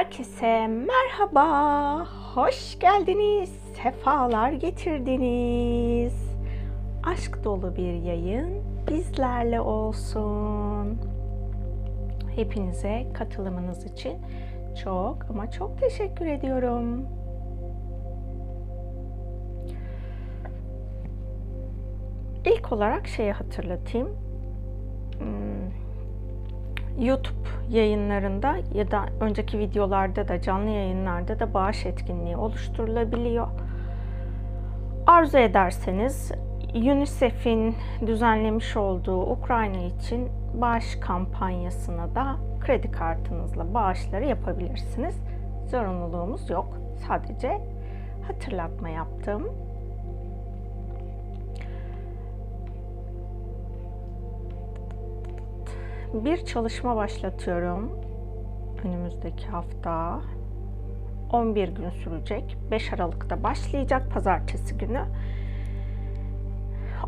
Herkese merhaba, hoş geldiniz, sefalar getirdiniz. Aşk dolu bir yayın bizlerle olsun. Hepinize katılımınız için çok ama çok teşekkür ediyorum. İlk olarak şeyi hatırlatayım. YouTube yayınlarında ya da önceki videolarda da canlı yayınlarda da bağış etkinliği oluşturulabiliyor. Arzu ederseniz UNICEF'in düzenlemiş olduğu Ukrayna için bağış kampanyasına da kredi kartınızla bağışları yapabilirsiniz. Zorunluluğumuz yok. Sadece hatırlatma yaptım. Bir çalışma başlatıyorum. Önümüzdeki hafta 11 gün sürecek. 5 Aralık'ta başlayacak pazartesi günü.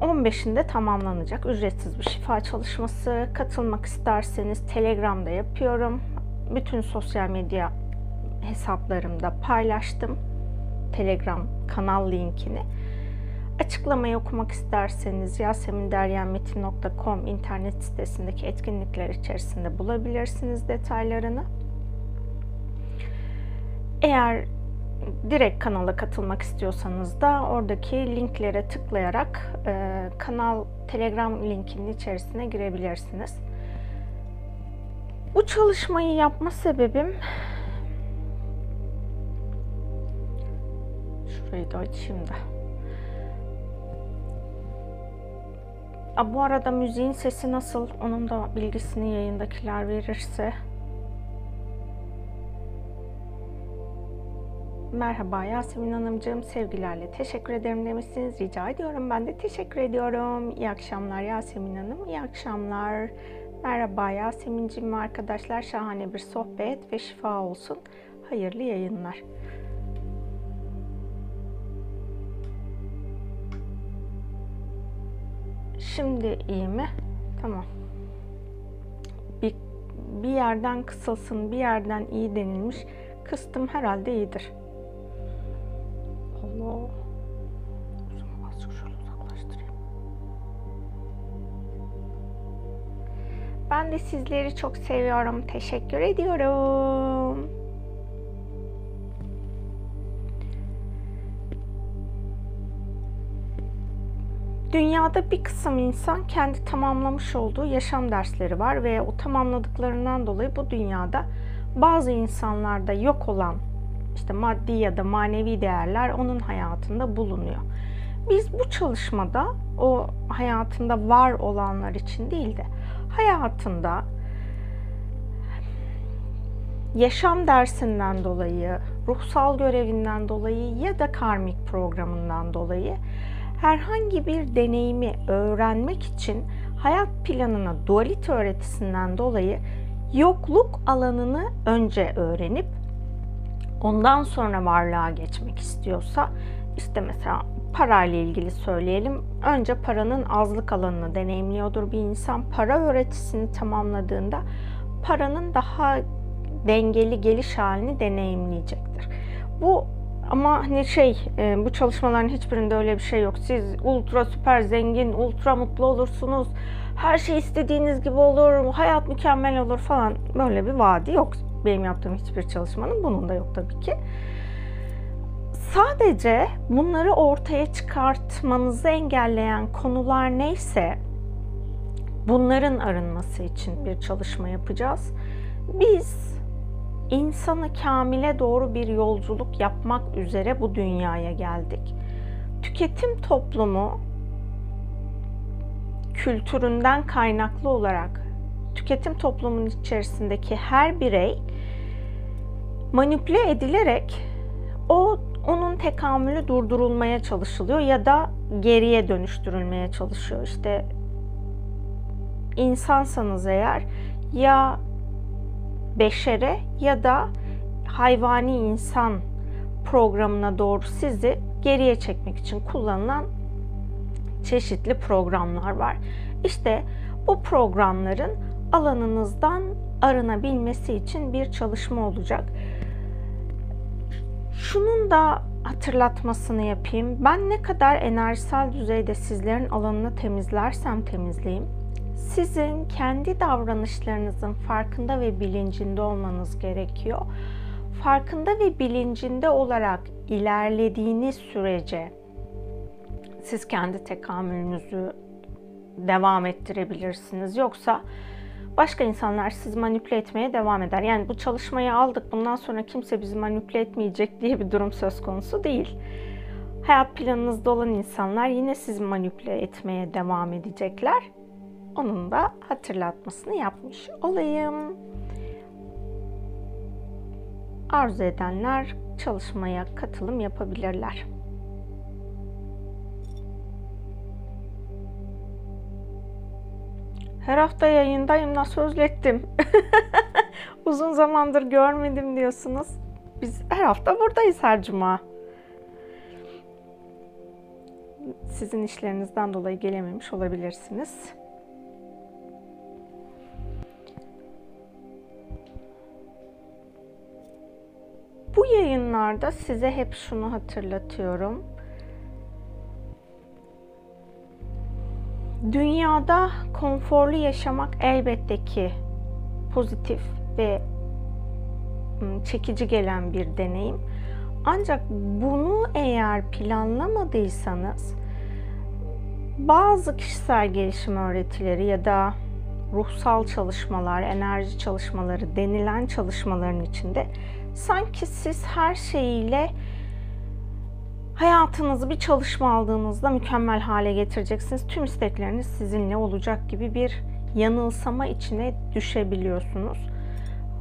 15'inde tamamlanacak ücretsiz bir şifa çalışması. Katılmak isterseniz Telegram'da yapıyorum. Bütün sosyal medya hesaplarımda paylaştım. Telegram kanal linkini. Açıklamayı okumak isterseniz yaseminderyenmetin.com internet sitesindeki etkinlikler içerisinde bulabilirsiniz detaylarını. Eğer direkt kanala katılmak istiyorsanız da oradaki linklere tıklayarak e, kanal Telegram linkinin içerisine girebilirsiniz. Bu çalışmayı yapma sebebim şurayı da açayım da. A, bu arada müziğin sesi nasıl? Onun da bilgisini yayındakiler verirse. Merhaba Yasemin Hanımcığım, sevgilerle teşekkür ederim demişsiniz. Rica ediyorum. Ben de teşekkür ediyorum. İyi akşamlar Yasemin Hanım. İyi akşamlar. Merhaba Yasemin'cim arkadaşlar. Şahane bir sohbet ve şifa olsun. Hayırlı yayınlar. Şimdi iyi mi? Tamam. Bir, bir yerden kısılsın, bir yerden iyi denilmiş. Kıstım herhalde iyidir. Allah. Ben de sizleri çok seviyorum. Teşekkür ediyorum. Dünyada bir kısım insan kendi tamamlamış olduğu yaşam dersleri var ve o tamamladıklarından dolayı bu dünyada bazı insanlarda yok olan işte maddi ya da manevi değerler onun hayatında bulunuyor. Biz bu çalışmada o hayatında var olanlar için değil de hayatında yaşam dersinden dolayı, ruhsal görevinden dolayı ya da karmik programından dolayı herhangi bir deneyimi öğrenmek için hayat planına dualite öğretisinden dolayı yokluk alanını önce öğrenip ondan sonra varlığa geçmek istiyorsa işte mesela parayla ilgili söyleyelim. Önce paranın azlık alanını deneyimliyordur bir insan. Para öğretisini tamamladığında paranın daha dengeli geliş halini deneyimleyecektir. Bu ama hani şey e, bu çalışmaların hiçbirinde öyle bir şey yok. Siz ultra süper zengin, ultra mutlu olursunuz. Her şey istediğiniz gibi olur, hayat mükemmel olur falan. Böyle bir vaadi yok. Benim yaptığım hiçbir çalışmanın bunun da yok tabii ki. Sadece bunları ortaya çıkartmanızı engelleyen konular neyse bunların arınması için bir çalışma yapacağız. Biz insanı kamile doğru bir yolculuk yapmak üzere bu dünyaya geldik. Tüketim toplumu kültüründen kaynaklı olarak tüketim toplumunun içerisindeki her birey manipüle edilerek o onun tekamülü durdurulmaya çalışılıyor ya da geriye dönüştürülmeye çalışıyor. İşte insansanız eğer ya beşere ya da hayvani insan programına doğru sizi geriye çekmek için kullanılan çeşitli programlar var. İşte bu programların alanınızdan arınabilmesi için bir çalışma olacak. Şunun da hatırlatmasını yapayım. Ben ne kadar enerjisel düzeyde sizlerin alanını temizlersem temizleyeyim, sizin kendi davranışlarınızın farkında ve bilincinde olmanız gerekiyor. Farkında ve bilincinde olarak ilerlediğiniz sürece siz kendi tekamülünüzü devam ettirebilirsiniz. Yoksa başka insanlar sizi manipüle etmeye devam eder. Yani bu çalışmayı aldık bundan sonra kimse bizi manipüle etmeyecek diye bir durum söz konusu değil. Hayat planınızda olan insanlar yine sizi manipüle etmeye devam edecekler. Onun da hatırlatmasını yapmış olayım. Arzu edenler çalışmaya katılım yapabilirler. Her hafta yayındayım nasıl özlettim. Uzun zamandır görmedim diyorsunuz. Biz her hafta buradayız her cuma. Sizin işlerinizden dolayı gelememiş olabilirsiniz. Bu yayınlarda size hep şunu hatırlatıyorum. Dünyada konforlu yaşamak elbette ki pozitif ve çekici gelen bir deneyim. Ancak bunu eğer planlamadıysanız bazı kişisel gelişim öğretileri ya da ruhsal çalışmalar, enerji çalışmaları denilen çalışmaların içinde sanki siz her şeyiyle hayatınızı bir çalışma aldığınızda mükemmel hale getireceksiniz. Tüm istekleriniz sizinle olacak gibi bir yanılsama içine düşebiliyorsunuz.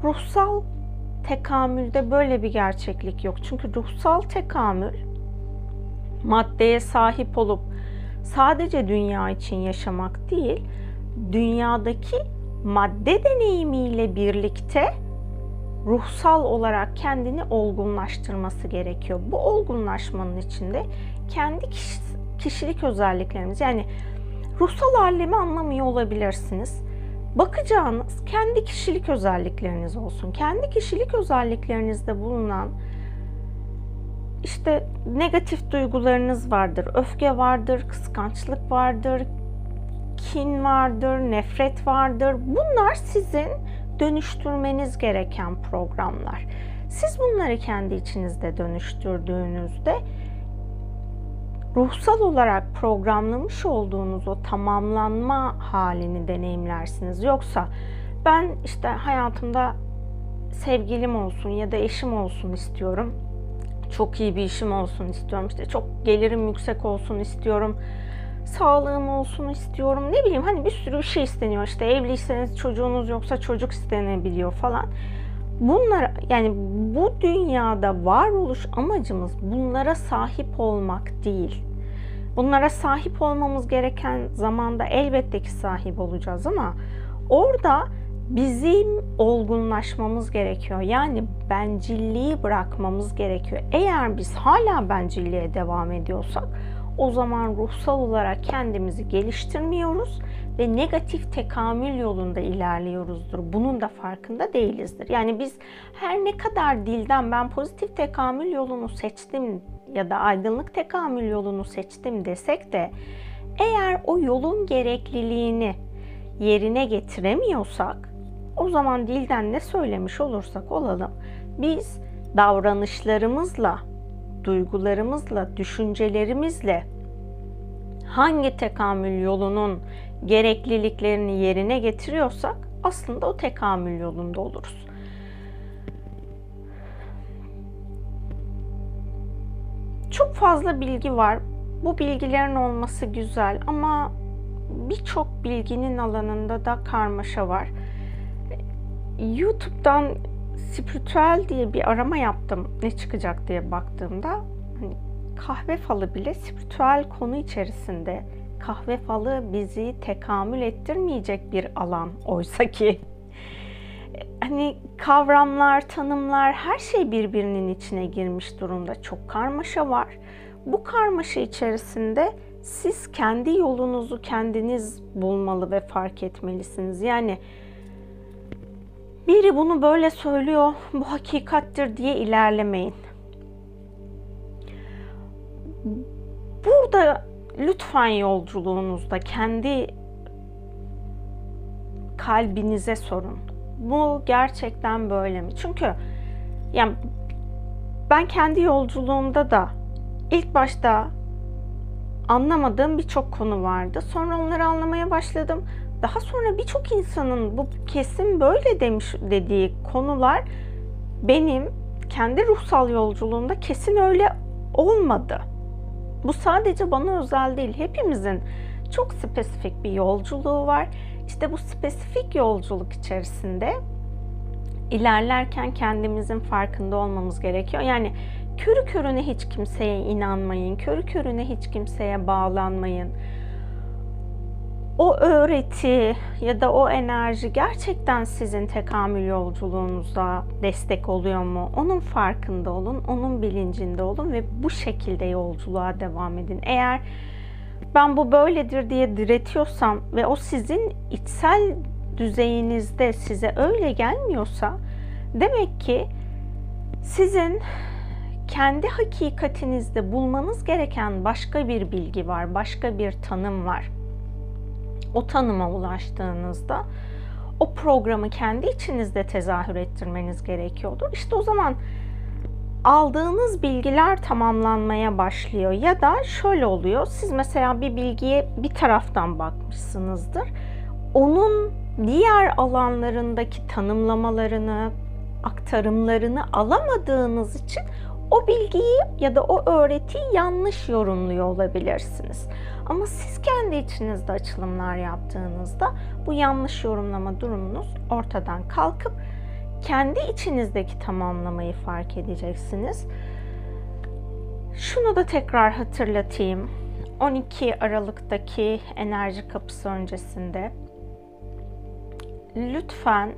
Ruhsal tekamülde böyle bir gerçeklik yok. Çünkü ruhsal tekamül maddeye sahip olup sadece dünya için yaşamak değil, dünyadaki madde deneyimiyle birlikte ruhsal olarak kendini olgunlaştırması gerekiyor. Bu olgunlaşmanın içinde kendi kişilik özelliklerimiz yani ruhsal alemi anlamıyor olabilirsiniz. Bakacağınız kendi kişilik özellikleriniz olsun. Kendi kişilik özelliklerinizde bulunan işte negatif duygularınız vardır. Öfke vardır, kıskançlık vardır, kin vardır, nefret vardır. Bunlar sizin dönüştürmeniz gereken programlar. Siz bunları kendi içinizde dönüştürdüğünüzde ruhsal olarak programlamış olduğunuz o tamamlanma halini deneyimlersiniz. Yoksa ben işte hayatımda sevgilim olsun ya da eşim olsun istiyorum. Çok iyi bir işim olsun istiyorum. İşte çok gelirim yüksek olsun istiyorum sağlığım olsun istiyorum. Ne bileyim hani bir sürü bir şey isteniyor. İşte evliyseniz çocuğunuz yoksa çocuk istenebiliyor falan. Bunlar yani bu dünyada varoluş amacımız bunlara sahip olmak değil. Bunlara sahip olmamız gereken zamanda elbette ki sahip olacağız ama orada bizim olgunlaşmamız gerekiyor. Yani bencilliği bırakmamız gerekiyor. Eğer biz hala bencilliğe devam ediyorsak o zaman ruhsal olarak kendimizi geliştirmiyoruz ve negatif tekamül yolunda ilerliyoruzdur. Bunun da farkında değilizdir. Yani biz her ne kadar dilden ben pozitif tekamül yolunu seçtim ya da aydınlık tekamül yolunu seçtim desek de eğer o yolun gerekliliğini yerine getiremiyorsak o zaman dilden ne söylemiş olursak olalım biz davranışlarımızla duygularımızla, düşüncelerimizle hangi tekamül yolunun gerekliliklerini yerine getiriyorsak aslında o tekamül yolunda oluruz. Çok fazla bilgi var. Bu bilgilerin olması güzel ama birçok bilginin alanında da karmaşa var. YouTube'dan spiritüel diye bir arama yaptım ne çıkacak diye baktığımda hani kahve falı bile spiritüel konu içerisinde kahve falı bizi tekamül ettirmeyecek bir alan oysa ki hani kavramlar, tanımlar her şey birbirinin içine girmiş durumda. Çok karmaşa var. Bu karmaşa içerisinde siz kendi yolunuzu kendiniz bulmalı ve fark etmelisiniz. Yani biri bunu böyle söylüyor, bu hakikattir diye ilerlemeyin. Burada lütfen yolculuğunuzda kendi kalbinize sorun. Bu gerçekten böyle mi? Çünkü yani ben kendi yolculuğumda da ilk başta anlamadığım birçok konu vardı. Sonra onları anlamaya başladım. Daha sonra birçok insanın bu kesin böyle demiş dediği konular benim kendi ruhsal yolculuğumda kesin öyle olmadı. Bu sadece bana özel değil. Hepimizin çok spesifik bir yolculuğu var. İşte bu spesifik yolculuk içerisinde ilerlerken kendimizin farkında olmamız gerekiyor. Yani körü körüne hiç kimseye inanmayın. Körü körüne hiç kimseye bağlanmayın. O öğreti ya da o enerji gerçekten sizin tekamül yolculuğunuza destek oluyor mu? Onun farkında olun, onun bilincinde olun ve bu şekilde yolculuğa devam edin. Eğer ben bu böyledir diye diretiyorsam ve o sizin içsel düzeyinizde size öyle gelmiyorsa demek ki sizin kendi hakikatinizde bulmanız gereken başka bir bilgi var, başka bir tanım var. O tanıma ulaştığınızda o programı kendi içinizde tezahür ettirmeniz gerekiyordur. İşte o zaman aldığınız bilgiler tamamlanmaya başlıyor ya da şöyle oluyor. Siz mesela bir bilgiye bir taraftan bakmışsınızdır. Onun diğer alanlarındaki tanımlamalarını, aktarımlarını alamadığınız için o bilgiyi ya da o öğretiyi yanlış yorumluyor olabilirsiniz. Ama siz kendi içinizde açılımlar yaptığınızda bu yanlış yorumlama durumunuz ortadan kalkıp kendi içinizdeki tamamlamayı fark edeceksiniz. Şunu da tekrar hatırlatayım. 12 Aralık'taki enerji kapısı öncesinde lütfen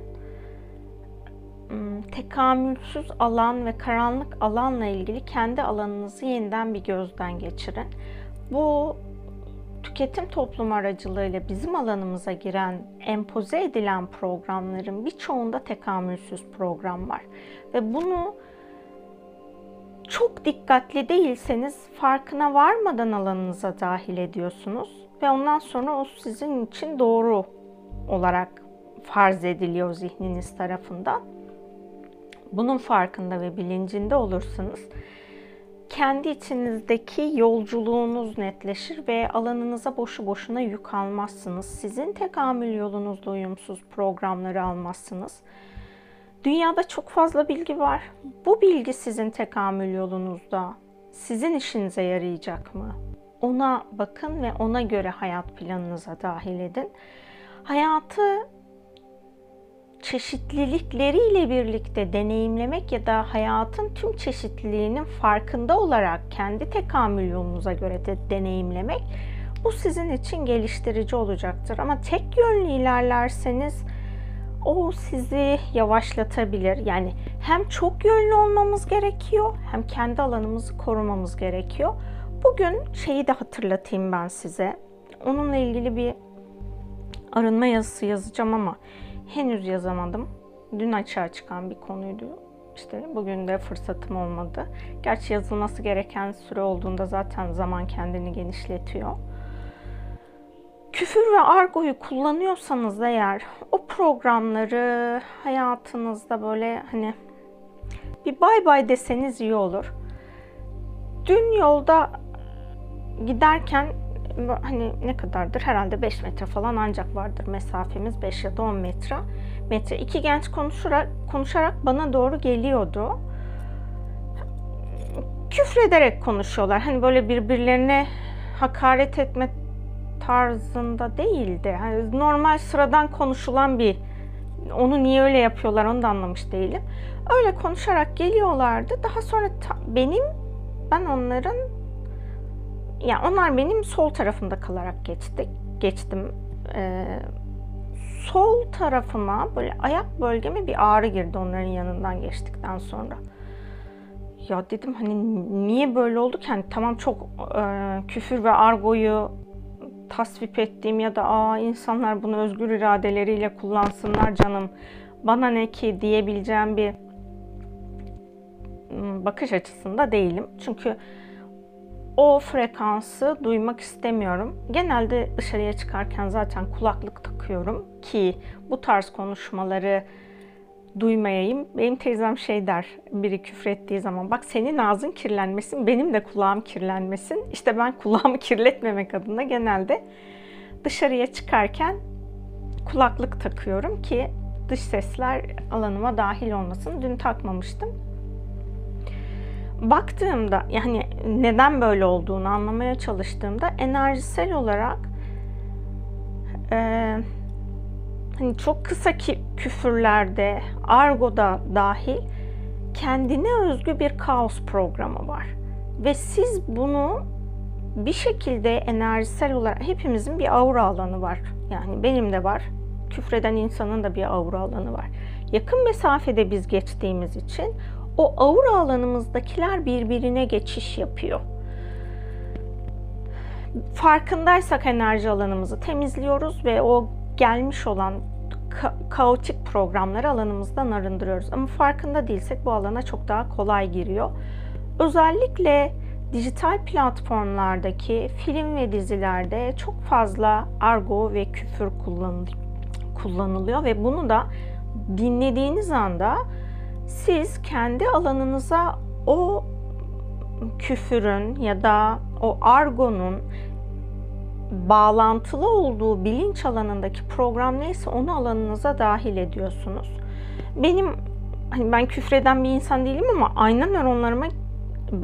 tekamülsüz alan ve karanlık alanla ilgili kendi alanınızı yeniden bir gözden geçirin. Bu tüketim toplum aracılığıyla bizim alanımıza giren, empoze edilen programların birçoğunda tekamülsüz program var. Ve bunu çok dikkatli değilseniz farkına varmadan alanınıza dahil ediyorsunuz ve ondan sonra o sizin için doğru olarak farz ediliyor zihniniz tarafından. Bunun farkında ve bilincinde olursanız kendi içinizdeki yolculuğunuz netleşir ve alanınıza boşu boşuna yük almazsınız. Sizin tekamül yolunuzla uyumsuz programları almazsınız. Dünyada çok fazla bilgi var. Bu bilgi sizin tekamül yolunuzda sizin işinize yarayacak mı? Ona bakın ve ona göre hayat planınıza dahil edin. Hayatı çeşitlilikleriyle birlikte deneyimlemek ya da hayatın tüm çeşitliliğinin farkında olarak kendi tekamül yolunuza göre de deneyimlemek bu sizin için geliştirici olacaktır. Ama tek yönlü ilerlerseniz o sizi yavaşlatabilir. Yani hem çok yönlü olmamız gerekiyor hem kendi alanımızı korumamız gerekiyor. Bugün şeyi de hatırlatayım ben size. Onunla ilgili bir arınma yazısı yazacağım ama henüz yazamadım. Dün açığa çıkan bir konuydu. İşte bugün de fırsatım olmadı. Gerçi yazılması gereken süre olduğunda zaten zaman kendini genişletiyor. Küfür ve argoyu kullanıyorsanız eğer o programları hayatınızda böyle hani bir bay bay deseniz iyi olur. Dün yolda giderken hani ne kadardır? Herhalde 5 metre falan ancak vardır mesafemiz 5 ya da 10 metre. Metre. İki genç konuşarak, konuşarak bana doğru geliyordu. Küfrederek konuşuyorlar. Hani böyle birbirlerine hakaret etme tarzında değildi. Hani normal sıradan konuşulan bir onu niye öyle yapıyorlar onu da anlamış değilim. Öyle konuşarak geliyorlardı. Daha sonra ta, benim ben onların yani onlar benim sol tarafımda kalarak geçtik. Geçtim. Ee, sol tarafıma böyle ayak bölgeme bir ağrı girdi onların yanından geçtikten sonra. Ya dedim hani niye böyle oldu ki? Hani tamam çok e, küfür ve argoyu tasvip ettiğim ya da aa insanlar bunu özgür iradeleriyle kullansınlar canım bana ne ki diyebileceğim bir bakış açısında değilim. Çünkü o frekansı duymak istemiyorum. Genelde dışarıya çıkarken zaten kulaklık takıyorum ki bu tarz konuşmaları duymayayım. Benim teyzem şey der biri küfrettiği zaman bak senin ağzın kirlenmesin benim de kulağım kirlenmesin. İşte ben kulağımı kirletmemek adına genelde dışarıya çıkarken kulaklık takıyorum ki dış sesler alanıma dahil olmasın. Dün takmamıştım. Baktığımda yani neden böyle olduğunu anlamaya çalıştığımda enerjisel olarak e, hani çok kısa ki, küfürlerde, argoda dahil kendine özgü bir kaos programı var. Ve siz bunu bir şekilde enerjisel olarak hepimizin bir aura alanı var. Yani benim de var. Küfreden insanın da bir aura alanı var. Yakın mesafede biz geçtiğimiz için o aura alanımızdakiler birbirine geçiş yapıyor. Farkındaysak enerji alanımızı temizliyoruz ve o gelmiş olan ka- kaotik programları alanımızdan arındırıyoruz. Ama farkında değilsek bu alana çok daha kolay giriyor. Özellikle dijital platformlardaki film ve dizilerde çok fazla argo ve küfür kullanılıyor ve bunu da dinlediğiniz anda siz kendi alanınıza o küfürün ya da o argonun bağlantılı olduğu bilinç alanındaki program neyse onu alanınıza dahil ediyorsunuz. Benim hani ben küfreden bir insan değilim ama ayna nöronlarıma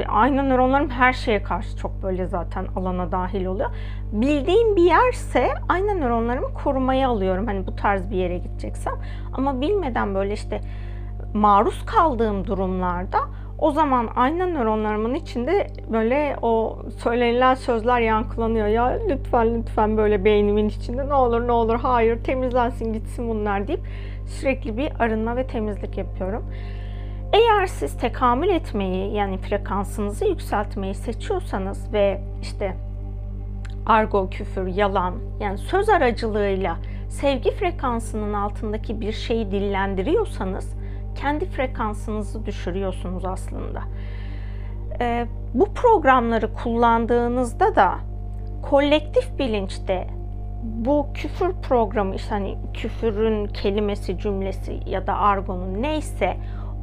ayna nöronlarım her şeye karşı çok böyle zaten alana dahil oluyor. Bildiğim bir yerse ayna nöronlarımı korumaya alıyorum. Hani bu tarz bir yere gideceksem. Ama bilmeden böyle işte maruz kaldığım durumlarda o zaman ayna nöronlarımın içinde böyle o söylenilen sözler yankılanıyor. Ya lütfen lütfen böyle beynimin içinde ne olur ne olur hayır temizlensin gitsin bunlar deyip sürekli bir arınma ve temizlik yapıyorum. Eğer siz tekamül etmeyi yani frekansınızı yükseltmeyi seçiyorsanız ve işte argo, küfür, yalan yani söz aracılığıyla sevgi frekansının altındaki bir şeyi dillendiriyorsanız kendi frekansınızı düşürüyorsunuz aslında. E, bu programları kullandığınızda da kolektif bilinçte bu küfür programı işte hani küfürün kelimesi cümlesi ya da argonun neyse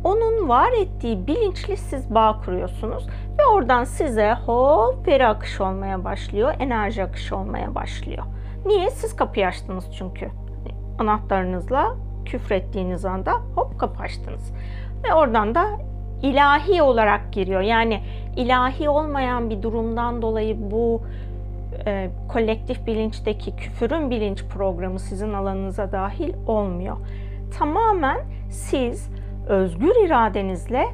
onun var ettiği bilinçli siz bağ kuruyorsunuz ve oradan size hop veri akışı olmaya başlıyor, enerji akışı olmaya başlıyor. Niye? Siz kapıyı açtınız çünkü. Anahtarınızla küfrettiğiniz anda hop kapı açtınız. Ve oradan da ilahi olarak giriyor. Yani ilahi olmayan bir durumdan dolayı bu e, kolektif bilinçteki küfürün bilinç programı sizin alanınıza dahil olmuyor. Tamamen siz özgür iradenizle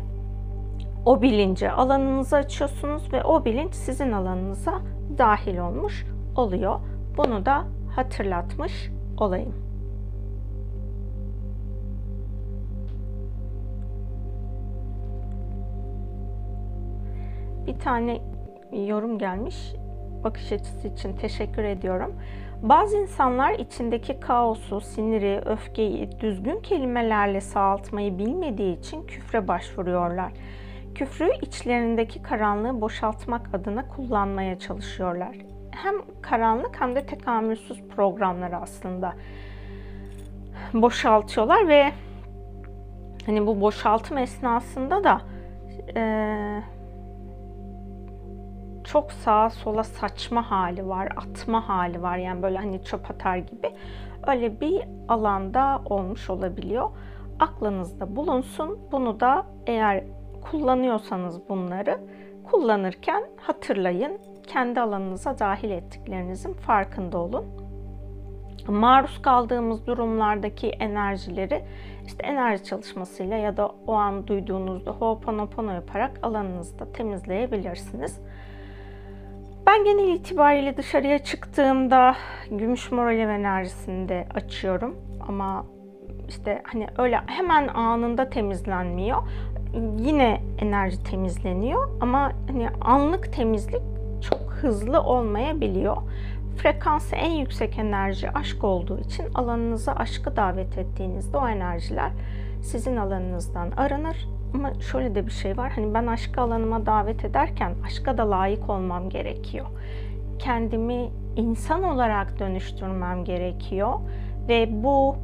o bilinci alanınıza açıyorsunuz ve o bilinç sizin alanınıza dahil olmuş oluyor. Bunu da hatırlatmış olayım. Bir tane yorum gelmiş. Bakış açısı için teşekkür ediyorum. Bazı insanlar içindeki kaosu, siniri, öfkeyi düzgün kelimelerle sağaltmayı bilmediği için küfre başvuruyorlar. Küfrü içlerindeki karanlığı boşaltmak adına kullanmaya çalışıyorlar. Hem karanlık hem de tekamülsüz programları aslında boşaltıyorlar ve hani bu boşaltım esnasında da e, çok sağa sola saçma hali var, atma hali var. Yani böyle hani çöp atar gibi. Öyle bir alanda olmuş olabiliyor. Aklınızda bulunsun. Bunu da eğer kullanıyorsanız bunları kullanırken hatırlayın. Kendi alanınıza dahil ettiklerinizin farkında olun. Maruz kaldığımız durumlardaki enerjileri işte enerji çalışmasıyla ya da o an duyduğunuzda Ho'oponopono yaparak alanınızda temizleyebilirsiniz. Ben genel itibariyle dışarıya çıktığımda gümüş mor alev enerjisini de açıyorum. Ama işte hani öyle hemen anında temizlenmiyor. Yine enerji temizleniyor ama hani anlık temizlik çok hızlı olmayabiliyor. Frekansı en yüksek enerji aşk olduğu için alanınıza aşkı davet ettiğinizde o enerjiler sizin alanınızdan aranır. Ama şöyle de bir şey var. Hani ben aşk alanıma davet ederken aşka da layık olmam gerekiyor. Kendimi insan olarak dönüştürmem gerekiyor ve bu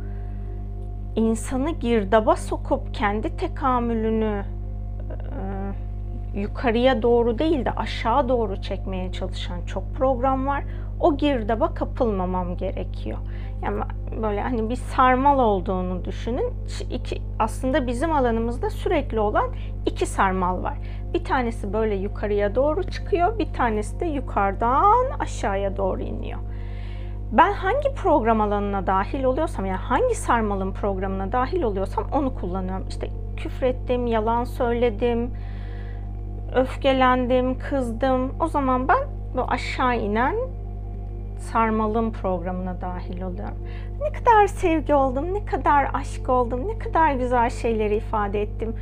insanı girdaba sokup kendi tekamülünü e, yukarıya doğru değil de aşağı doğru çekmeye çalışan çok program var. O girdaba kapılmamam gerekiyor. Yani böyle hani bir sarmal olduğunu düşünün. İki, aslında bizim alanımızda sürekli olan iki sarmal var. Bir tanesi böyle yukarıya doğru çıkıyor, bir tanesi de yukarıdan aşağıya doğru iniyor. Ben hangi program alanına dahil oluyorsam yani hangi sarmalın programına dahil oluyorsam onu kullanıyorum. İşte küfrettim, yalan söyledim, öfkelendim, kızdım. O zaman ben bu aşağı inen sarmalım programına dahil oluyorum. Ne kadar sevgi oldum, ne kadar aşk oldum, ne kadar güzel şeyleri ifade ettim.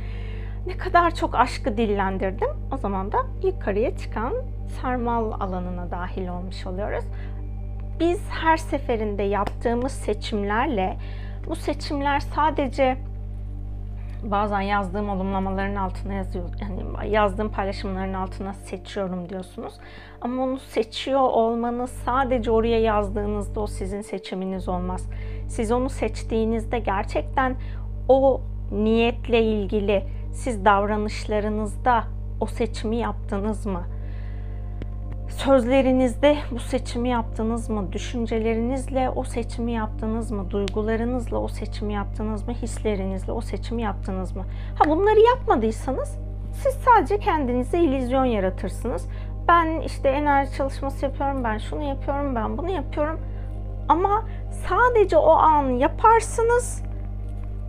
Ne kadar çok aşkı dillendirdim. O zaman da yukarıya çıkan sarmal alanına dahil olmuş oluyoruz. Biz her seferinde yaptığımız seçimlerle bu seçimler sadece bazen yazdığım olumlamaların altına yazıyor. Yani yazdığım paylaşımların altına seçiyorum diyorsunuz. Ama onu seçiyor olmanız sadece oraya yazdığınızda o sizin seçiminiz olmaz. Siz onu seçtiğinizde gerçekten o niyetle ilgili siz davranışlarınızda o seçimi yaptınız mı? Sözlerinizde bu seçimi yaptınız mı? Düşüncelerinizle o seçimi yaptınız mı? Duygularınızla o seçimi yaptınız mı? Hislerinizle o seçimi yaptınız mı? Ha bunları yapmadıysanız siz sadece kendinize illüzyon yaratırsınız. Ben işte enerji çalışması yapıyorum, ben şunu yapıyorum, ben bunu yapıyorum. Ama sadece o an yaparsınız.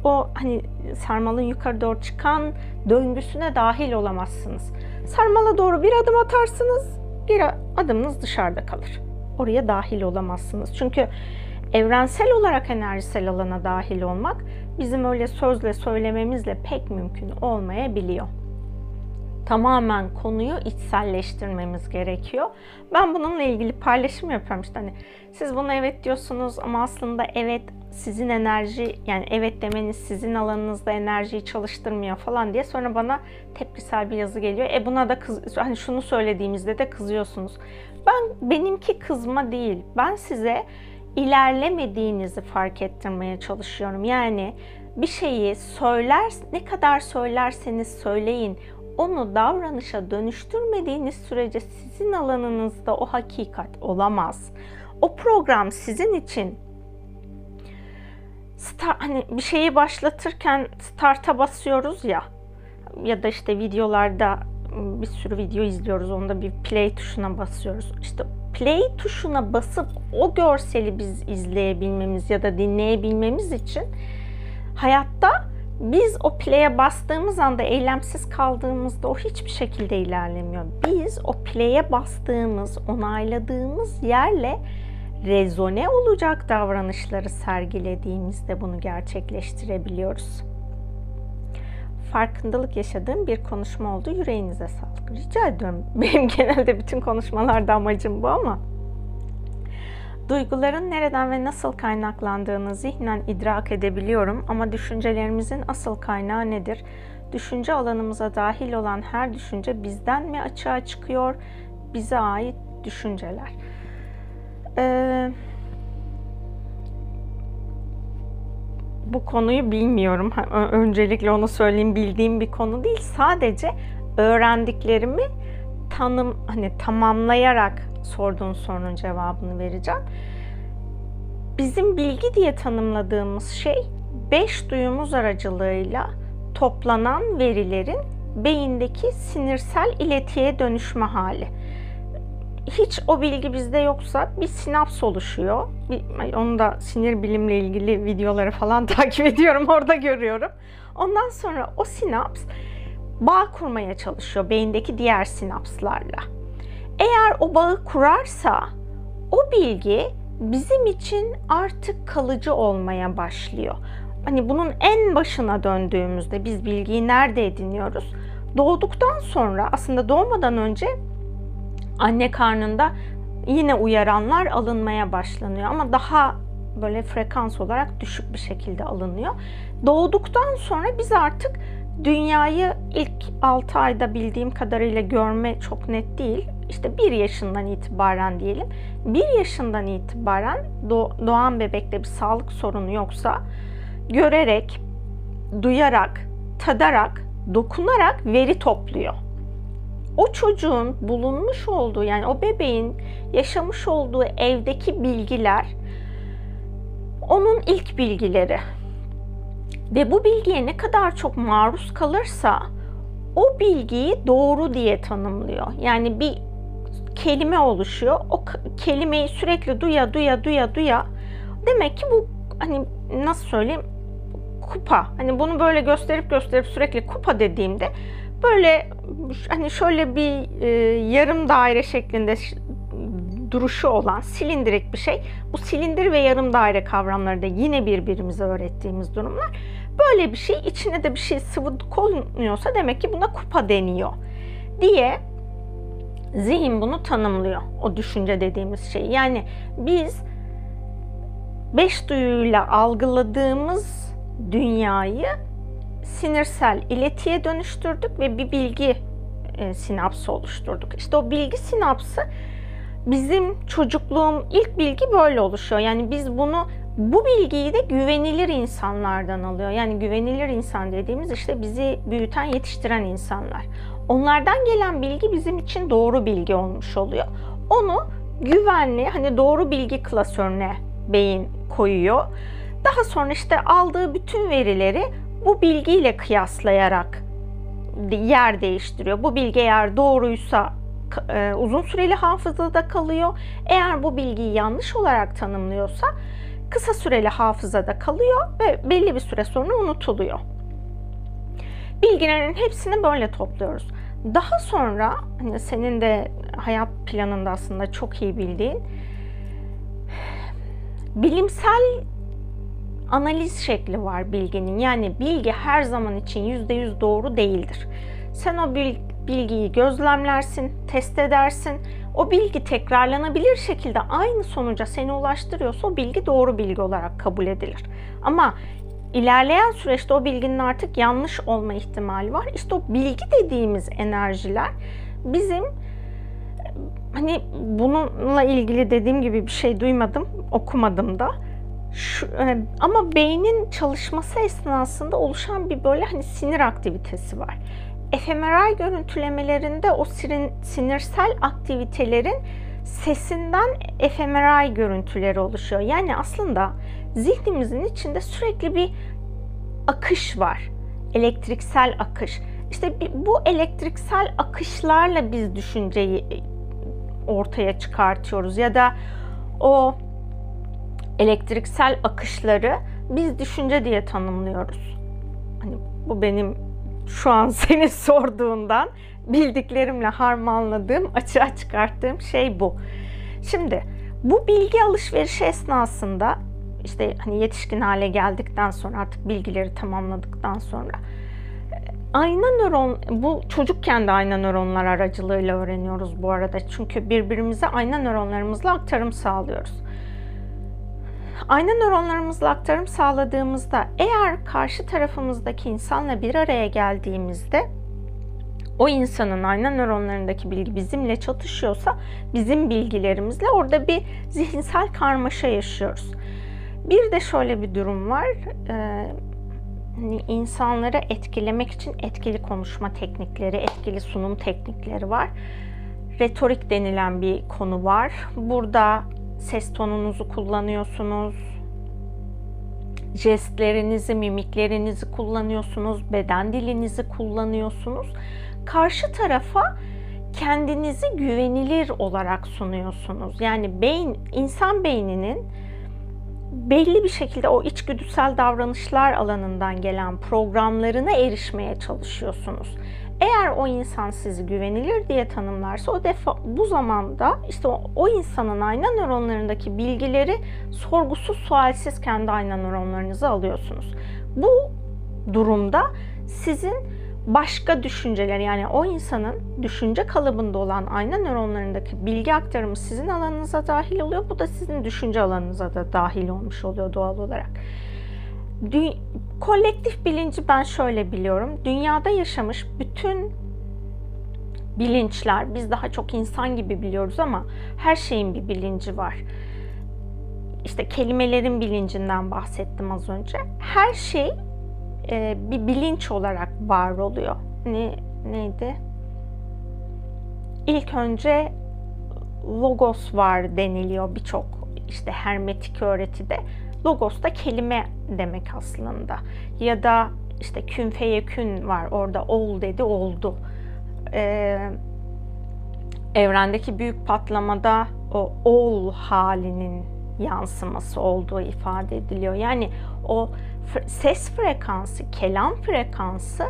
O hani sarmalın yukarı doğru çıkan döngüsüne dahil olamazsınız. Sarmala doğru bir adım atarsınız bir adımınız dışarıda kalır. Oraya dahil olamazsınız. Çünkü evrensel olarak enerjisel alana dahil olmak bizim öyle sözle söylememizle pek mümkün olmayabiliyor. Tamamen konuyu içselleştirmemiz gerekiyor. Ben bununla ilgili paylaşım yapıyorum işte hani siz buna evet diyorsunuz ama aslında evet sizin enerji yani evet demeniz sizin alanınızda enerjiyi çalıştırmıyor falan diye sonra bana tepkisel bir yazı geliyor. E buna da kız hani şunu söylediğimizde de kızıyorsunuz. Ben benimki kızma değil. Ben size ilerlemediğinizi fark ettirmeye çalışıyorum. Yani bir şeyi söyler ne kadar söylerseniz söyleyin onu davranışa dönüştürmediğiniz sürece sizin alanınızda o hakikat olamaz. O program sizin için start, hani bir şeyi başlatırken start'a basıyoruz ya ya da işte videolarda bir sürü video izliyoruz. Onda bir play tuşuna basıyoruz. İşte play tuşuna basıp o görseli biz izleyebilmemiz ya da dinleyebilmemiz için hayatta biz o play'e bastığımız anda eylemsiz kaldığımızda o hiçbir şekilde ilerlemiyor. Biz o play'e bastığımız, onayladığımız yerle rezone olacak davranışları sergilediğimizde bunu gerçekleştirebiliyoruz. Farkındalık yaşadığım bir konuşma oldu. Yüreğinize sağlık. Rica ediyorum. Benim genelde bütün konuşmalarda amacım bu ama Duyguların nereden ve nasıl kaynaklandığını zihnen idrak edebiliyorum ama düşüncelerimizin asıl kaynağı nedir? Düşünce alanımıza dahil olan her düşünce bizden mi açığa çıkıyor? Bize ait düşünceler. Ee, bu konuyu bilmiyorum. Öncelikle onu söyleyeyim bildiğim bir konu değil. Sadece öğrendiklerimi tanım hani tamamlayarak sorduğun sorunun cevabını vereceğim. Bizim bilgi diye tanımladığımız şey beş duyumuz aracılığıyla toplanan verilerin beyindeki sinirsel iletiye dönüşme hali. Hiç o bilgi bizde yoksa bir sinaps oluşuyor. Bir, onu da sinir bilimle ilgili videoları falan takip ediyorum, orada görüyorum. Ondan sonra o sinaps bağ kurmaya çalışıyor beyindeki diğer sinapslarla. Eğer o bağı kurarsa o bilgi bizim için artık kalıcı olmaya başlıyor. Hani bunun en başına döndüğümüzde biz bilgiyi nerede ediniyoruz? Doğduktan sonra aslında doğmadan önce anne karnında yine uyaranlar alınmaya başlanıyor ama daha böyle frekans olarak düşük bir şekilde alınıyor. Doğduktan sonra biz artık dünyayı ilk 6 ayda bildiğim kadarıyla görme çok net değil. İşte 1 yaşından itibaren diyelim. 1 yaşından itibaren doğan bebekte bir sağlık sorunu yoksa görerek, duyarak, tadarak, dokunarak veri topluyor. O çocuğun bulunmuş olduğu yani o bebeğin yaşamış olduğu evdeki bilgiler onun ilk bilgileri. Ve bu bilgiye ne kadar çok maruz kalırsa o bilgiyi doğru diye tanımlıyor. Yani bir kelime oluşuyor. O kelimeyi sürekli duya duya duya duya. Demek ki bu hani nasıl söyleyeyim kupa. Hani bunu böyle gösterip gösterip sürekli kupa dediğimde böyle hani şöyle bir e, yarım daire şeklinde duruşu olan silindirik bir şey. Bu silindir ve yarım daire kavramları da yine birbirimize öğrettiğimiz durumlar. Böyle bir şey içine de bir şey sıvı konuyorsa demek ki buna kupa deniyor diye zihin bunu tanımlıyor. O düşünce dediğimiz şey. Yani biz beş duyuyla algıladığımız dünyayı sinirsel iletiye dönüştürdük ve bir bilgi e, sinapsı oluşturduk. İşte o bilgi sinapsı bizim çocukluğum ilk bilgi böyle oluşuyor. Yani biz bunu bu bilgiyi de güvenilir insanlardan alıyor. Yani güvenilir insan dediğimiz işte bizi büyüten, yetiştiren insanlar. Onlardan gelen bilgi bizim için doğru bilgi olmuş oluyor. Onu güvenli, hani doğru bilgi klasörüne beyin koyuyor. Daha sonra işte aldığı bütün verileri bu bilgiyle kıyaslayarak yer değiştiriyor. Bu bilgi eğer doğruysa e, uzun süreli hafızada kalıyor. Eğer bu bilgiyi yanlış olarak tanımlıyorsa kısa süreli hafızada kalıyor ve belli bir süre sonra unutuluyor. Bilgilerin hepsini böyle topluyoruz. Daha sonra hani senin de hayat planında aslında çok iyi bildiğin bilimsel analiz şekli var bilginin. Yani bilgi her zaman için %100 doğru değildir. Sen o bilgiyi gözlemlersin, test edersin. O bilgi tekrarlanabilir şekilde aynı sonuca seni ulaştırıyorsa o bilgi doğru bilgi olarak kabul edilir. Ama ilerleyen süreçte o bilginin artık yanlış olma ihtimali var. İşte o bilgi dediğimiz enerjiler bizim hani bununla ilgili dediğim gibi bir şey duymadım, okumadım da. Şu, e, ama beynin çalışması esnasında oluşan bir böyle hani sinir aktivitesi var. Efemeral görüntülemelerinde o sinirsel aktivitelerin sesinden efemeral görüntüleri oluşuyor. Yani aslında zihnimizin içinde sürekli bir akış var. Elektriksel akış. İşte bu elektriksel akışlarla biz düşünceyi e, ortaya çıkartıyoruz ya da o elektriksel akışları biz düşünce diye tanımlıyoruz. Hani bu benim şu an seni sorduğundan bildiklerimle harmanladığım, açığa çıkarttığım şey bu. Şimdi bu bilgi alışverişi esnasında işte hani yetişkin hale geldikten sonra artık bilgileri tamamladıktan sonra ayna nöron bu çocukken de ayna nöronlar aracılığıyla öğreniyoruz bu arada. Çünkü birbirimize ayna nöronlarımızla aktarım sağlıyoruz. Ayna nöronlarımızla aktarım sağladığımızda eğer karşı tarafımızdaki insanla bir araya geldiğimizde o insanın ayna nöronlarındaki bilgi bizimle çatışıyorsa bizim bilgilerimizle orada bir zihinsel karmaşa yaşıyoruz. Bir de şöyle bir durum var. Ee, insanları etkilemek için etkili konuşma teknikleri, etkili sunum teknikleri var. Retorik denilen bir konu var. Burada ses tonunuzu kullanıyorsunuz. Jestlerinizi, mimiklerinizi kullanıyorsunuz, beden dilinizi kullanıyorsunuz. Karşı tarafa kendinizi güvenilir olarak sunuyorsunuz. Yani beyin, insan beyninin belli bir şekilde o içgüdüsel davranışlar alanından gelen programlarına erişmeye çalışıyorsunuz. Eğer o insan sizi güvenilir diye tanımlarsa o defa bu zamanda işte o, o insanın ayna nöronlarındaki bilgileri sorgusuz sualsiz kendi ayna nöronlarınızı alıyorsunuz. Bu durumda sizin başka düşünceler yani o insanın düşünce kalıbında olan ayna nöronlarındaki bilgi aktarımı sizin alanınıza dahil oluyor. Bu da sizin düşünce alanınıza da dahil olmuş oluyor doğal olarak. Dü- kolektif bilinci ben şöyle biliyorum. Dünyada yaşamış bütün bilinçler, biz daha çok insan gibi biliyoruz ama her şeyin bir bilinci var. İşte kelimelerin bilincinden bahsettim az önce. Her şey e, bir bilinç olarak var oluyor. Ne neydi? İlk önce logos var deniliyor birçok işte hermetik öğretide. Logos da kelime demek aslında. Ya da işte kün feyekün var orada ol dedi oldu. Ee, evrendeki büyük patlamada o ol halinin yansıması olduğu ifade ediliyor. Yani o ses frekansı, kelam frekansı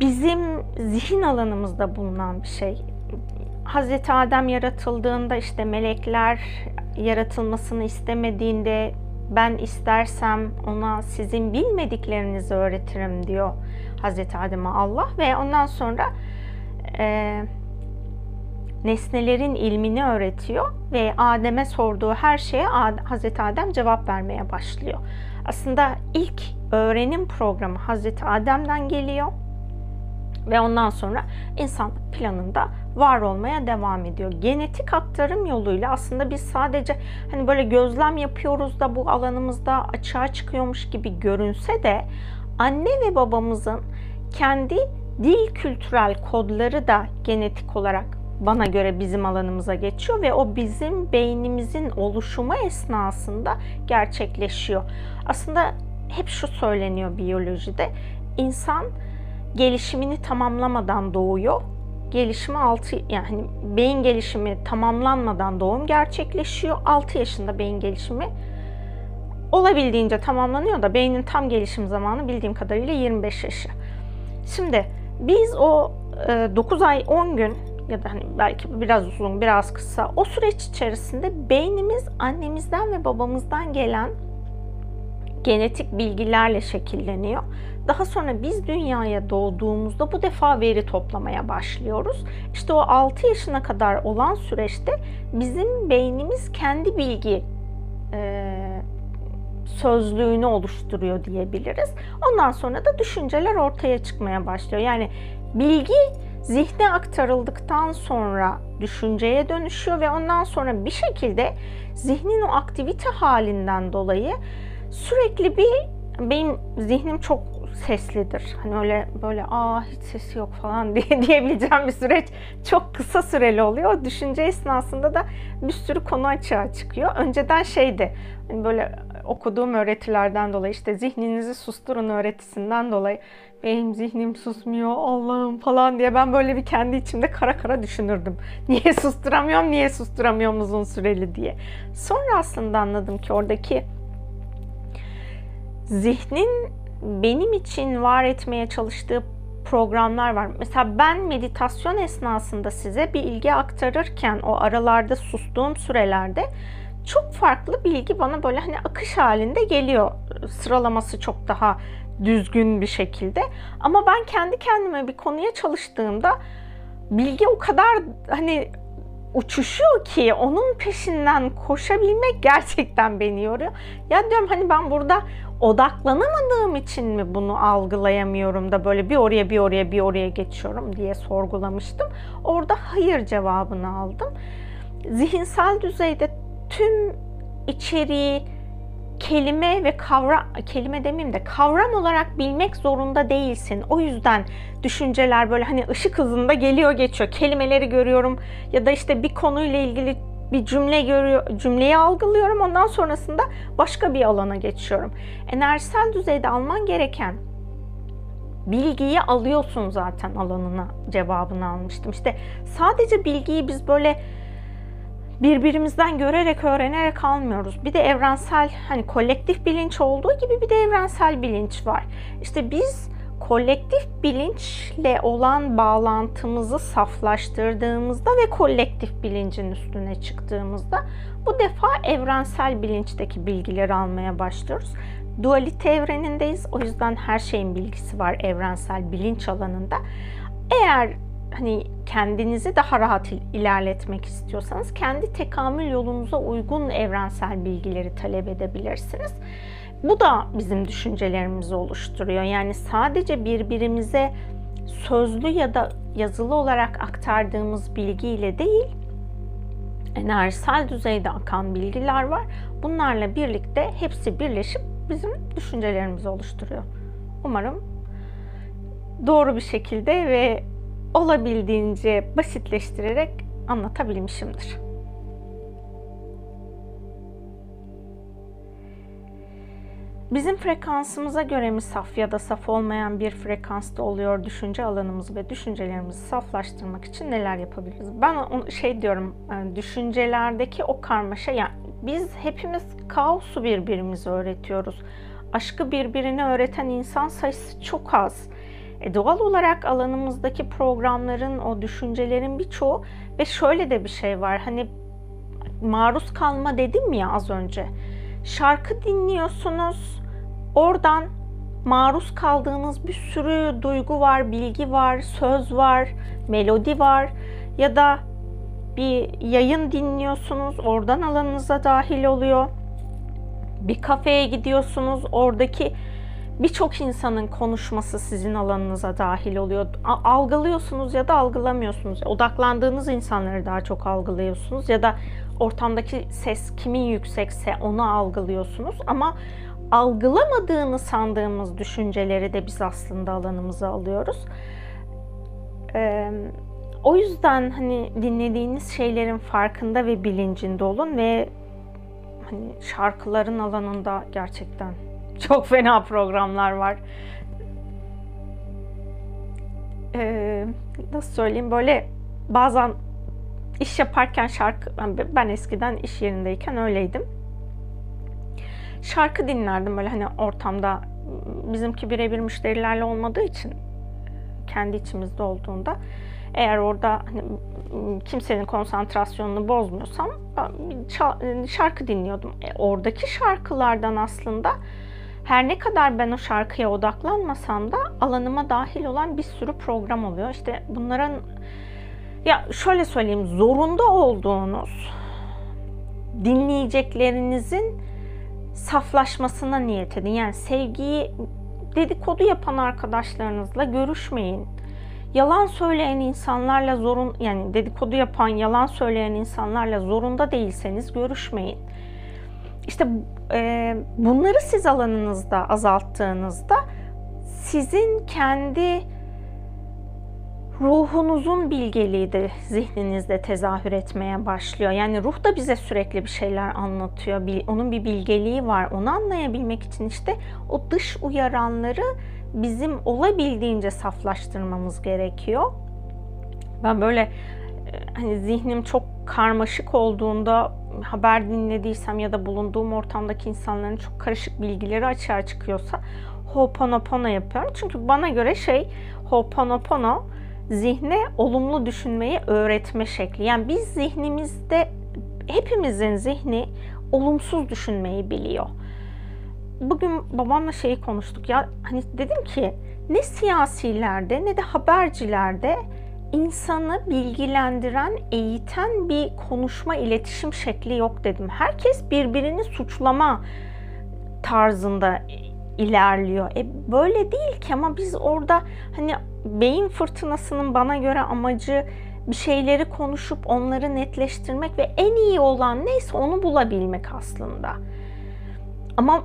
bizim zihin alanımızda bulunan bir şey. Hazreti Adem yaratıldığında işte melekler yaratılmasını istemediğinde ben istersem ona sizin bilmediklerinizi öğretirim diyor Hazreti Adem'e Allah ve ondan sonra e, nesnelerin ilmini öğretiyor ve Adem'e sorduğu her şeye Hazreti Adem cevap vermeye başlıyor. Aslında ilk öğrenim programı Hazreti Adem'den geliyor ve ondan sonra insanlık planında var olmaya devam ediyor. Genetik aktarım yoluyla aslında biz sadece hani böyle gözlem yapıyoruz da bu alanımızda açığa çıkıyormuş gibi görünse de anne ve babamızın kendi dil kültürel kodları da genetik olarak bana göre bizim alanımıza geçiyor ve o bizim beynimizin oluşumu esnasında gerçekleşiyor. Aslında hep şu söyleniyor biyolojide. İnsan gelişimini tamamlamadan doğuyor. Gelişimi 6 yani beyin gelişimi tamamlanmadan doğum gerçekleşiyor. 6 yaşında beyin gelişimi olabildiğince tamamlanıyor da beynin tam gelişim zamanı bildiğim kadarıyla 25 yaşı. Şimdi biz o 9 ay 10 gün ya da hani belki biraz uzun biraz kısa o süreç içerisinde beynimiz annemizden ve babamızdan gelen genetik bilgilerle şekilleniyor. Daha sonra biz dünyaya doğduğumuzda bu defa veri toplamaya başlıyoruz. İşte o 6 yaşına kadar olan süreçte bizim beynimiz kendi bilgi e, sözlüğünü oluşturuyor diyebiliriz. Ondan sonra da düşünceler ortaya çıkmaya başlıyor. Yani bilgi zihne aktarıldıktan sonra düşünceye dönüşüyor ve ondan sonra bir şekilde zihnin o aktivite halinden dolayı sürekli bir benim zihnim çok seslidir. Hani öyle böyle aa hiç sesi yok falan diye diyebileceğim bir süreç çok kısa süreli oluyor. Düşünce esnasında da bir sürü konu açığa çıkıyor. Önceden şeydi hani böyle okuduğum öğretilerden dolayı işte zihninizi susturun öğretisinden dolayı benim zihnim susmuyor Allah'ım falan diye ben böyle bir kendi içimde kara kara düşünürdüm. Niye susturamıyorum, niye susturamıyorum uzun süreli diye. Sonra aslında anladım ki oradaki zihnin benim için var etmeye çalıştığı programlar var. Mesela ben meditasyon esnasında size bir ilgi aktarırken o aralarda sustuğum sürelerde çok farklı bilgi bana böyle hani akış halinde geliyor. Sıralaması çok daha düzgün bir şekilde. Ama ben kendi kendime bir konuya çalıştığımda bilgi o kadar hani uçuşuyor ki onun peşinden koşabilmek gerçekten beni yoruyor. Ya diyorum hani ben burada odaklanamadığım için mi bunu algılayamıyorum da böyle bir oraya bir oraya bir oraya geçiyorum diye sorgulamıştım. Orada hayır cevabını aldım. Zihinsel düzeyde tüm içeriği kelime ve kavram kelime demeyeyim de kavram olarak bilmek zorunda değilsin. O yüzden düşünceler böyle hani ışık hızında geliyor geçiyor. Kelimeleri görüyorum ya da işte bir konuyla ilgili bir cümle görüyor, cümleyi algılıyorum. Ondan sonrasında başka bir alana geçiyorum. Enerjisel düzeyde alman gereken bilgiyi alıyorsun zaten alanına cevabını almıştım. İşte sadece bilgiyi biz böyle birbirimizden görerek öğrenerek almıyoruz. Bir de evrensel hani kolektif bilinç olduğu gibi bir de evrensel bilinç var. İşte biz kolektif bilinçle olan bağlantımızı saflaştırdığımızda ve kolektif bilincin üstüne çıktığımızda bu defa evrensel bilinçteki bilgileri almaya başlıyoruz. dualite evrenindeyiz. O yüzden her şeyin bilgisi var evrensel bilinç alanında. Eğer hani kendinizi daha rahat ilerletmek istiyorsanız kendi tekamül yolunuza uygun evrensel bilgileri talep edebilirsiniz. Bu da bizim düşüncelerimizi oluşturuyor. Yani sadece birbirimize sözlü ya da yazılı olarak aktardığımız bilgiyle değil, enerjisel düzeyde akan bilgiler var. Bunlarla birlikte hepsi birleşip bizim düşüncelerimizi oluşturuyor. Umarım doğru bir şekilde ve olabildiğince basitleştirerek anlatabilmişimdir. Bizim frekansımıza göre mi saf ya da saf olmayan bir frekansta oluyor düşünce alanımızı ve düşüncelerimizi saflaştırmak için neler yapabiliriz? Ben şey diyorum, e, düşüncelerdeki o karmaşa, yani biz hepimiz kaosu birbirimize öğretiyoruz. Aşkı birbirine öğreten insan sayısı çok az. E doğal olarak alanımızdaki programların, o düşüncelerin birçoğu ve şöyle de bir şey var. Hani maruz kalma dedim ya az önce. Şarkı dinliyorsunuz. Oradan maruz kaldığınız bir sürü duygu var, bilgi var, söz var, melodi var ya da bir yayın dinliyorsunuz, oradan alanınıza dahil oluyor. Bir kafeye gidiyorsunuz, oradaki birçok insanın konuşması sizin alanınıza dahil oluyor. Algılıyorsunuz ya da algılamıyorsunuz. Odaklandığınız insanları daha çok algılıyorsunuz ya da ortamdaki ses kimin yüksekse onu algılıyorsunuz ama algılamadığını sandığımız düşünceleri de biz aslında alanımıza alıyoruz. Ee, o yüzden hani dinlediğiniz şeylerin farkında ve bilincinde olun ve hani şarkıların alanında gerçekten çok fena programlar var. Ee, nasıl söyleyeyim böyle bazen iş yaparken şarkı ben eskiden iş yerindeyken öyleydim. Şarkı dinlerdim böyle hani ortamda bizimki birebir müşterilerle olmadığı için kendi içimizde olduğunda eğer orada hani, kimsenin konsantrasyonunu bozmuyorsam şarkı dinliyordum. E, oradaki şarkılardan aslında her ne kadar ben o şarkıya odaklanmasam da alanıma dahil olan bir sürü program oluyor. İşte bunların ya şöyle söyleyeyim zorunda olduğunuz dinleyeceklerinizin saflaşmasına niyet edin. Yani sevgiyi dedikodu yapan arkadaşlarınızla görüşmeyin. Yalan söyleyen insanlarla zorun yani dedikodu yapan, yalan söyleyen insanlarla zorunda değilseniz görüşmeyin. İşte e, bunları siz alanınızda azalttığınızda sizin kendi ruhunuzun bilgeliği de zihninizde tezahür etmeye başlıyor. Yani ruh da bize sürekli bir şeyler anlatıyor. Onun bir bilgeliği var. Onu anlayabilmek için işte o dış uyaranları bizim olabildiğince saflaştırmamız gerekiyor. Ben böyle e, hani zihnim çok karmaşık olduğunda haber dinlediysem ya da bulunduğum ortamdaki insanların çok karışık bilgileri açığa çıkıyorsa Ho'oponopono yapıyorum. Çünkü bana göre şey Ho'oponopono zihne olumlu düşünmeyi öğretme şekli. Yani biz zihnimizde hepimizin zihni olumsuz düşünmeyi biliyor. Bugün babamla şeyi konuştuk ya hani dedim ki ne siyasilerde ne de habercilerde insanı bilgilendiren, eğiten bir konuşma, iletişim şekli yok dedim. Herkes birbirini suçlama tarzında ilerliyor. E böyle değil ki ama biz orada hani beyin fırtınasının bana göre amacı bir şeyleri konuşup onları netleştirmek ve en iyi olan neyse onu bulabilmek aslında. Ama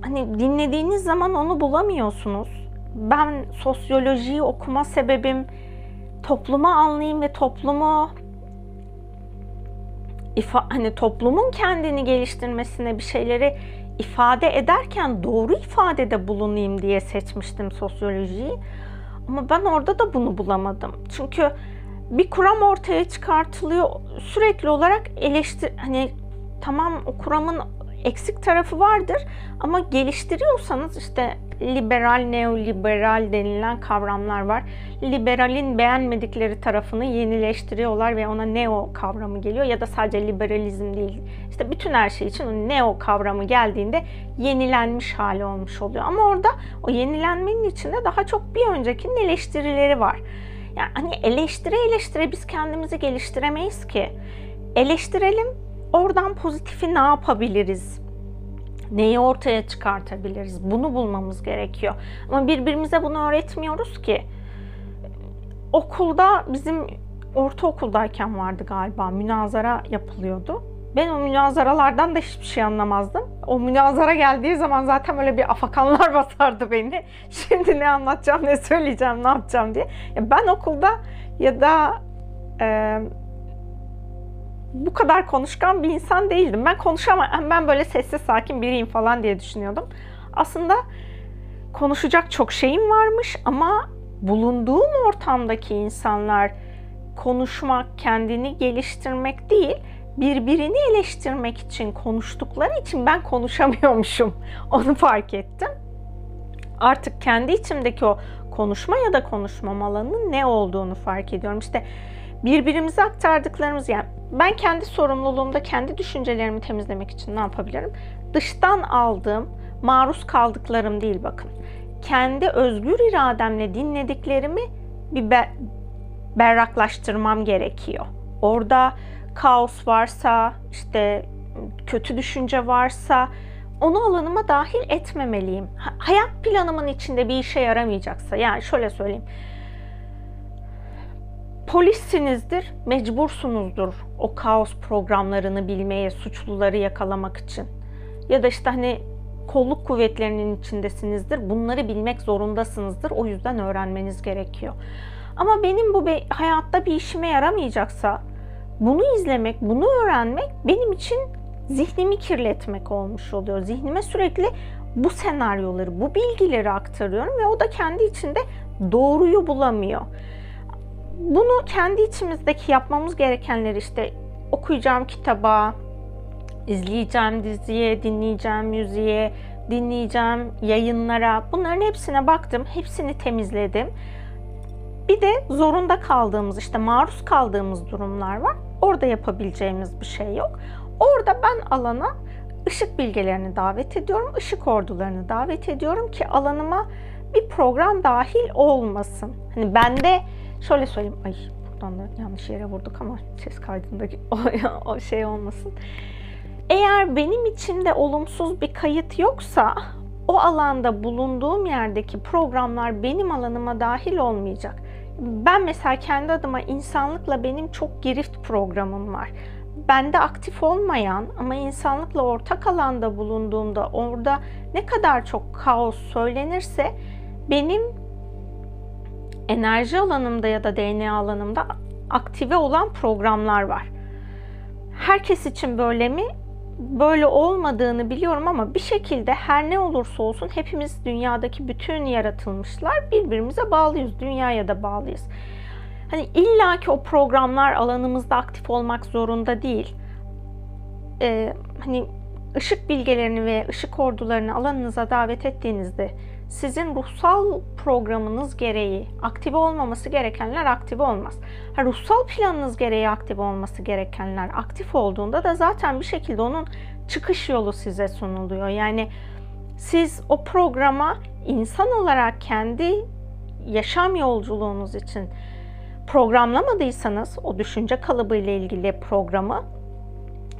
hani dinlediğiniz zaman onu bulamıyorsunuz. Ben sosyolojiyi okuma sebebim toplumu anlayayım ve toplumu ifa, hani toplumun kendini geliştirmesine bir şeyleri ifade ederken doğru ifadede bulunayım diye seçmiştim sosyolojiyi. Ama ben orada da bunu bulamadım. Çünkü bir kuram ortaya çıkartılıyor. Sürekli olarak eleştir hani tamam o kuramın eksik tarafı vardır ama geliştiriyorsanız işte liberal, neoliberal denilen kavramlar var. Liberalin beğenmedikleri tarafını yenileştiriyorlar ve ona neo kavramı geliyor ya da sadece liberalizm değil. İşte bütün her şey için o neo kavramı geldiğinde yenilenmiş hali olmuş oluyor. Ama orada o yenilenmenin içinde daha çok bir öncekinin eleştirileri var. Yani hani eleştire eleştire biz kendimizi geliştiremeyiz ki. Eleştirelim, oradan pozitifi ne yapabiliriz? Neyi ortaya çıkartabiliriz? Bunu bulmamız gerekiyor. Ama birbirimize bunu öğretmiyoruz ki. Okulda bizim ortaokuldayken vardı galiba münazara yapılıyordu. Ben o münazaralardan da hiçbir şey anlamazdım. O münazara geldiği zaman zaten böyle bir afakanlar basardı beni. Şimdi ne anlatacağım, ne söyleyeceğim, ne yapacağım diye. ben okulda ya da e, bu kadar konuşkan bir insan değildim. Ben konuşamam, ben böyle sessiz sakin biriyim falan diye düşünüyordum. Aslında konuşacak çok şeyim varmış ama bulunduğum ortamdaki insanlar konuşmak, kendini geliştirmek değil, birbirini eleştirmek için konuştukları için ben konuşamıyormuşum. Onu fark ettim. Artık kendi içimdeki o konuşma ya da konuşmam alanının ne olduğunu fark ediyorum. İşte birbirimize aktardıklarımız yani ben kendi sorumluluğumda kendi düşüncelerimi temizlemek için ne yapabilirim? Dıştan aldığım, maruz kaldıklarım değil bakın. Kendi özgür irademle dinlediklerimi bir berraklaştırmam gerekiyor. Orada kaos varsa, işte kötü düşünce varsa onu alanıma dahil etmemeliyim. Hayat planımın içinde bir işe yaramayacaksa, yani şöyle söyleyeyim. Polissinizdir, mecbursunuzdur o kaos programlarını bilmeye, suçluları yakalamak için. Ya da işte hani kolluk kuvvetlerinin içindesinizdir. Bunları bilmek zorundasınızdır. O yüzden öğrenmeniz gerekiyor. Ama benim bu hayatta bir işime yaramayacaksa bunu izlemek, bunu öğrenmek benim için zihnimi kirletmek olmuş oluyor. Zihnime sürekli bu senaryoları, bu bilgileri aktarıyorum ve o da kendi içinde doğruyu bulamıyor. Bunu kendi içimizdeki yapmamız gerekenleri işte okuyacağım kitaba, izleyeceğim diziye, dinleyeceğim müziğe, dinleyeceğim yayınlara bunların hepsine baktım, hepsini temizledim. Bir de zorunda kaldığımız işte maruz kaldığımız durumlar var. Orada yapabileceğimiz bir şey yok. Orada ben alana ışık bilgelerini davet ediyorum, ışık ordularını davet ediyorum ki alanıma bir program dahil olmasın. Hani bende şöyle söyleyeyim, ay buradan da yanlış yere vurduk ama ses kaydındaki o, o şey olmasın. Eğer benim içimde olumsuz bir kayıt yoksa o alanda bulunduğum yerdeki programlar benim alanıma dahil olmayacak. Ben mesela kendi adıma insanlıkla benim çok girift programım var. Bende aktif olmayan ama insanlıkla ortak alanda bulunduğumda orada ne kadar çok kaos söylenirse benim enerji alanımda ya da DNA alanımda aktive olan programlar var. Herkes için böyle mi? böyle olmadığını biliyorum ama bir şekilde her ne olursa olsun hepimiz dünyadaki bütün yaratılmışlar birbirimize bağlıyız. Dünyaya da bağlıyız. Hani illaki o programlar alanımızda aktif olmak zorunda değil. Ee, hani ışık bilgelerini ve ışık ordularını alanınıza davet ettiğinizde sizin ruhsal programınız gereği aktive olmaması gerekenler aktive olmaz. Ha, ruhsal planınız gereği aktive olması gerekenler aktif olduğunda da zaten bir şekilde onun çıkış yolu size sunuluyor. Yani siz o programa insan olarak kendi yaşam yolculuğunuz için programlamadıysanız o düşünce kalıbı ile ilgili programı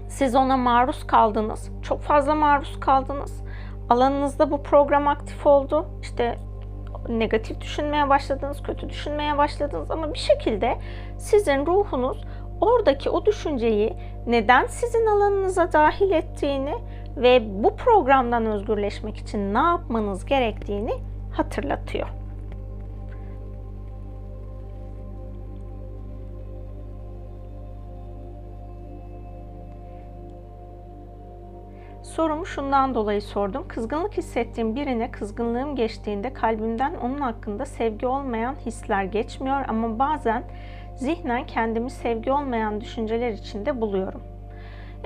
siz ona maruz kaldınız. Çok fazla maruz kaldınız alanınızda bu program aktif oldu. İşte negatif düşünmeye başladınız, kötü düşünmeye başladınız ama bir şekilde sizin ruhunuz oradaki o düşünceyi neden sizin alanınıza dahil ettiğini ve bu programdan özgürleşmek için ne yapmanız gerektiğini hatırlatıyor. Sorumu şundan dolayı sordum. Kızgınlık hissettiğim birine kızgınlığım geçtiğinde kalbimden onun hakkında sevgi olmayan hisler geçmiyor ama bazen zihnen kendimi sevgi olmayan düşünceler içinde buluyorum.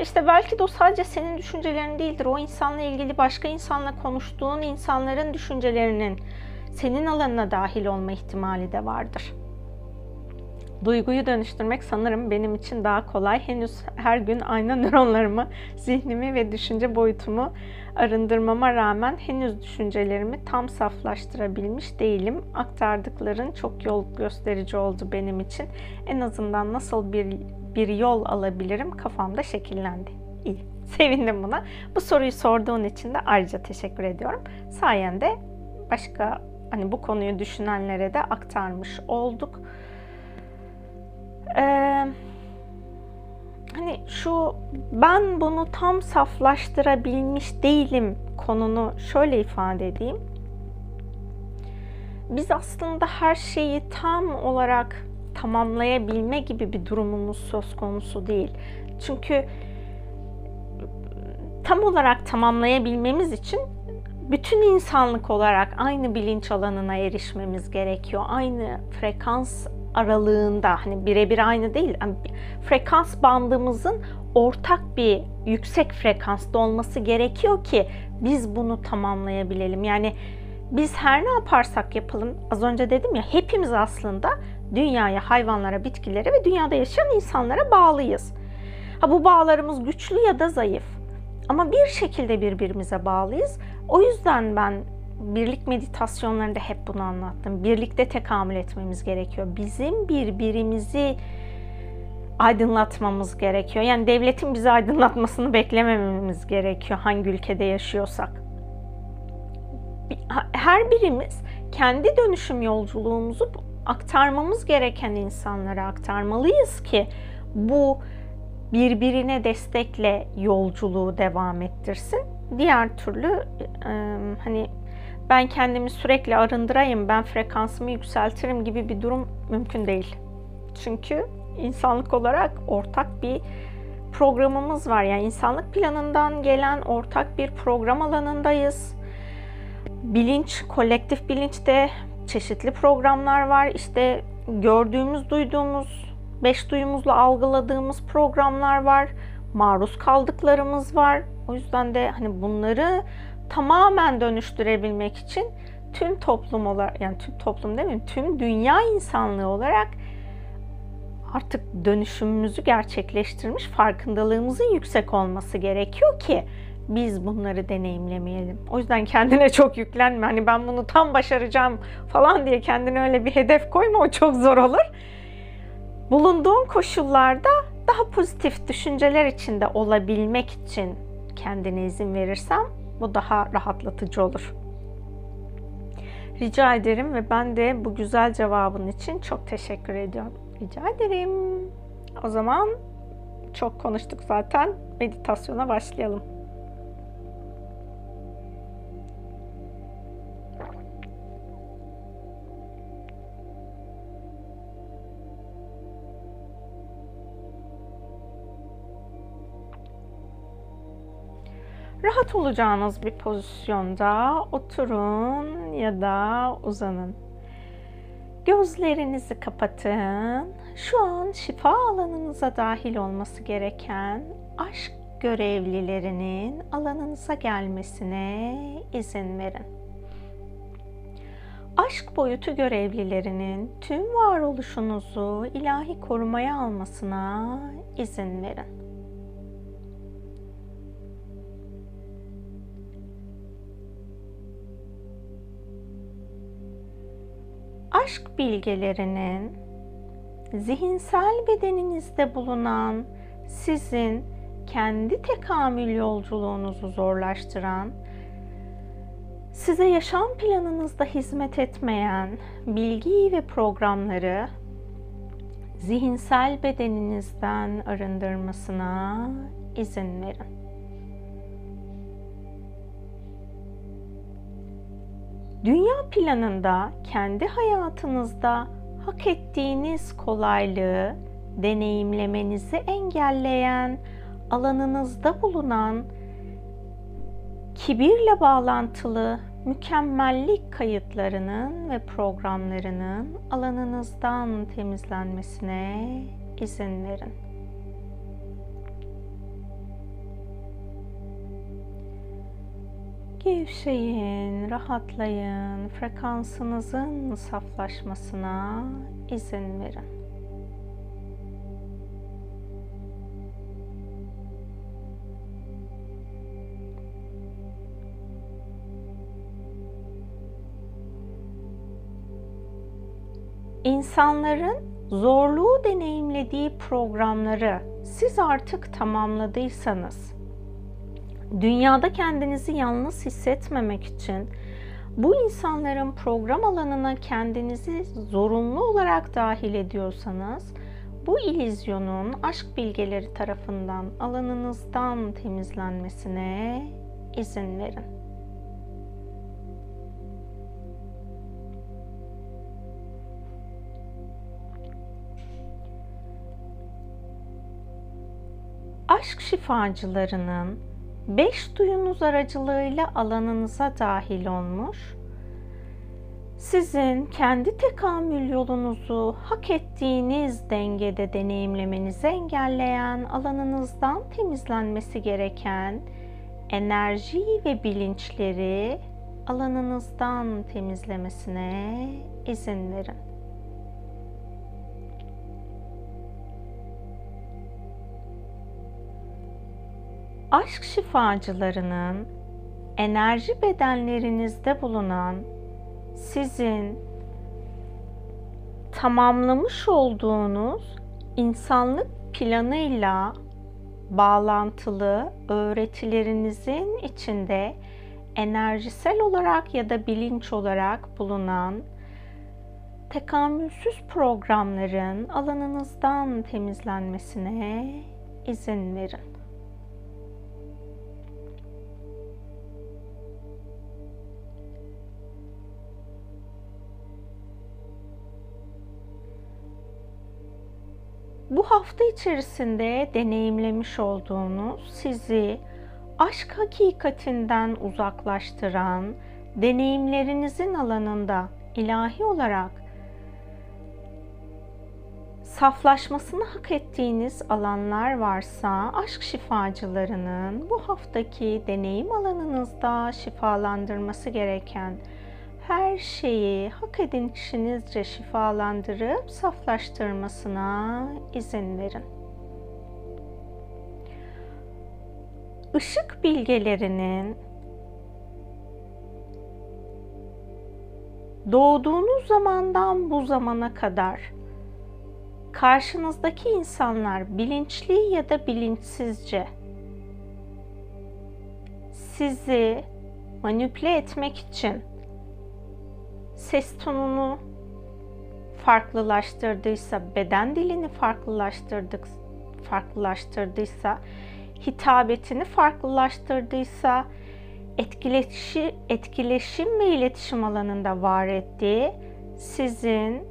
İşte belki de o sadece senin düşüncelerin değildir. O insanla ilgili başka insanla konuştuğun insanların düşüncelerinin senin alanına dahil olma ihtimali de vardır. Duyguyu dönüştürmek sanırım benim için daha kolay. Henüz her gün aynı nöronlarımı, zihnimi ve düşünce boyutumu arındırmama rağmen henüz düşüncelerimi tam saflaştırabilmiş değilim. Aktardıkların çok yol gösterici oldu benim için. En azından nasıl bir bir yol alabilirim kafamda şekillendi. İyi. Sevindim buna. Bu soruyu sorduğun için de ayrıca teşekkür ediyorum. Sayende başka hani bu konuyu düşünenlere de aktarmış olduk. Ee, hani şu ben bunu tam saflaştırabilmiş değilim konunu şöyle ifade edeyim. Biz aslında her şeyi tam olarak tamamlayabilme gibi bir durumumuz söz konusu değil. Çünkü tam olarak tamamlayabilmemiz için bütün insanlık olarak aynı bilinç alanına erişmemiz gerekiyor. Aynı frekans aralığında hani birebir aynı değil. Yani frekans bandımızın ortak bir yüksek frekansta olması gerekiyor ki biz bunu tamamlayabilelim. Yani biz her ne yaparsak yapalım az önce dedim ya hepimiz aslında dünyaya, hayvanlara, bitkilere ve dünyada yaşayan insanlara bağlıyız. Ha bu bağlarımız güçlü ya da zayıf. Ama bir şekilde birbirimize bağlıyız. O yüzden ben birlik meditasyonlarında hep bunu anlattım. Birlikte tekamül etmemiz gerekiyor. Bizim birbirimizi aydınlatmamız gerekiyor. Yani devletin bizi aydınlatmasını beklemememiz gerekiyor hangi ülkede yaşıyorsak. Her birimiz kendi dönüşüm yolculuğumuzu aktarmamız gereken insanlara aktarmalıyız ki bu birbirine destekle yolculuğu devam ettirsin. Diğer türlü hani ben kendimi sürekli arındırayım, ben frekansımı yükseltirim gibi bir durum mümkün değil. Çünkü insanlık olarak ortak bir programımız var. Yani insanlık planından gelen ortak bir program alanındayız. Bilinç, kolektif bilinçte çeşitli programlar var. İşte gördüğümüz, duyduğumuz, beş duyumuzla algıladığımız programlar var. Maruz kaldıklarımız var. O yüzden de hani bunları tamamen dönüştürebilmek için tüm toplum olarak yani tüm toplum demeyeyim tüm dünya insanlığı olarak artık dönüşümümüzü gerçekleştirmiş farkındalığımızın yüksek olması gerekiyor ki biz bunları deneyimlemeyelim. O yüzden kendine çok yüklenme. Hani ben bunu tam başaracağım falan diye kendine öyle bir hedef koyma. O çok zor olur. Bulunduğun koşullarda daha pozitif düşünceler içinde olabilmek için kendine izin verirsem bu daha rahatlatıcı olur. Rica ederim ve ben de bu güzel cevabın için çok teşekkür ediyorum. Rica ederim. O zaman çok konuştuk zaten. Meditasyona başlayalım. Rahat olacağınız bir pozisyonda oturun ya da uzanın. Gözlerinizi kapatın. Şu an şifa alanınıza dahil olması gereken aşk görevlilerinin alanınıza gelmesine izin verin. Aşk boyutu görevlilerinin tüm varoluşunuzu ilahi korumaya almasına izin verin. Aşk bilgelerinin zihinsel bedeninizde bulunan sizin kendi tekamül yolculuğunuzu zorlaştıran, size yaşam planınızda hizmet etmeyen bilgi ve programları zihinsel bedeninizden arındırmasına izin verin. Dünya planında kendi hayatınızda hak ettiğiniz kolaylığı deneyimlemenizi engelleyen alanınızda bulunan kibirle bağlantılı mükemmellik kayıtlarının ve programlarının alanınızdan temizlenmesine izin verin. Gevşeyin, rahatlayın, frekansınızın saflaşmasına izin verin. İnsanların zorluğu deneyimlediği programları siz artık tamamladıysanız, dünyada kendinizi yalnız hissetmemek için bu insanların program alanına kendinizi zorunlu olarak dahil ediyorsanız, bu ilizyonun aşk bilgeleri tarafından alanınızdan temizlenmesine izin verin. aşk şifacılarının beş duyunuz aracılığıyla alanınıza dahil olmuş, sizin kendi tekamül yolunuzu hak ettiğiniz dengede deneyimlemenizi engelleyen alanınızdan temizlenmesi gereken enerji ve bilinçleri alanınızdan temizlemesine izin verin. Aşk şifacılarının enerji bedenlerinizde bulunan sizin tamamlamış olduğunuz insanlık planıyla bağlantılı öğretilerinizin içinde enerjisel olarak ya da bilinç olarak bulunan tekamülsüz programların alanınızdan temizlenmesine izin verin. Bu hafta içerisinde deneyimlemiş olduğunuz sizi aşk hakikatinden uzaklaştıran deneyimlerinizin alanında ilahi olarak saflaşmasını hak ettiğiniz alanlar varsa aşk şifacılarının bu haftaki deneyim alanınızda şifalandırması gereken her şeyi hak edinişinizce şifalandırıp saflaştırmasına izin verin. Işık bilgelerinin doğduğunuz zamandan bu zamana kadar karşınızdaki insanlar bilinçli ya da bilinçsizce sizi manipüle etmek için ses tonunu farklılaştırdıysa, beden dilini farklılaştırdık, farklılaştırdıysa, hitabetini farklılaştırdıysa, etkileşi, etkileşim ve iletişim alanında var ettiği sizin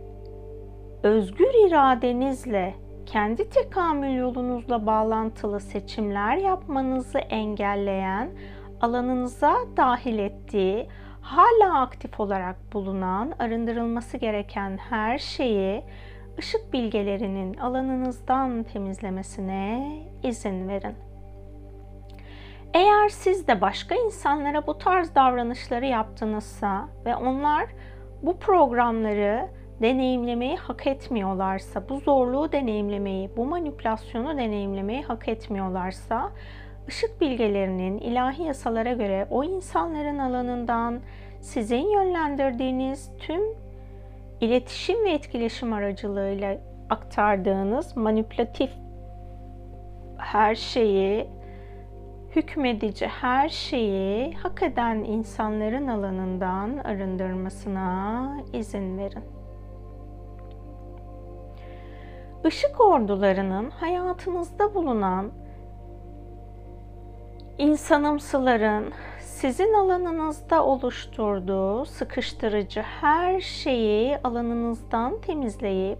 özgür iradenizle kendi tekamül yolunuzla bağlantılı seçimler yapmanızı engelleyen alanınıza dahil ettiği hala aktif olarak bulunan, arındırılması gereken her şeyi ışık bilgelerinin alanınızdan temizlemesine izin verin. Eğer siz de başka insanlara bu tarz davranışları yaptınızsa ve onlar bu programları deneyimlemeyi hak etmiyorlarsa, bu zorluğu deneyimlemeyi, bu manipülasyonu deneyimlemeyi hak etmiyorlarsa Işık bilgelerinin ilahi yasalara göre o insanların alanından sizin yönlendirdiğiniz tüm iletişim ve etkileşim aracılığıyla aktardığınız manipülatif her şeyi, hükmedici her şeyi hak eden insanların alanından arındırmasına izin verin. Işık ordularının hayatınızda bulunan insanımsıların sizin alanınızda oluşturduğu sıkıştırıcı her şeyi alanınızdan temizleyip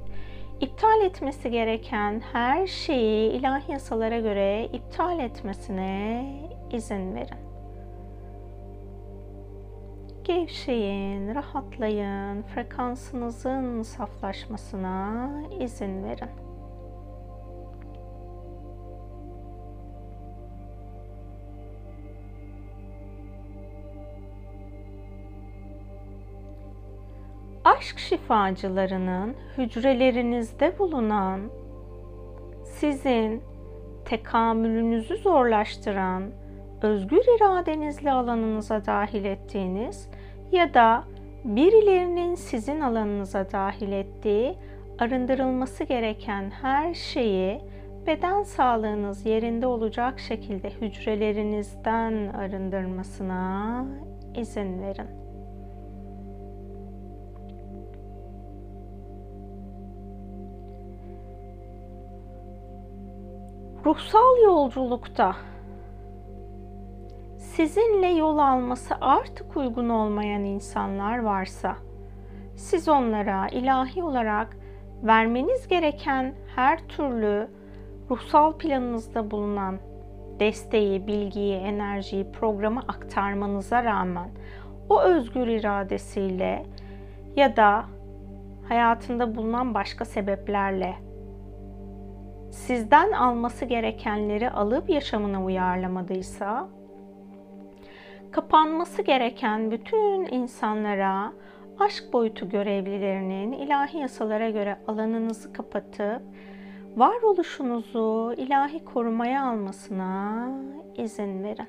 iptal etmesi gereken her şeyi ilahi yasalara göre iptal etmesine izin verin. Gevşeyin, rahatlayın, frekansınızın saflaşmasına izin verin. Şifacılarının hücrelerinizde bulunan sizin tekamülünüzü zorlaştıran özgür iradenizle alanınıza dahil ettiğiniz ya da birilerinin sizin alanınıza dahil ettiği arındırılması gereken her şeyi beden sağlığınız yerinde olacak şekilde hücrelerinizden arındırmasına izin verin. Ruhsal yolculukta sizinle yol alması artık uygun olmayan insanlar varsa siz onlara ilahi olarak vermeniz gereken her türlü ruhsal planınızda bulunan desteği, bilgiyi, enerjiyi, programı aktarmanıza rağmen o özgür iradesiyle ya da hayatında bulunan başka sebeplerle sizden alması gerekenleri alıp yaşamına uyarlamadıysa kapanması gereken bütün insanlara aşk boyutu görevlilerinin ilahi yasalara göre alanınızı kapatıp varoluşunuzu ilahi korumaya almasına izin verin.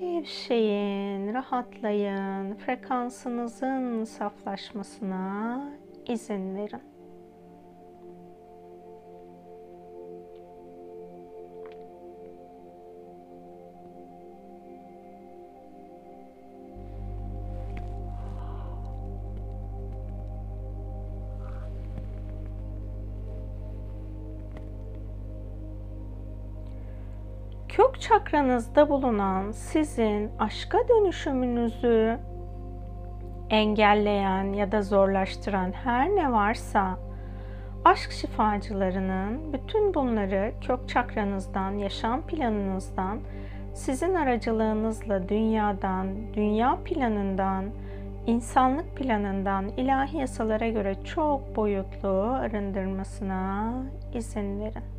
Gevşeyin, rahatlayın, frekansınızın saflaşmasına izin verin. Kök çakranızda bulunan sizin aşka dönüşümünüzü engelleyen ya da zorlaştıran her ne varsa aşk şifacılarının bütün bunları kök çakranızdan, yaşam planınızdan, sizin aracılığınızla dünyadan, dünya planından, insanlık planından ilahi yasalara göre çok boyutlu arındırmasına izin verin.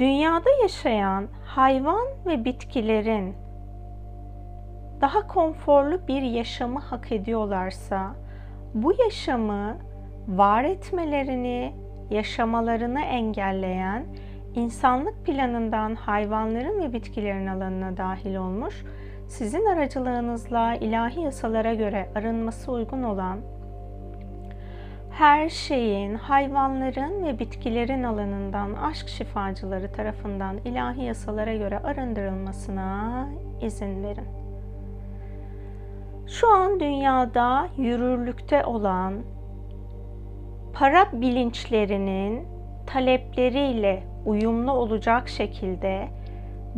Dünyada yaşayan hayvan ve bitkilerin daha konforlu bir yaşamı hak ediyorlarsa bu yaşamı var etmelerini, yaşamalarını engelleyen insanlık planından hayvanların ve bitkilerin alanına dahil olmuş, sizin aracılığınızla ilahi yasalara göre arınması uygun olan her şeyin, hayvanların ve bitkilerin alanından aşk şifacıları tarafından ilahi yasalara göre arındırılmasına izin verin. Şu an dünyada yürürlükte olan para bilinçlerinin talepleriyle uyumlu olacak şekilde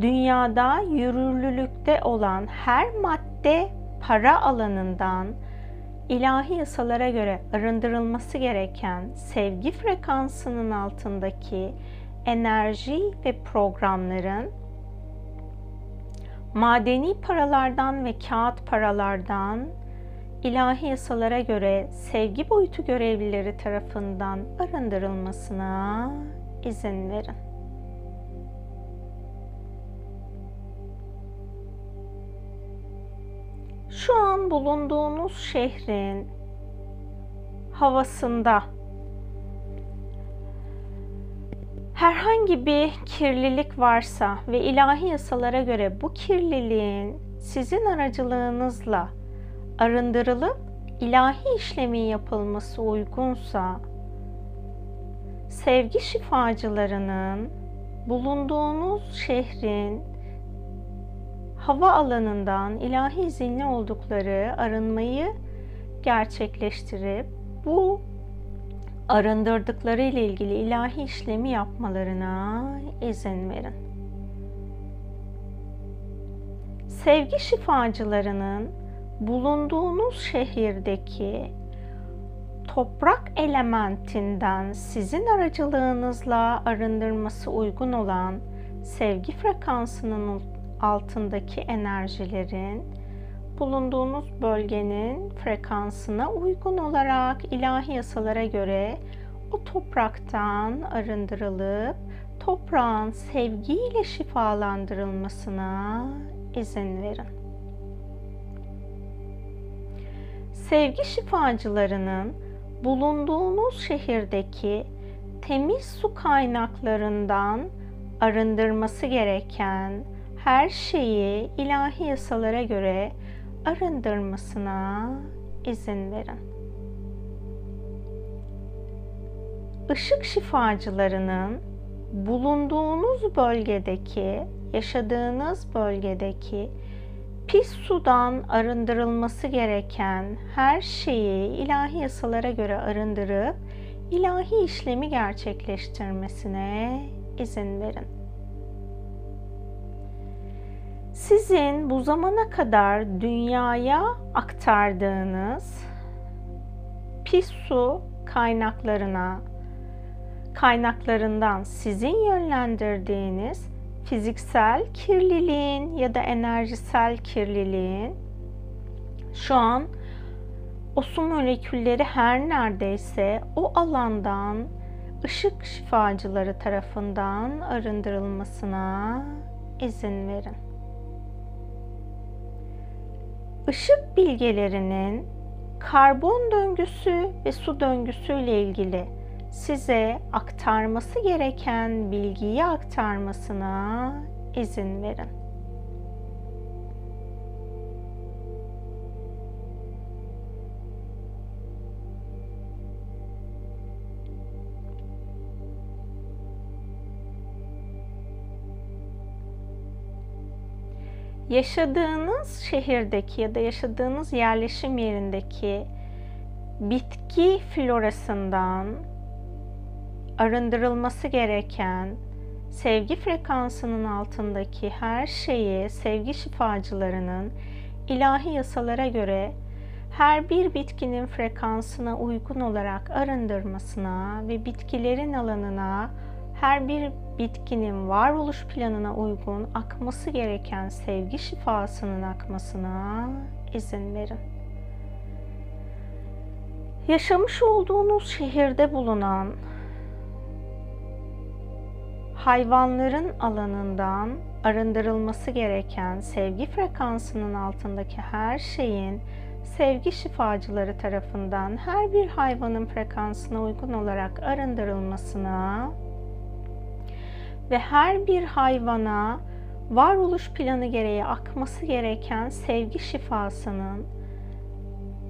dünyada yürürlülükte olan her madde para alanından ilahi yasalara göre arındırılması gereken sevgi frekansının altındaki enerji ve programların madeni paralardan ve kağıt paralardan ilahi yasalara göre sevgi boyutu görevlileri tarafından arındırılmasına izin verin. Şu an bulunduğunuz şehrin havasında herhangi bir kirlilik varsa ve ilahi yasalara göre bu kirliliğin sizin aracılığınızla arındırılıp ilahi işlemin yapılması uygunsa sevgi şifacılarının bulunduğunuz şehrin hava alanından ilahi izinli oldukları arınmayı gerçekleştirip bu arındırdıkları ile ilgili ilahi işlemi yapmalarına izin verin. Sevgi şifacılarının bulunduğunuz şehirdeki toprak elementinden sizin aracılığınızla arındırması uygun olan sevgi frekansının altındaki enerjilerin bulunduğunuz bölgenin frekansına uygun olarak ilahi yasalara göre o topraktan arındırılıp toprağın sevgiyle şifalandırılmasına izin verin. Sevgi şifacılarının bulunduğunuz şehirdeki temiz su kaynaklarından arındırması gereken her şeyi ilahi yasalara göre arındırmasına izin verin. Işık şifacılarının bulunduğunuz bölgedeki, yaşadığınız bölgedeki pis sudan arındırılması gereken her şeyi ilahi yasalara göre arındırıp ilahi işlemi gerçekleştirmesine izin verin. Sizin bu zamana kadar dünyaya aktardığınız pis su kaynaklarına kaynaklarından sizin yönlendirdiğiniz fiziksel kirliliğin ya da enerjisel kirliliğin şu an o su molekülleri her neredeyse o alandan ışık şifacıları tarafından arındırılmasına izin verin. Işık bilgelerinin karbon döngüsü ve su döngüsü ile ilgili size aktarması gereken bilgiyi aktarmasına izin verin. Yaşadığınız şehirdeki ya da yaşadığınız yerleşim yerindeki bitki florasından arındırılması gereken sevgi frekansının altındaki her şeyi sevgi şifacılarının ilahi yasalara göre her bir bitkinin frekansına uygun olarak arındırmasına ve bitkilerin alanına her bir bitkinin varoluş planına uygun akması gereken sevgi şifasının akmasına izin verin. Yaşamış olduğunuz şehirde bulunan hayvanların alanından arındırılması gereken sevgi frekansının altındaki her şeyin sevgi şifacıları tarafından her bir hayvanın frekansına uygun olarak arındırılmasına ve her bir hayvana varoluş planı gereği akması gereken sevgi şifasının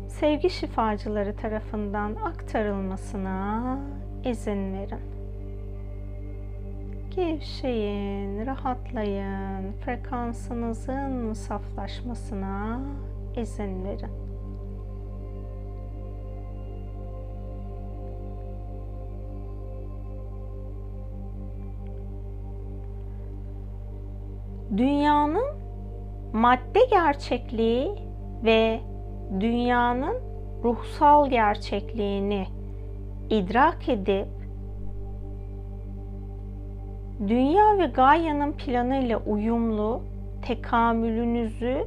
sevgi şifacıları tarafından aktarılmasına izin verin. Gevşeyin, rahatlayın, frekansınızın saflaşmasına izin verin. Dünyanın madde gerçekliği ve dünyanın ruhsal gerçekliğini idrak edip dünya ve Gaia'nın planıyla uyumlu tekamülünüzü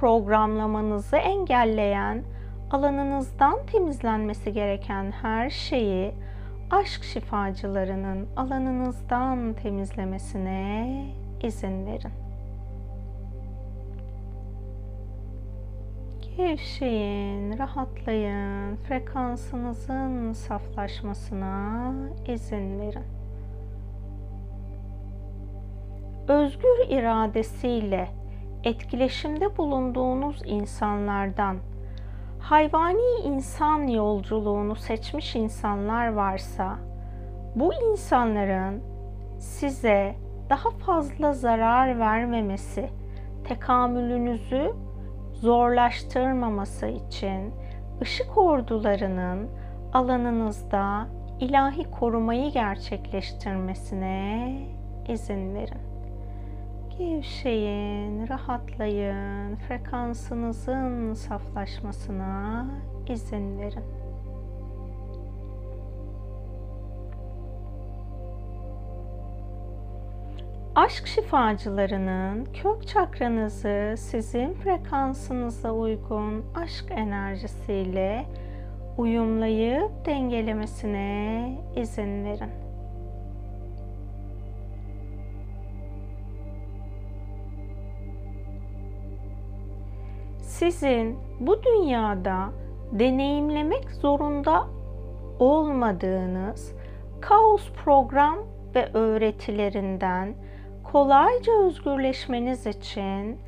programlamanızı engelleyen alanınızdan temizlenmesi gereken her şeyi aşk şifacılarının alanınızdan temizlemesine izin verin. Gevşeyin, rahatlayın, frekansınızın saflaşmasına izin verin. Özgür iradesiyle etkileşimde bulunduğunuz insanlardan hayvani insan yolculuğunu seçmiş insanlar varsa bu insanların size daha fazla zarar vermemesi, tekamülünüzü zorlaştırmaması için ışık ordularının alanınızda ilahi korumayı gerçekleştirmesine izin verin. Gevşeyin, rahatlayın, frekansınızın saflaşmasına izin verin. Aşk şifacılarının kök çakranızı sizin frekansınıza uygun aşk enerjisiyle uyumlayıp dengelemesine izin verin. Sizin bu dünyada deneyimlemek zorunda olmadığınız kaos program ve öğretilerinden kolayca özgürleşmeniz için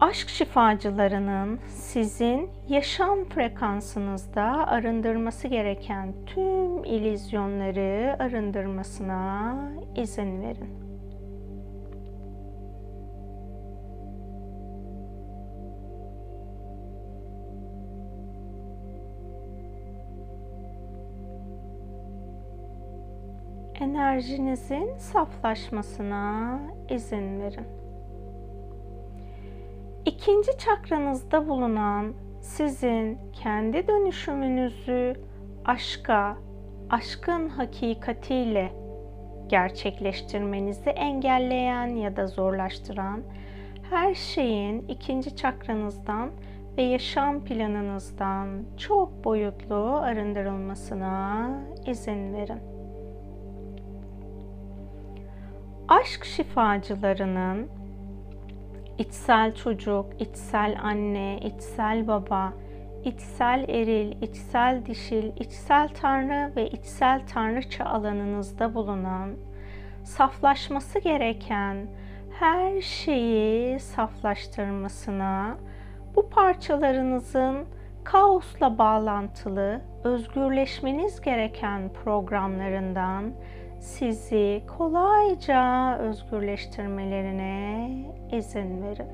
aşk şifacılarının sizin yaşam frekansınızda arındırması gereken tüm ilizyonları arındırmasına izin verin. Enerjinizin saflaşmasına izin verin. İkinci çakranızda bulunan sizin kendi dönüşümünüzü aşka, aşkın hakikatiyle gerçekleştirmenizi engelleyen ya da zorlaştıran her şeyin ikinci çakranızdan ve yaşam planınızdan çok boyutlu arındırılmasına izin verin aşk şifacılarının içsel çocuk, içsel anne, içsel baba, içsel eril, içsel dişil, içsel tanrı ve içsel tanrıça alanınızda bulunan saflaşması gereken her şeyi saflaştırmasına bu parçalarınızın kaosla bağlantılı özgürleşmeniz gereken programlarından sizi kolayca özgürleştirmelerine izin verin.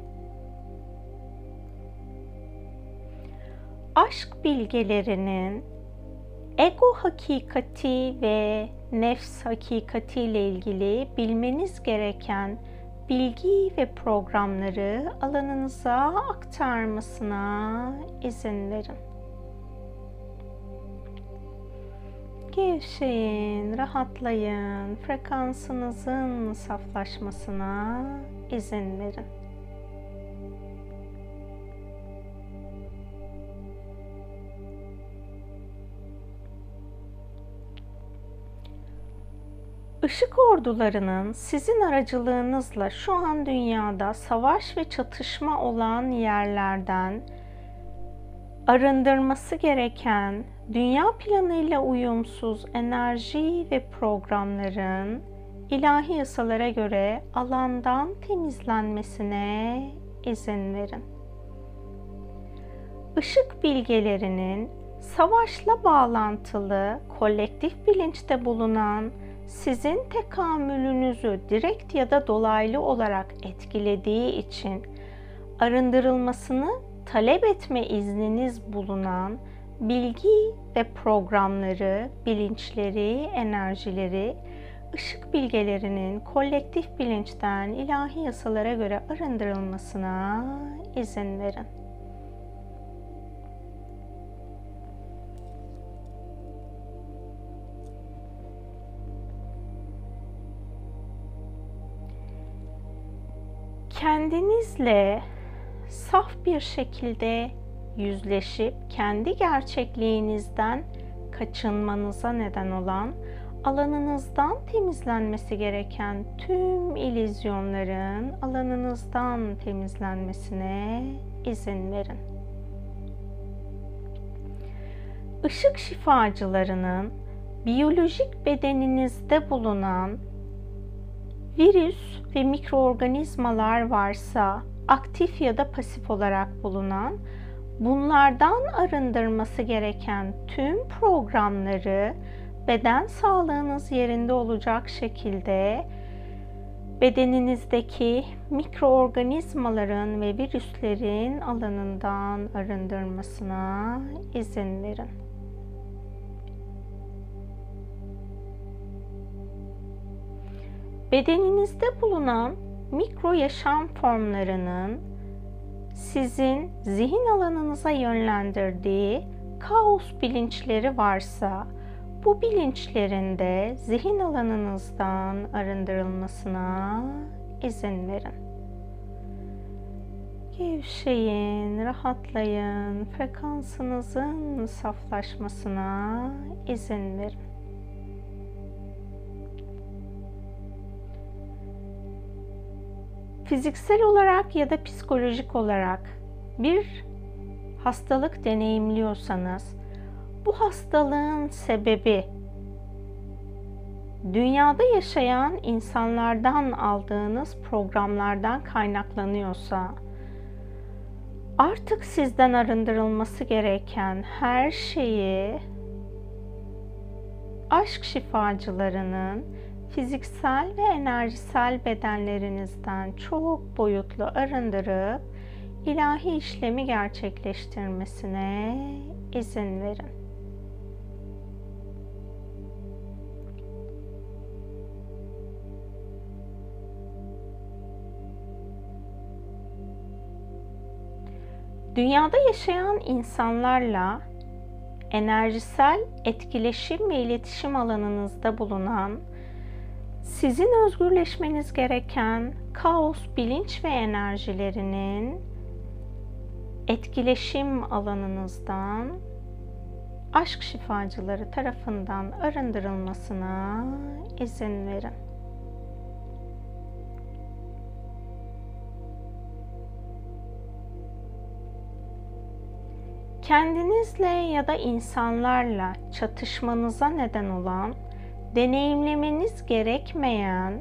Aşk bilgelerinin ego hakikati ve nefs hakikati ile ilgili bilmeniz gereken bilgi ve programları alanınıza aktarmasına izin verin. Gevşeyin, rahatlayın, frekansınızın saflaşmasına izin verin. Işık ordularının sizin aracılığınızla şu an dünyada savaş ve çatışma olan yerlerden arındırması gereken dünya planıyla uyumsuz enerji ve programların ilahi yasalara göre alandan temizlenmesine izin verin. Işık bilgelerinin savaşla bağlantılı kolektif bilinçte bulunan sizin tekamülünüzü direkt ya da dolaylı olarak etkilediği için arındırılmasını talep etme izniniz bulunan bilgi ve programları, bilinçleri, enerjileri, ışık bilgelerinin kolektif bilinçten ilahi yasalara göre arındırılmasına izin verin. Kendinizle saf bir şekilde yüzleşip kendi gerçekliğinizden kaçınmanıza neden olan alanınızdan temizlenmesi gereken tüm ilizyonların alanınızdan temizlenmesine izin verin. Işık şifacılarının biyolojik bedeninizde bulunan virüs ve mikroorganizmalar varsa aktif ya da pasif olarak bulunan bunlardan arındırması gereken tüm programları beden sağlığınız yerinde olacak şekilde bedeninizdeki mikroorganizmaların ve virüslerin alanından arındırmasına izin verin. Bedeninizde bulunan mikro yaşam formlarının sizin zihin alanınıza yönlendirdiği kaos bilinçleri varsa bu bilinçlerin de zihin alanınızdan arındırılmasına izin verin. Gevşeyin, rahatlayın, frekansınızın saflaşmasına izin verin. Fiziksel olarak ya da psikolojik olarak bir hastalık deneyimliyorsanız bu hastalığın sebebi dünyada yaşayan insanlardan aldığınız programlardan kaynaklanıyorsa artık sizden arındırılması gereken her şeyi aşk şifacılarının fiziksel ve enerjisel bedenlerinizden çok boyutlu arındırıp ilahi işlemi gerçekleştirmesine izin verin. Dünyada yaşayan insanlarla enerjisel etkileşim ve iletişim alanınızda bulunan sizin özgürleşmeniz gereken kaos bilinç ve enerjilerinin etkileşim alanınızdan aşk şifacıları tarafından arındırılmasına izin verin. kendinizle ya da insanlarla çatışmanıza neden olan, deneyimlemeniz gerekmeyen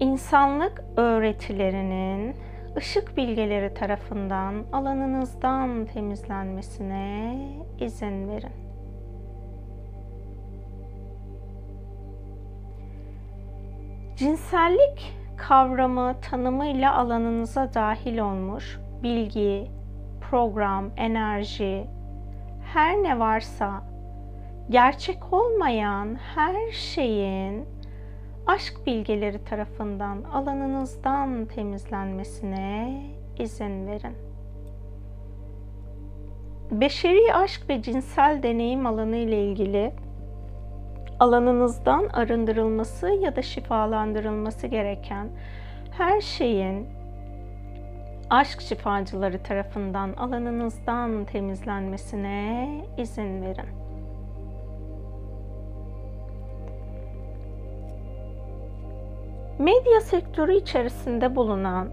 insanlık öğretilerinin ışık bilgeleri tarafından alanınızdan temizlenmesine izin verin. Cinsellik kavramı tanımıyla alanınıza dahil olmuş bilgi, program, enerji, her ne varsa gerçek olmayan her şeyin aşk bilgeleri tarafından alanınızdan temizlenmesine izin verin. Beşeri aşk ve cinsel deneyim alanı ile ilgili alanınızdan arındırılması ya da şifalandırılması gereken her şeyin aşk şifacıları tarafından alanınızdan temizlenmesine izin verin. Medya sektörü içerisinde bulunan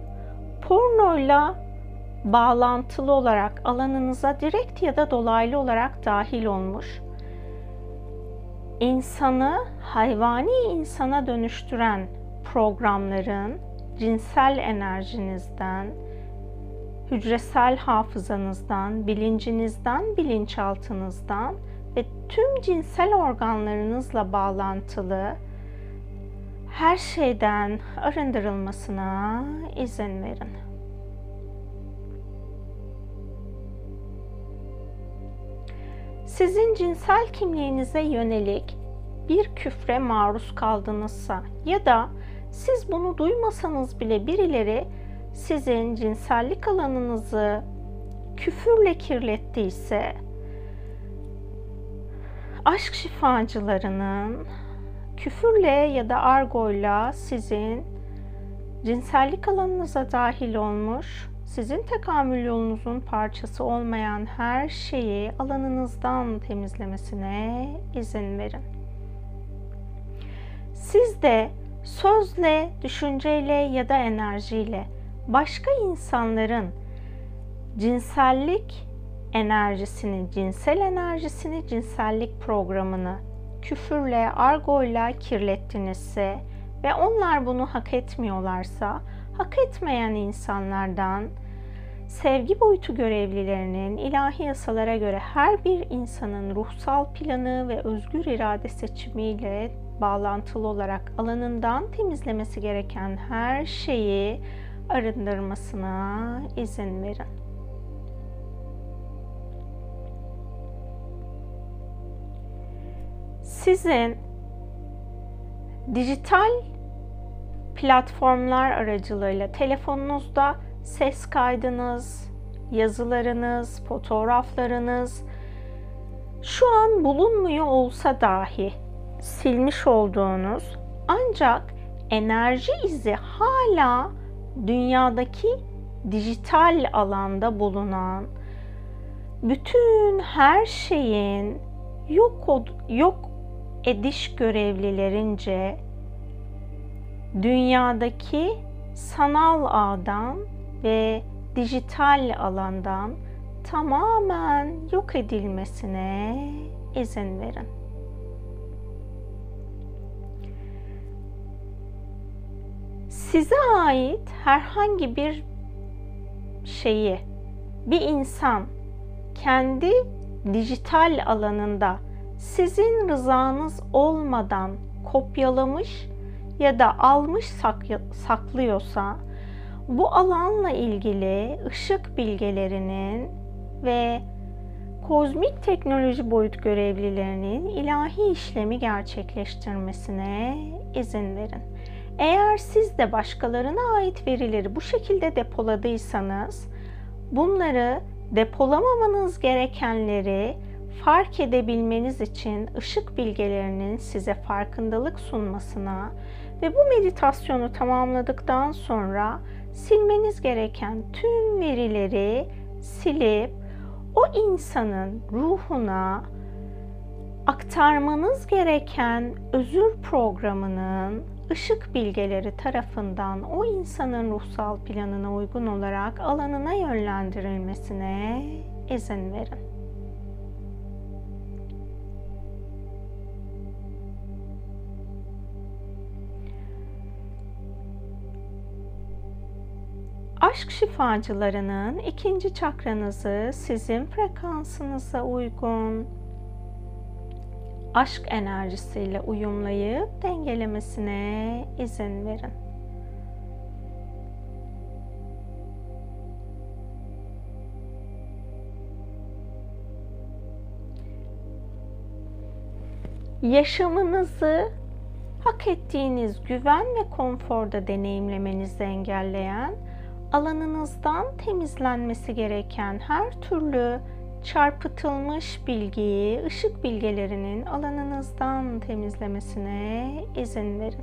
pornoyla bağlantılı olarak alanınıza direkt ya da dolaylı olarak dahil olmuş, insanı hayvani insana dönüştüren programların cinsel enerjinizden, hücresel hafızanızdan, bilincinizden, bilinçaltınızdan ve tüm cinsel organlarınızla bağlantılı her şeyden arındırılmasına izin verin. Sizin cinsel kimliğinize yönelik bir küfre maruz kaldınızsa ya da siz bunu duymasanız bile birileri sizin cinsellik alanınızı küfürle kirlettiyse aşk şifacılarının küfürle ya da argoyla sizin cinsellik alanınıza dahil olmuş, sizin tekamül yolunuzun parçası olmayan her şeyi alanınızdan temizlemesine izin verin. Siz de sözle, düşünceyle ya da enerjiyle başka insanların cinsellik enerjisini, cinsel enerjisini, cinsellik programını küfürle, argoyla kirlettinizse ve onlar bunu hak etmiyorlarsa, hak etmeyen insanlardan sevgi boyutu görevlilerinin ilahi yasalara göre her bir insanın ruhsal planı ve özgür irade seçimiyle bağlantılı olarak alanından temizlemesi gereken her şeyi arındırmasına izin verin. Sizin dijital platformlar aracılığıyla telefonunuzda ses kaydınız, yazılarınız, fotoğraflarınız şu an bulunmuyor olsa dahi silmiş olduğunuz ancak enerji izi hala dünyadaki dijital alanda bulunan bütün her şeyin yok yok ediş görevlilerince dünyadaki sanal ağdan ve dijital alandan tamamen yok edilmesine izin verin. Size ait herhangi bir şeyi bir insan kendi dijital alanında sizin rızanız olmadan kopyalamış ya da almış saklıyorsa bu alanla ilgili ışık bilgelerinin ve kozmik teknoloji boyut görevlilerinin ilahi işlemi gerçekleştirmesine izin verin. Eğer siz de başkalarına ait verileri bu şekilde depoladıysanız bunları depolamamanız gerekenleri fark edebilmeniz için ışık bilgelerinin size farkındalık sunmasına ve bu meditasyonu tamamladıktan sonra silmeniz gereken tüm verileri silip o insanın ruhuna aktarmanız gereken özür programının ışık bilgeleri tarafından o insanın ruhsal planına uygun olarak alanına yönlendirilmesine izin verin. Aşk şifacılarının ikinci çakranızı sizin frekansınıza uygun aşk enerjisiyle uyumlayıp dengelemesine izin verin. Yaşamınızı hak ettiğiniz güven ve konforda deneyimlemenizi engelleyen alanınızdan temizlenmesi gereken her türlü çarpıtılmış bilgiyi ışık bilgelerinin alanınızdan temizlemesine izin verin.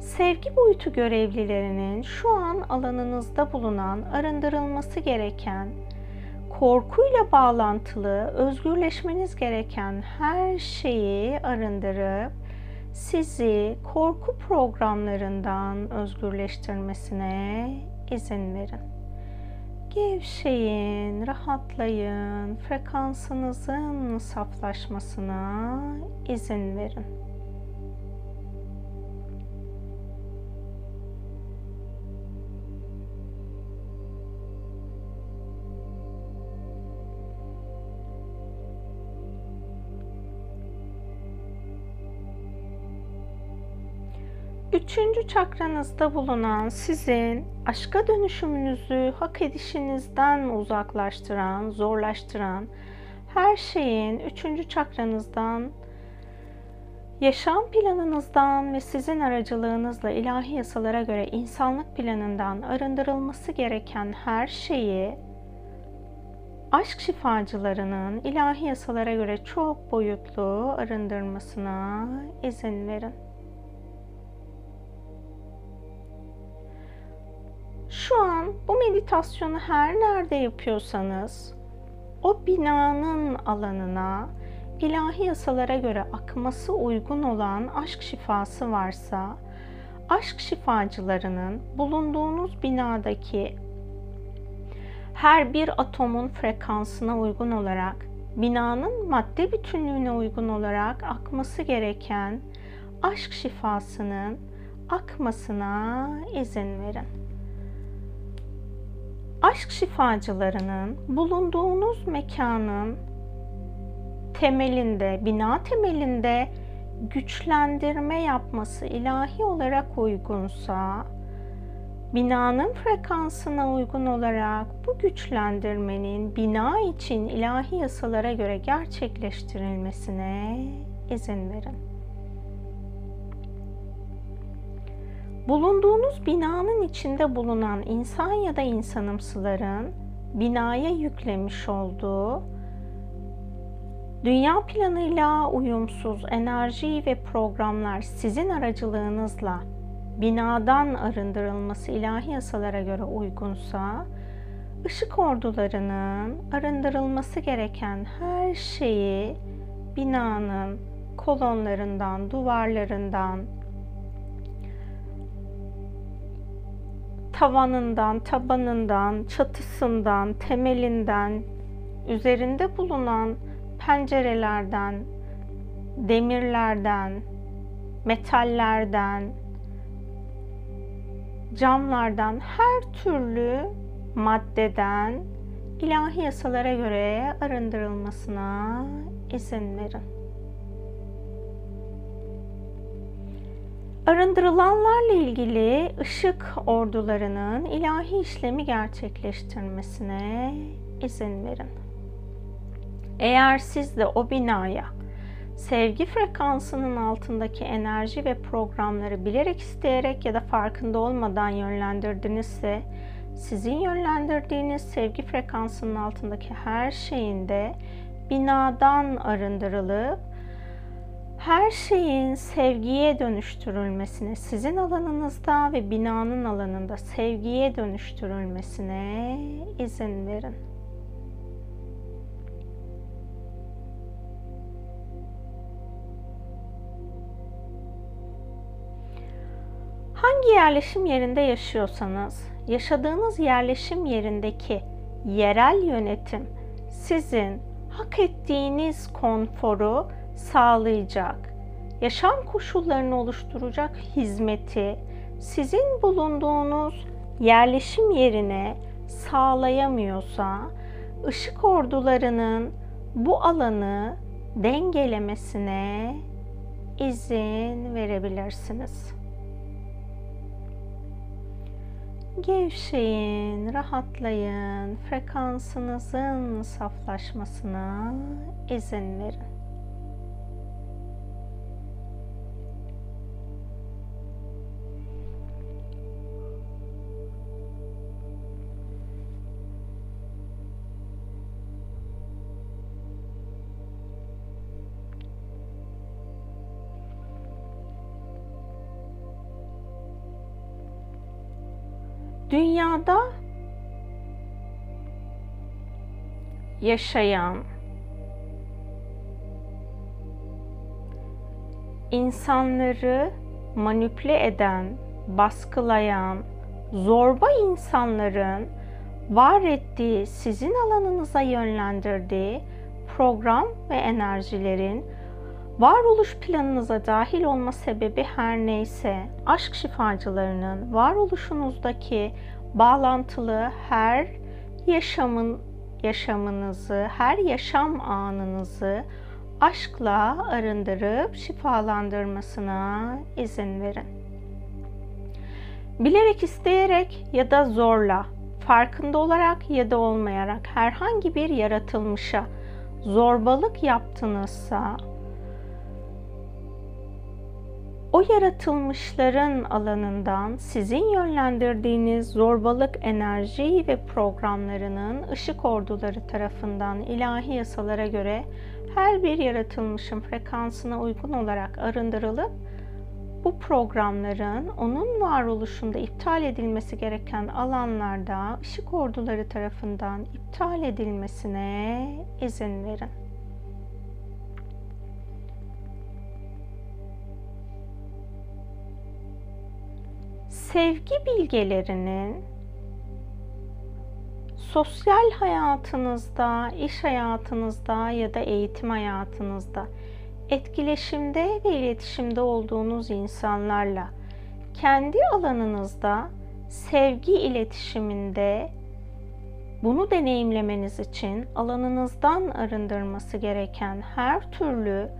Sevgi boyutu görevlilerinin şu an alanınızda bulunan arındırılması gereken korkuyla bağlantılı özgürleşmeniz gereken her şeyi arındırıp sizi korku programlarından özgürleştirmesine izin verin. Gevşeyin, rahatlayın, frekansınızın saflaşmasına izin verin. Üçüncü çakranızda bulunan sizin aşka dönüşümünüzü hak edişinizden uzaklaştıran, zorlaştıran her şeyin üçüncü çakranızdan yaşam planınızdan ve sizin aracılığınızla ilahi yasalara göre insanlık planından arındırılması gereken her şeyi aşk şifacılarının ilahi yasalara göre çok boyutlu arındırmasına izin verin. Şu an bu meditasyonu her nerede yapıyorsanız o binanın alanına ilahi yasalara göre akması uygun olan aşk şifası varsa aşk şifacılarının bulunduğunuz binadaki her bir atomun frekansına uygun olarak binanın madde bütünlüğüne uygun olarak akması gereken aşk şifasının akmasına izin verin aşk şifacılarının bulunduğunuz mekanın temelinde, bina temelinde güçlendirme yapması ilahi olarak uygunsa, binanın frekansına uygun olarak bu güçlendirmenin bina için ilahi yasalara göre gerçekleştirilmesine izin verin. Bulunduğunuz binanın içinde bulunan insan ya da insanımsıların binaya yüklemiş olduğu dünya planıyla uyumsuz enerji ve programlar sizin aracılığınızla binadan arındırılması ilahi yasalara göre uygunsa ışık ordularının arındırılması gereken her şeyi binanın kolonlarından, duvarlarından, tavanından, tabanından, çatısından, temelinden, üzerinde bulunan pencerelerden, demirlerden, metallerden, camlardan her türlü maddeden ilahi yasalara göre arındırılmasına izin verin. Arındırılanlarla ilgili ışık ordularının ilahi işlemi gerçekleştirmesine izin verin. Eğer siz de o binaya sevgi frekansının altındaki enerji ve programları bilerek isteyerek ya da farkında olmadan yönlendirdinizse sizin yönlendirdiğiniz sevgi frekansının altındaki her şeyin de binadan arındırılıp her şeyin sevgiye dönüştürülmesine, sizin alanınızda ve binanın alanında sevgiye dönüştürülmesine izin verin. Hangi yerleşim yerinde yaşıyorsanız, yaşadığınız yerleşim yerindeki yerel yönetim sizin hak ettiğiniz konforu sağlayacak, yaşam koşullarını oluşturacak hizmeti sizin bulunduğunuz yerleşim yerine sağlayamıyorsa ışık ordularının bu alanı dengelemesine izin verebilirsiniz. Gevşeyin, rahatlayın, frekansınızın saflaşmasına izin verin. Dünyada yaşayan insanları manipüle eden, baskılayan, zorba insanların var ettiği, sizin alanınıza yönlendirdiği program ve enerjilerin Varoluş planınıza dahil olma sebebi her neyse, aşk şifacılarının varoluşunuzdaki bağlantılı her yaşamın yaşamınızı, her yaşam anınızı aşkla arındırıp şifalandırmasına izin verin. Bilerek isteyerek ya da zorla, farkında olarak ya da olmayarak herhangi bir yaratılmışa zorbalık yaptınızsa o yaratılmışların alanından sizin yönlendirdiğiniz zorbalık enerji ve programlarının ışık orduları tarafından ilahi yasalara göre her bir yaratılmışın frekansına uygun olarak arındırılıp bu programların onun varoluşunda iptal edilmesi gereken alanlarda ışık orduları tarafından iptal edilmesine izin verin. Sevgi bilgelerinin sosyal hayatınızda, iş hayatınızda ya da eğitim hayatınızda etkileşimde ve iletişimde olduğunuz insanlarla kendi alanınızda sevgi iletişiminde bunu deneyimlemeniz için alanınızdan arındırması gereken her türlü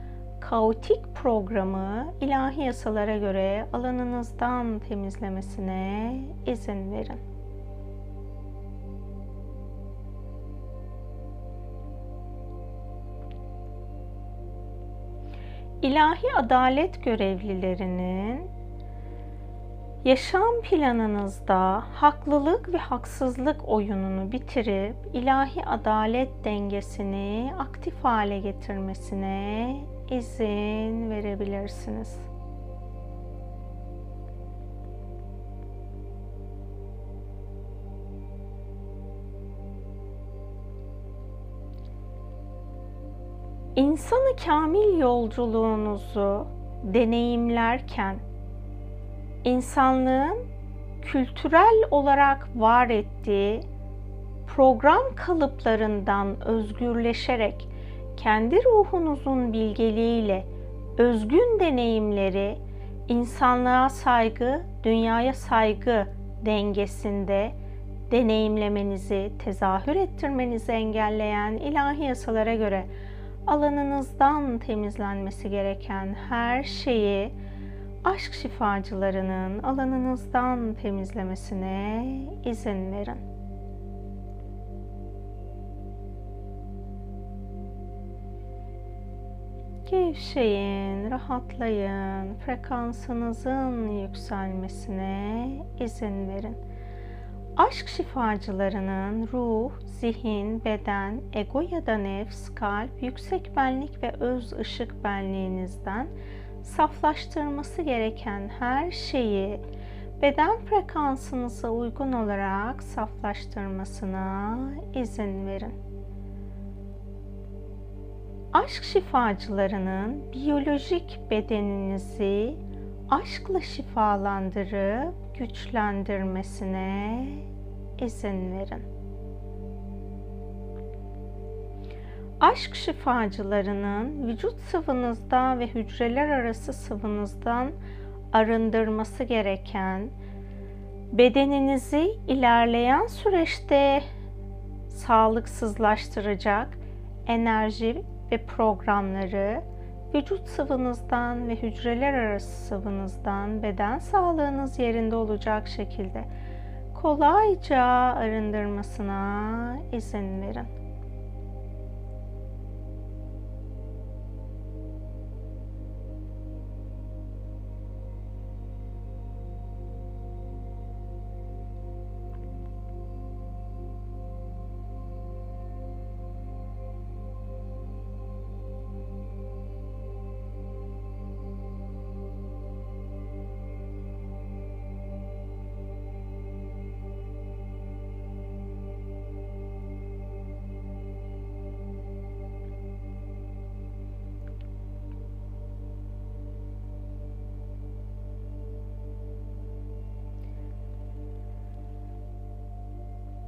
kaotik programı ilahi yasalara göre alanınızdan temizlemesine izin verin. İlahi adalet görevlilerinin yaşam planınızda haklılık ve haksızlık oyununu bitirip ilahi adalet dengesini aktif hale getirmesine izin verebilirsiniz. İnsanı kamil yolculuğunuzu deneyimlerken insanlığın kültürel olarak var ettiği program kalıplarından özgürleşerek kendi ruhunuzun bilgeliğiyle özgün deneyimleri insanlığa saygı, dünyaya saygı dengesinde deneyimlemenizi, tezahür ettirmenizi engelleyen ilahi yasalara göre alanınızdan temizlenmesi gereken her şeyi aşk şifacılarının alanınızdan temizlemesine izin verin. Gevşeyin, rahatlayın, frekansınızın yükselmesine izin verin. Aşk şifacılarının ruh, zihin, beden, ego ya da nefs, kalp, yüksek benlik ve öz ışık benliğinizden saflaştırması gereken her şeyi beden frekansınıza uygun olarak saflaştırmasına izin verin. Aşk şifacılarının biyolojik bedeninizi aşkla şifalandırıp güçlendirmesine izin verin. Aşk şifacılarının vücut sıvınızda ve hücreler arası sıvınızdan arındırması gereken bedeninizi ilerleyen süreçte sağlıksızlaştıracak enerji ve programları vücut sıvınızdan ve hücreler arası sıvınızdan beden sağlığınız yerinde olacak şekilde kolayca arındırmasına izin verin.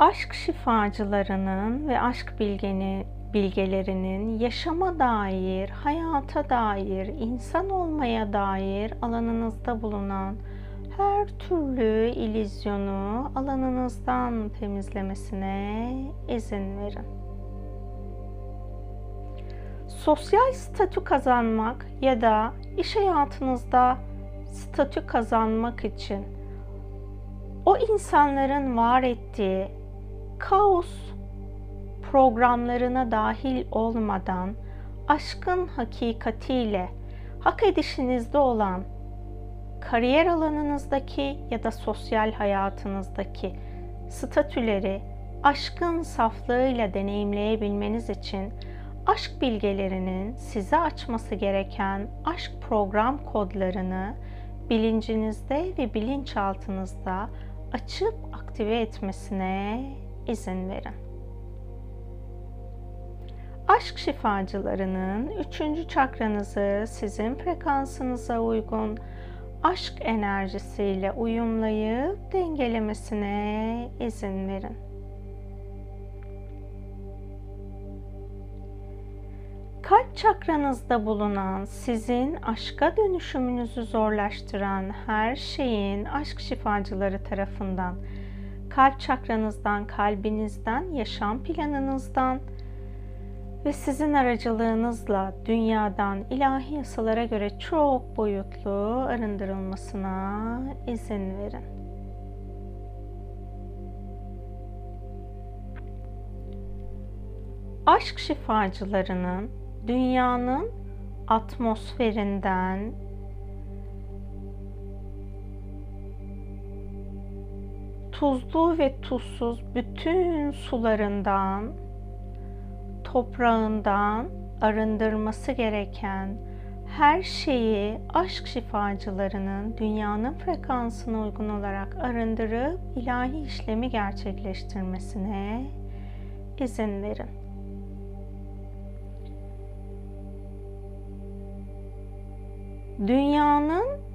Aşk şifacılarının ve aşk bilgeni, bilgelerinin yaşama dair, hayata dair, insan olmaya dair alanınızda bulunan her türlü ilizyonu alanınızdan temizlemesine izin verin. Sosyal statü kazanmak ya da iş hayatınızda statü kazanmak için o insanların var ettiği kaos programlarına dahil olmadan aşkın hakikatiyle hak edişinizde olan kariyer alanınızdaki ya da sosyal hayatınızdaki statüleri aşkın saflığıyla deneyimleyebilmeniz için aşk bilgelerinin size açması gereken aşk program kodlarını bilincinizde ve bilinçaltınızda açıp aktive etmesine izin verin. Aşk şifacılarının üçüncü çakranızı sizin frekansınıza uygun aşk enerjisiyle uyumlayıp dengelemesine izin verin. Kalp çakranızda bulunan sizin aşka dönüşümünüzü zorlaştıran her şeyin aşk şifacıları tarafından kalp çakranızdan, kalbinizden, yaşam planınızdan ve sizin aracılığınızla dünyadan ilahi yasalara göre çok boyutlu arındırılmasına izin verin. Aşk şifacılarının dünyanın atmosferinden tuzlu ve tuzsuz bütün sularından, toprağından arındırması gereken her şeyi aşk şifacılarının dünyanın frekansına uygun olarak arındırıp ilahi işlemi gerçekleştirmesine izin verin. Dünyanın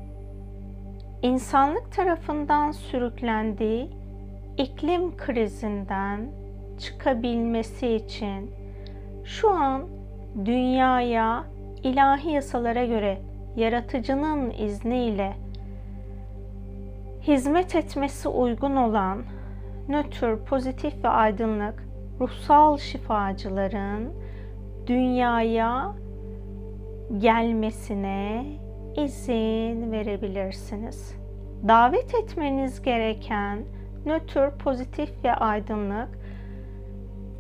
insanlık tarafından sürüklendiği iklim krizinden çıkabilmesi için şu an dünyaya ilahi yasalara göre yaratıcının izniyle hizmet etmesi uygun olan nötr, pozitif ve aydınlık ruhsal şifacıların dünyaya gelmesine izin verebilirsiniz. Davet etmeniz gereken nötr, pozitif ve aydınlık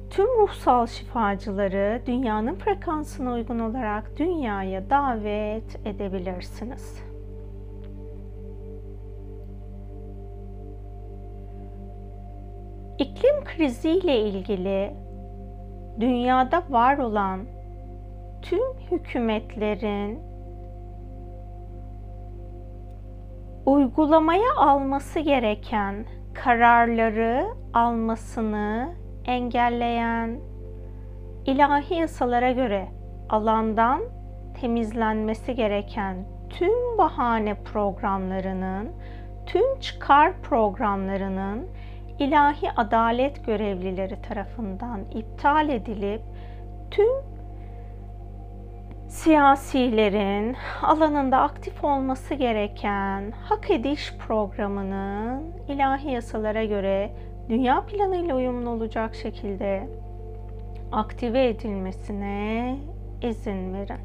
tüm ruhsal şifacıları dünyanın frekansına uygun olarak dünyaya davet edebilirsiniz. İklim kriziyle ilgili dünyada var olan tüm hükümetlerin uygulamaya alması gereken kararları almasını engelleyen ilahi yasalara göre alandan temizlenmesi gereken tüm bahane programlarının, tüm çıkar programlarının ilahi adalet görevlileri tarafından iptal edilip tüm siyasilerin alanında aktif olması gereken hak ediş programının ilahi yasalara göre dünya planıyla uyumlu olacak şekilde aktive edilmesine izin verin.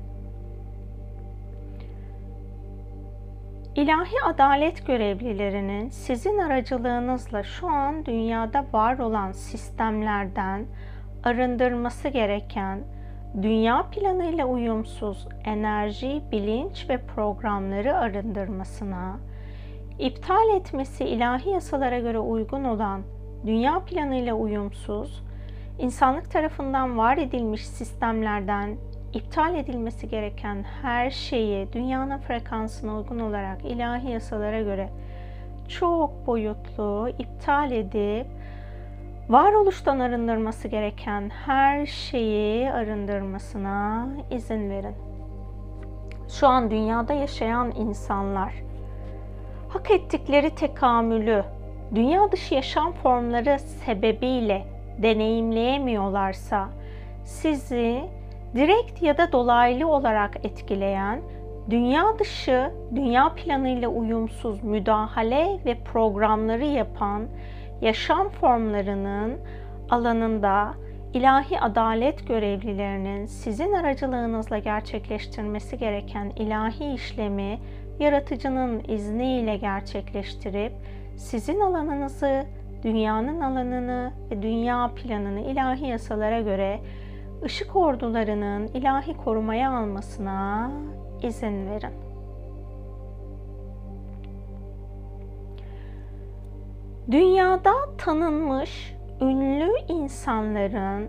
İlahi adalet görevlilerinin sizin aracılığınızla şu an dünyada var olan sistemlerden arındırması gereken dünya planıyla uyumsuz enerji, bilinç ve programları arındırmasına, iptal etmesi ilahi yasalara göre uygun olan dünya planıyla uyumsuz, insanlık tarafından var edilmiş sistemlerden iptal edilmesi gereken her şeyi dünyanın frekansına uygun olarak ilahi yasalara göre çok boyutlu iptal edip varoluştan arındırması gereken her şeyi arındırmasına izin verin. Şu an dünyada yaşayan insanlar hak ettikleri tekamülü dünya dışı yaşam formları sebebiyle deneyimleyemiyorlarsa sizi direkt ya da dolaylı olarak etkileyen dünya dışı, dünya planıyla uyumsuz müdahale ve programları yapan yaşam formlarının alanında ilahi adalet görevlilerinin sizin aracılığınızla gerçekleştirmesi gereken ilahi işlemi yaratıcının izniyle gerçekleştirip sizin alanınızı, dünyanın alanını ve dünya planını ilahi yasalara göre ışık ordularının ilahi korumaya almasına izin verin. Dünyada tanınmış ünlü insanların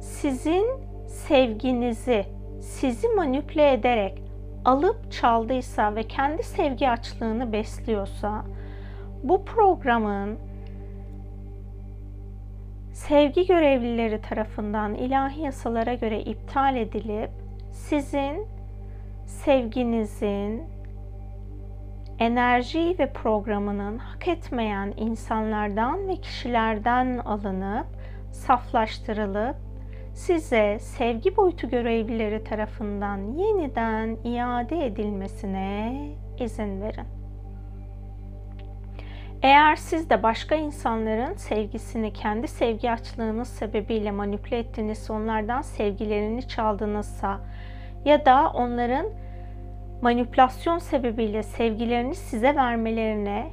sizin sevginizi sizi manipüle ederek alıp çaldıysa ve kendi sevgi açlığını besliyorsa bu programın sevgi görevlileri tarafından ilahi yasalara göre iptal edilip sizin sevginizin enerji ve programının hak etmeyen insanlardan ve kişilerden alınıp saflaştırılıp size sevgi boyutu görevlileri tarafından yeniden iade edilmesine izin verin. Eğer siz de başka insanların sevgisini kendi sevgi açlığınız sebebiyle manipüle ettiğiniz, onlardan sevgilerini çaldınızsa ya da onların manipülasyon sebebiyle sevgilerini size vermelerine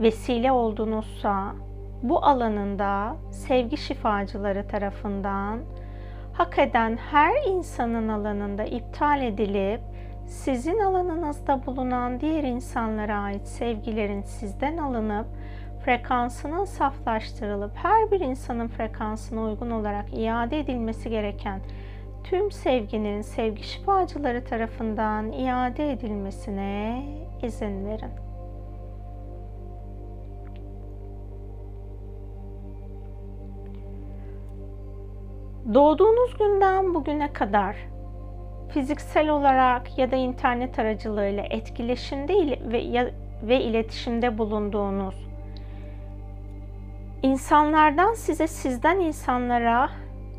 vesile oldunuzsa bu alanında sevgi şifacıları tarafından hak eden her insanın alanında iptal edilip sizin alanınızda bulunan diğer insanlara ait sevgilerin sizden alınıp frekansının saflaştırılıp her bir insanın frekansına uygun olarak iade edilmesi gereken tüm sevginin sevgi şifacıları tarafından iade edilmesine izin verin. Doğduğunuz günden bugüne kadar fiziksel olarak ya da internet aracılığıyla etkileşimde ve, ve iletişimde bulunduğunuz İnsanlardan size, sizden insanlara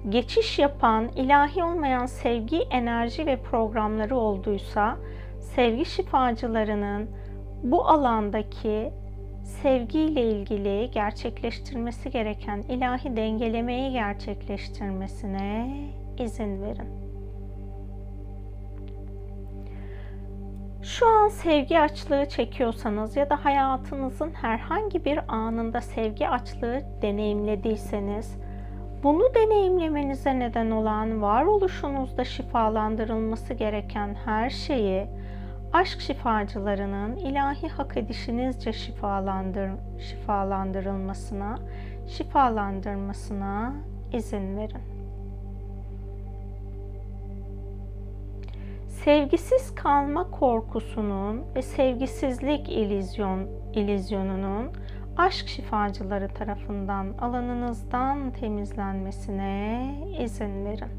geçiş yapan ilahi olmayan sevgi, enerji ve programları olduysa sevgi şifacılarının bu alandaki sevgiyle ilgili gerçekleştirmesi gereken ilahi dengelemeyi gerçekleştirmesine izin verin. Şu an sevgi açlığı çekiyorsanız ya da hayatınızın herhangi bir anında sevgi açlığı deneyimlediyseniz bunu deneyimlemenize neden olan varoluşunuzda şifalandırılması gereken her şeyi aşk şifacılarının ilahi hak edişinizce şifalandır, şifalandırılmasına, şifalandırmasına izin verin. Sevgisiz kalma korkusunun ve sevgisizlik ilizyon, ilizyonunun aşk şifacıları tarafından alanınızdan temizlenmesine izin verin.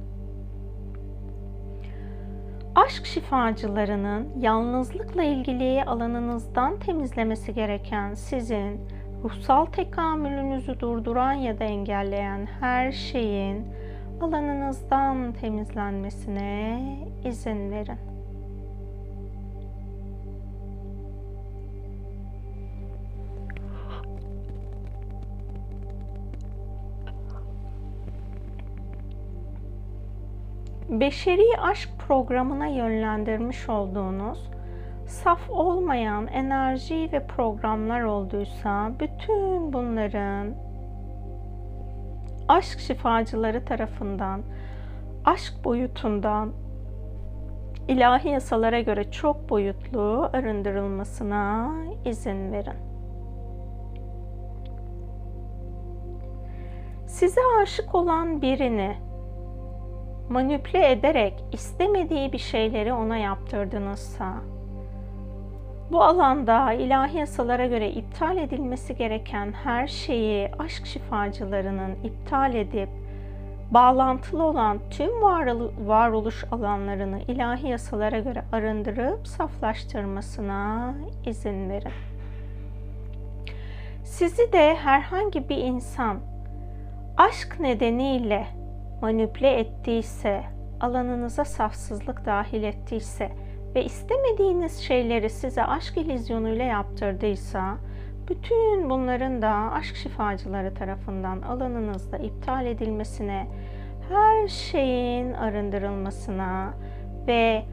Aşk şifacılarının yalnızlıkla ilgili alanınızdan temizlemesi gereken sizin ruhsal tekamülünüzü durduran ya da engelleyen her şeyin alanınızdan temizlenmesine izin verin. Beşeri aşk programına yönlendirmiş olduğunuz saf olmayan enerji ve programlar olduysa bütün bunların aşk şifacıları tarafından aşk boyutundan ilahi yasalara göre çok boyutlu arındırılmasına izin verin. Size aşık olan birini manipüle ederek istemediği bir şeyleri ona yaptırdınızsa, bu alanda ilahi yasalara göre iptal edilmesi gereken her şeyi aşk şifacılarının iptal edip bağlantılı olan tüm varoluş alanlarını ilahi yasalara göre arındırıp saflaştırmasına izin verin. Sizi de herhangi bir insan aşk nedeniyle manipüle ettiyse, alanınıza safsızlık dahil ettiyse ve istemediğiniz şeyleri size aşk ilizyonuyla yaptırdıysa, bütün bunların da aşk şifacıları tarafından alanınızda iptal edilmesine, her şeyin arındırılmasına ve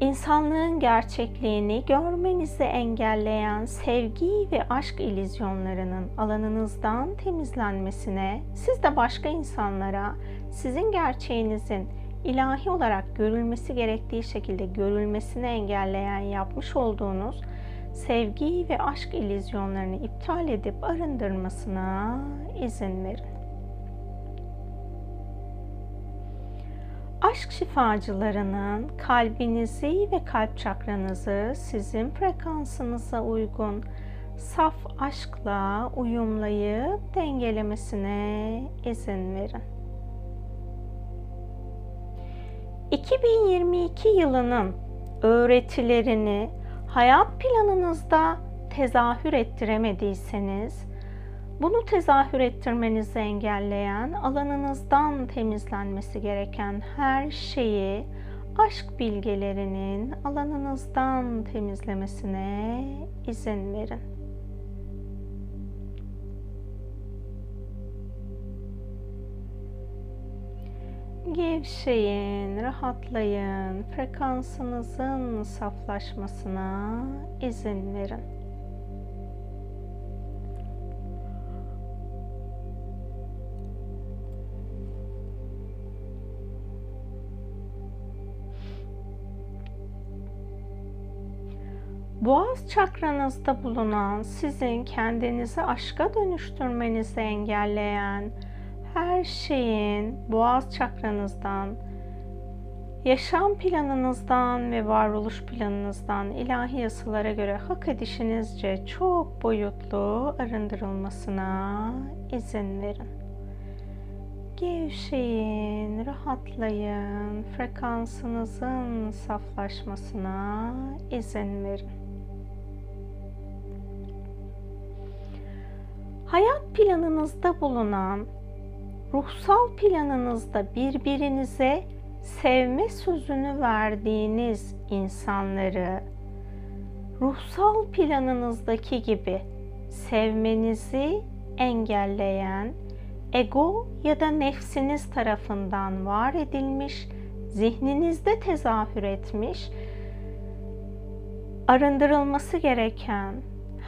insanlığın gerçekliğini görmenizi engelleyen sevgi ve aşk ilizyonlarının alanınızdan temizlenmesine, siz de başka insanlara sizin gerçeğinizin ilahi olarak görülmesi gerektiği şekilde görülmesini engelleyen yapmış olduğunuz sevgi ve aşk ilizyonlarını iptal edip arındırmasına izin verin. Aşk şifacılarının kalbinizi ve kalp çakranızı sizin frekansınıza uygun saf aşkla uyumlayıp dengelemesine izin verin. 2022 yılının öğretilerini hayat planınızda tezahür ettiremediyseniz bunu tezahür ettirmenizi engelleyen, alanınızdan temizlenmesi gereken her şeyi aşk bilgelerinin alanınızdan temizlemesine izin verin. Gevşeyin, rahatlayın, frekansınızın saflaşmasına izin verin. Boğaz çakranızda bulunan sizin kendinizi aşka dönüştürmenizi engelleyen her şeyin boğaz çakranızdan, yaşam planınızdan ve varoluş planınızdan ilahi yasalara göre hak edişinizce çok boyutlu arındırılmasına izin verin. Gevşeyin, rahatlayın, frekansınızın saflaşmasına izin verin. Hayat planınızda bulunan, ruhsal planınızda birbirinize sevme sözünü verdiğiniz insanları ruhsal planınızdaki gibi sevmenizi engelleyen ego ya da nefsiniz tarafından var edilmiş, zihninizde tezahür etmiş, arındırılması gereken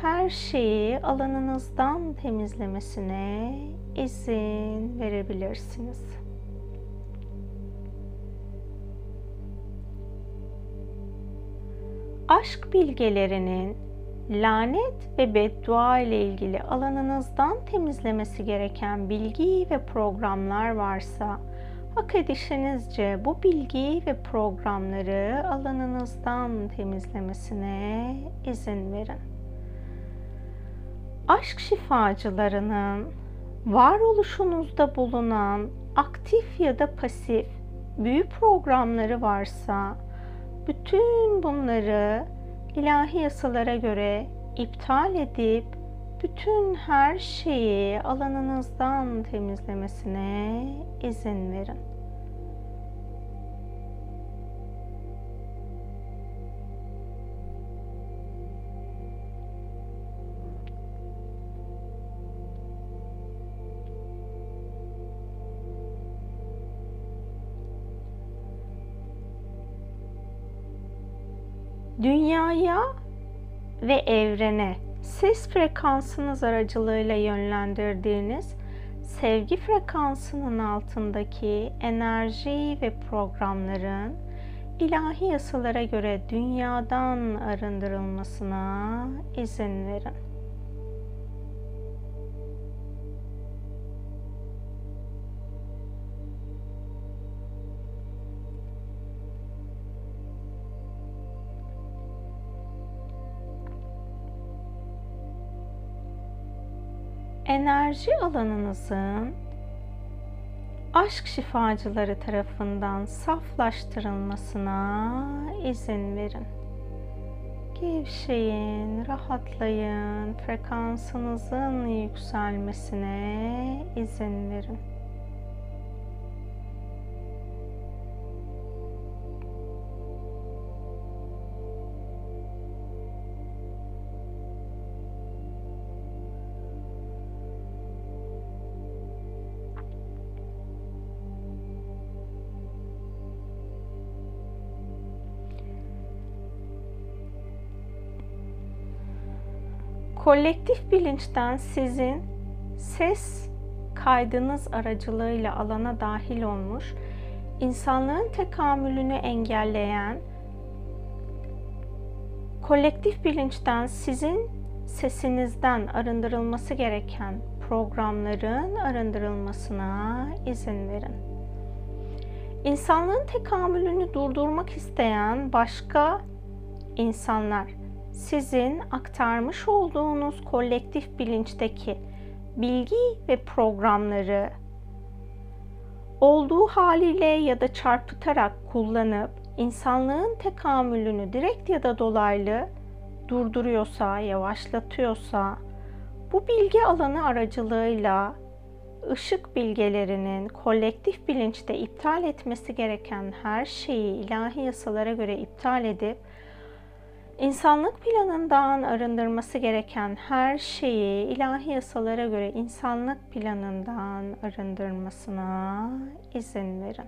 her şeyi alanınızdan temizlemesine izin verebilirsiniz. Aşk bilgelerinin lanet ve beddua ile ilgili alanınızdan temizlemesi gereken bilgi ve programlar varsa hak edişinizce bu bilgi ve programları alanınızdan temizlemesine izin verin. Aşk şifacılarının varoluşunuzda bulunan aktif ya da pasif büyü programları varsa bütün bunları ilahi yasalara göre iptal edip bütün her şeyi alanınızdan temizlemesine izin verin. Dünyaya ve evrene ses frekansınız aracılığıyla yönlendirdiğiniz sevgi frekansının altındaki enerji ve programların ilahi yasalara göre dünyadan arındırılmasına izin verin. Enerji alanınızın aşk şifacıları tarafından saflaştırılmasına izin verin. Gevşeyin, rahatlayın, frekansınızın yükselmesine izin verin. Kolektif bilinçten sizin ses kaydınız aracılığıyla alana dahil olmuş, insanlığın tekamülünü engelleyen, kolektif bilinçten sizin sesinizden arındırılması gereken programların arındırılmasına izin verin. İnsanlığın tekamülünü durdurmak isteyen başka insanlar sizin aktarmış olduğunuz kolektif bilinçteki bilgi ve programları olduğu haliyle ya da çarpıtarak kullanıp insanlığın tekamülünü direkt ya da dolaylı durduruyorsa, yavaşlatıyorsa bu bilgi alanı aracılığıyla ışık bilgelerinin kolektif bilinçte iptal etmesi gereken her şeyi ilahi yasalara göre iptal edip İnsanlık planından arındırması gereken her şeyi ilahi yasalara göre insanlık planından arındırmasına izin verin.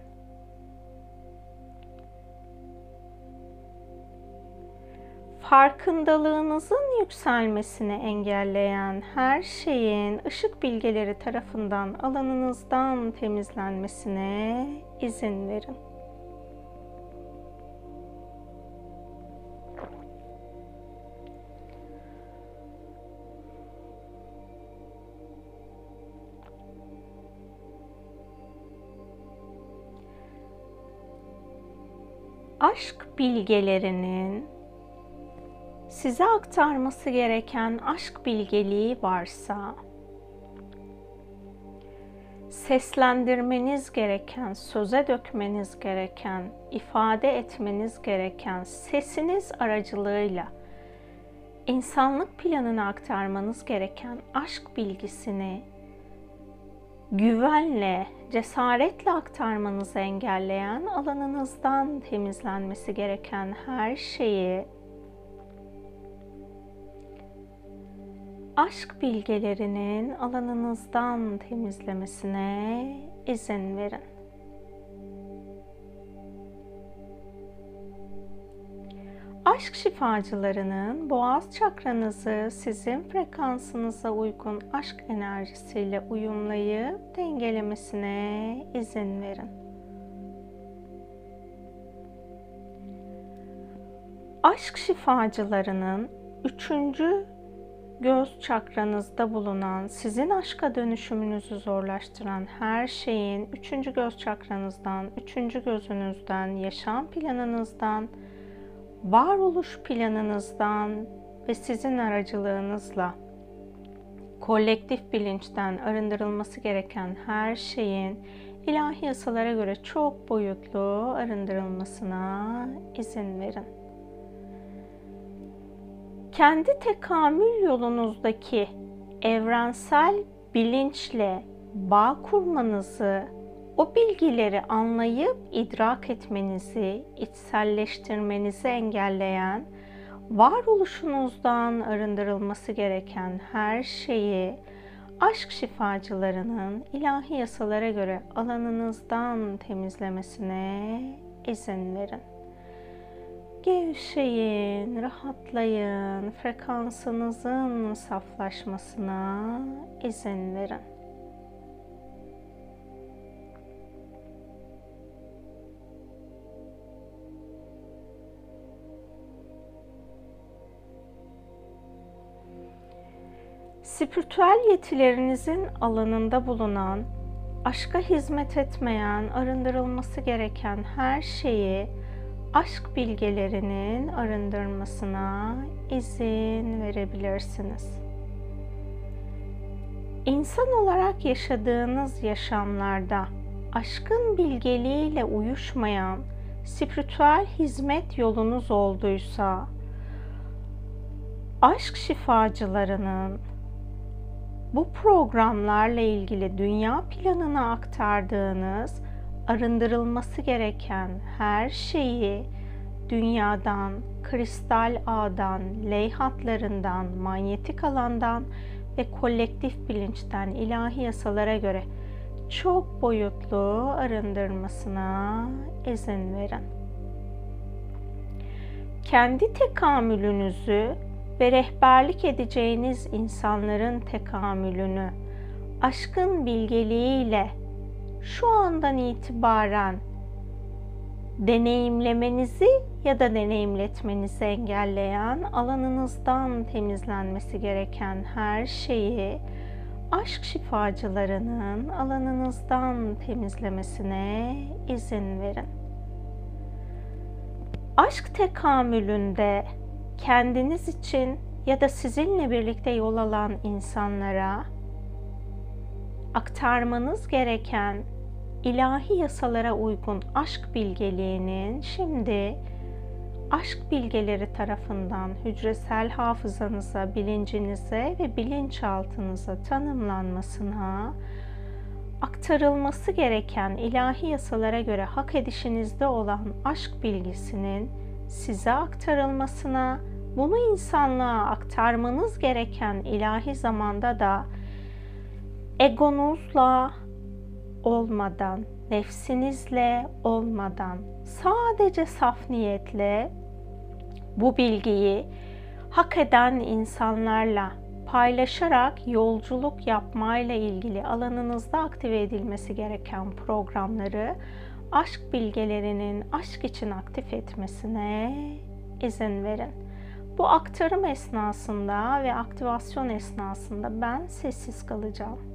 Farkındalığınızın yükselmesini engelleyen her şeyin ışık bilgeleri tarafından alanınızdan temizlenmesine izin verin. Aşk bilgelerinin size aktarması gereken aşk bilgeliği varsa seslendirmeniz gereken, söze dökmeniz gereken, ifade etmeniz gereken sesiniz aracılığıyla insanlık planına aktarmanız gereken aşk bilgisini güvenle, cesaretle aktarmanızı engelleyen alanınızdan temizlenmesi gereken her şeyi aşk bilgelerinin alanınızdan temizlemesine izin verin. Aşk şifacılarının boğaz çakranızı sizin frekansınıza uygun aşk enerjisiyle uyumlayıp dengelemesine izin verin. Aşk şifacılarının üçüncü göz çakranızda bulunan, sizin aşka dönüşümünüzü zorlaştıran her şeyin üçüncü göz çakranızdan, üçüncü gözünüzden, yaşam planınızdan, varoluş planınızdan ve sizin aracılığınızla kolektif bilinçten arındırılması gereken her şeyin ilahi yasalara göre çok boyutlu arındırılmasına izin verin. Kendi tekamül yolunuzdaki evrensel bilinçle bağ kurmanızı o bilgileri anlayıp idrak etmenizi, içselleştirmenizi engelleyen, varoluşunuzdan arındırılması gereken her şeyi aşk şifacılarının ilahi yasalara göre alanınızdan temizlemesine izin verin. Gevşeyin, rahatlayın, frekansınızın saflaşmasına izin verin. Spiritüel yetilerinizin alanında bulunan, aşka hizmet etmeyen, arındırılması gereken her şeyi aşk bilgelerinin arındırmasına izin verebilirsiniz. İnsan olarak yaşadığınız yaşamlarda aşkın bilgeliğiyle uyuşmayan spiritüel hizmet yolunuz olduysa aşk şifacılarının bu programlarla ilgili dünya planına aktardığınız arındırılması gereken her şeyi dünyadan, kristal ağdan, leyhatlarından, manyetik alandan ve kolektif bilinçten ilahi yasalara göre çok boyutlu arındırmasına izin verin. Kendi tekamülünüzü ve rehberlik edeceğiniz insanların tekamülünü aşkın bilgeliğiyle şu andan itibaren deneyimlemenizi ya da deneyimletmenizi engelleyen alanınızdan temizlenmesi gereken her şeyi aşk şifacılarının alanınızdan temizlemesine izin verin. Aşk tekamülünde kendiniz için ya da sizinle birlikte yol alan insanlara aktarmanız gereken ilahi yasalara uygun aşk bilgeliğinin şimdi aşk bilgeleri tarafından hücresel hafızanıza, bilincinize ve bilinçaltınıza tanımlanmasına aktarılması gereken ilahi yasalara göre hak edişinizde olan aşk bilgisinin size aktarılmasına bunu insanlığa aktarmanız gereken ilahi zamanda da egonuzla olmadan, nefsinizle olmadan, sadece saf niyetle bu bilgiyi hak eden insanlarla paylaşarak yolculuk yapmayla ilgili alanınızda aktive edilmesi gereken programları aşk bilgelerinin aşk için aktif etmesine izin verin. Bu aktarım esnasında ve aktivasyon esnasında ben sessiz kalacağım.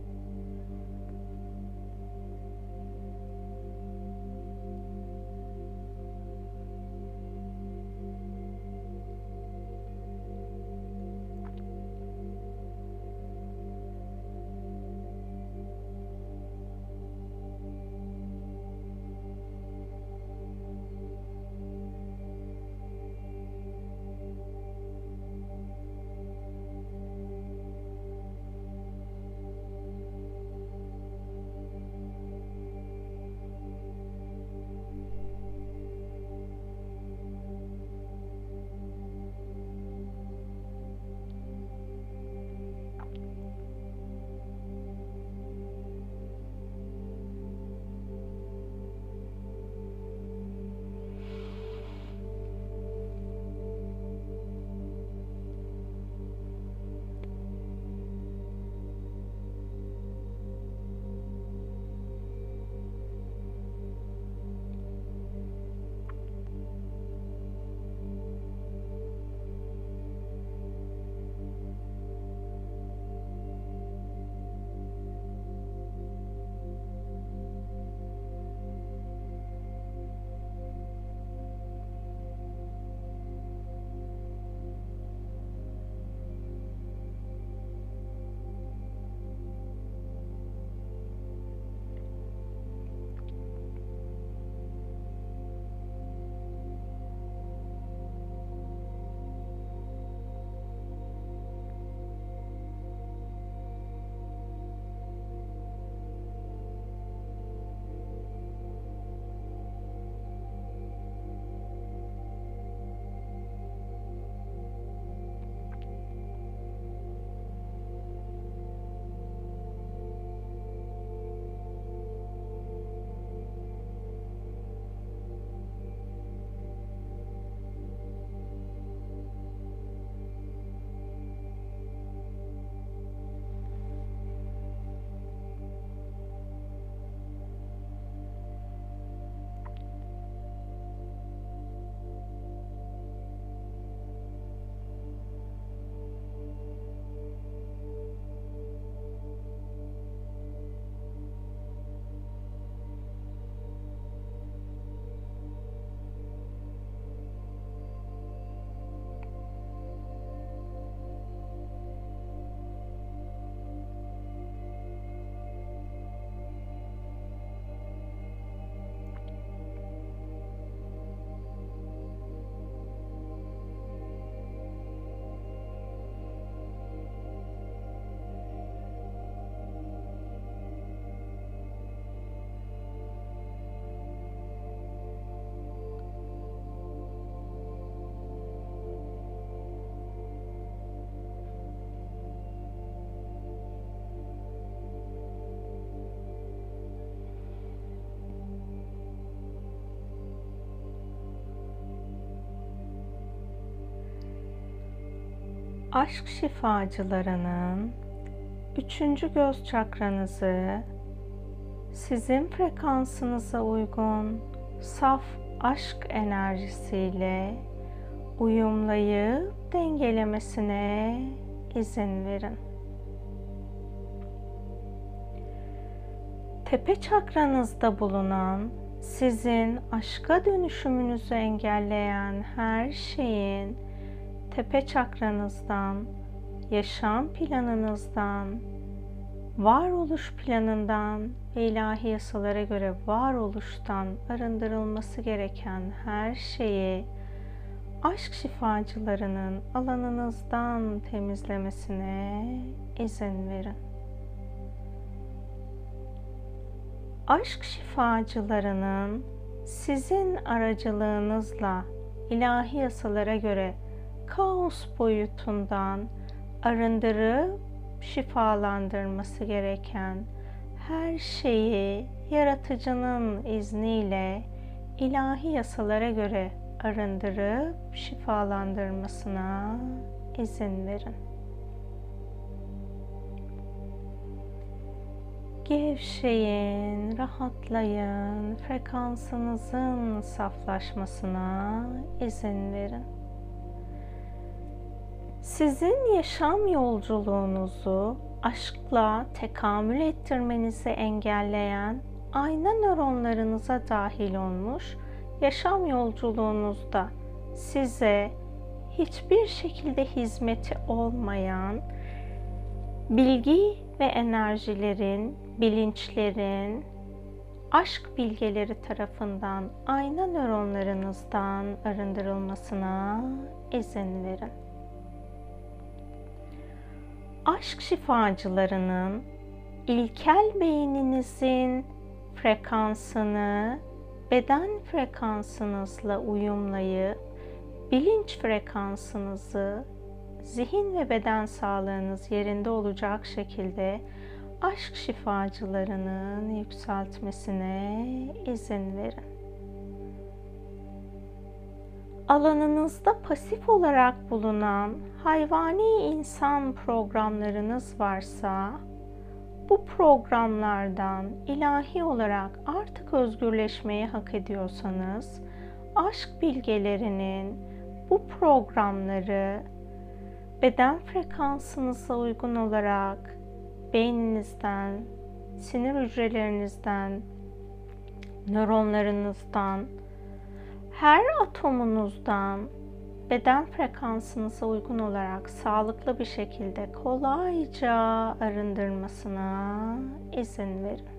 Aşk şifacılarının üçüncü göz çakranızı sizin frekansınıza uygun saf aşk enerjisiyle uyumlayıp dengelemesine izin verin. Tepe çakranızda bulunan sizin aşka dönüşümünüzü engelleyen her şeyin tepe çakranızdan, yaşam planınızdan, varoluş planından ve ilahi yasalara göre varoluştan arındırılması gereken her şeyi aşk şifacılarının alanınızdan temizlemesine izin verin. Aşk şifacılarının sizin aracılığınızla ilahi yasalara göre kaos boyutundan arındırıp şifalandırması gereken her şeyi yaratıcının izniyle ilahi yasalara göre arındırıp şifalandırmasına izin verin. Gevşeyin, rahatlayın, frekansınızın saflaşmasına izin verin. Sizin yaşam yolculuğunuzu aşkla tekamül ettirmenizi engelleyen ayna nöronlarınıza dahil olmuş yaşam yolculuğunuzda size hiçbir şekilde hizmeti olmayan bilgi ve enerjilerin, bilinçlerin, aşk bilgeleri tarafından ayna nöronlarınızdan arındırılmasına izin verin. Aşk şifacılarının ilkel beyninizin frekansını beden frekansınızla uyumlayıp bilinç frekansınızı zihin ve beden sağlığınız yerinde olacak şekilde aşk şifacılarının yükseltmesine izin verin. Alanınızda pasif olarak bulunan hayvani insan programlarınız varsa bu programlardan ilahi olarak artık özgürleşmeyi hak ediyorsanız aşk bilgelerinin bu programları beden frekansınıza uygun olarak beyninizden, sinir hücrelerinizden, nöronlarınızdan, her atomunuzdan beden frekansınıza uygun olarak sağlıklı bir şekilde kolayca arındırmasına izin verin.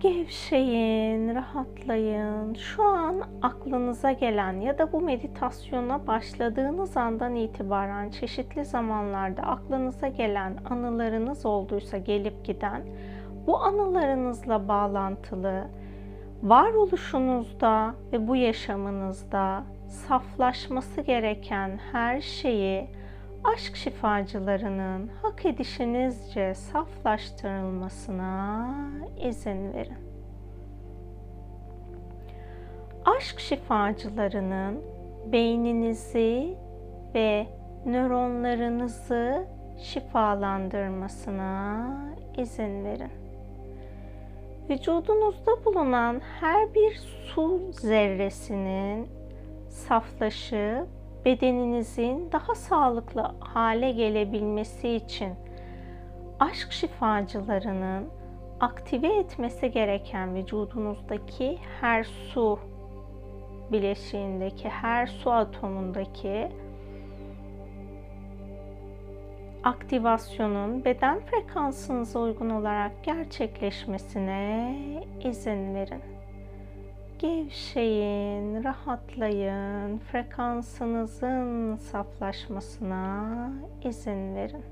Gevşeyin, rahatlayın. Şu an aklınıza gelen ya da bu meditasyona başladığınız andan itibaren çeşitli zamanlarda aklınıza gelen anılarınız olduysa gelip giden bu anılarınızla bağlantılı varoluşunuzda ve bu yaşamınızda saflaşması gereken her şeyi aşk şifacılarının hak edişinizce saflaştırılmasına izin verin. Aşk şifacılarının beyninizi ve nöronlarınızı şifalandırmasına izin verin. Vücudunuzda bulunan her bir su zerresinin saflaşıp bedeninizin daha sağlıklı hale gelebilmesi için aşk şifacılarının aktive etmesi gereken vücudunuzdaki her su bileşiğindeki her su atomundaki aktivasyonun beden frekansınıza uygun olarak gerçekleşmesine izin verin. Gevşeyin, rahatlayın, frekansınızın saflaşmasına izin verin.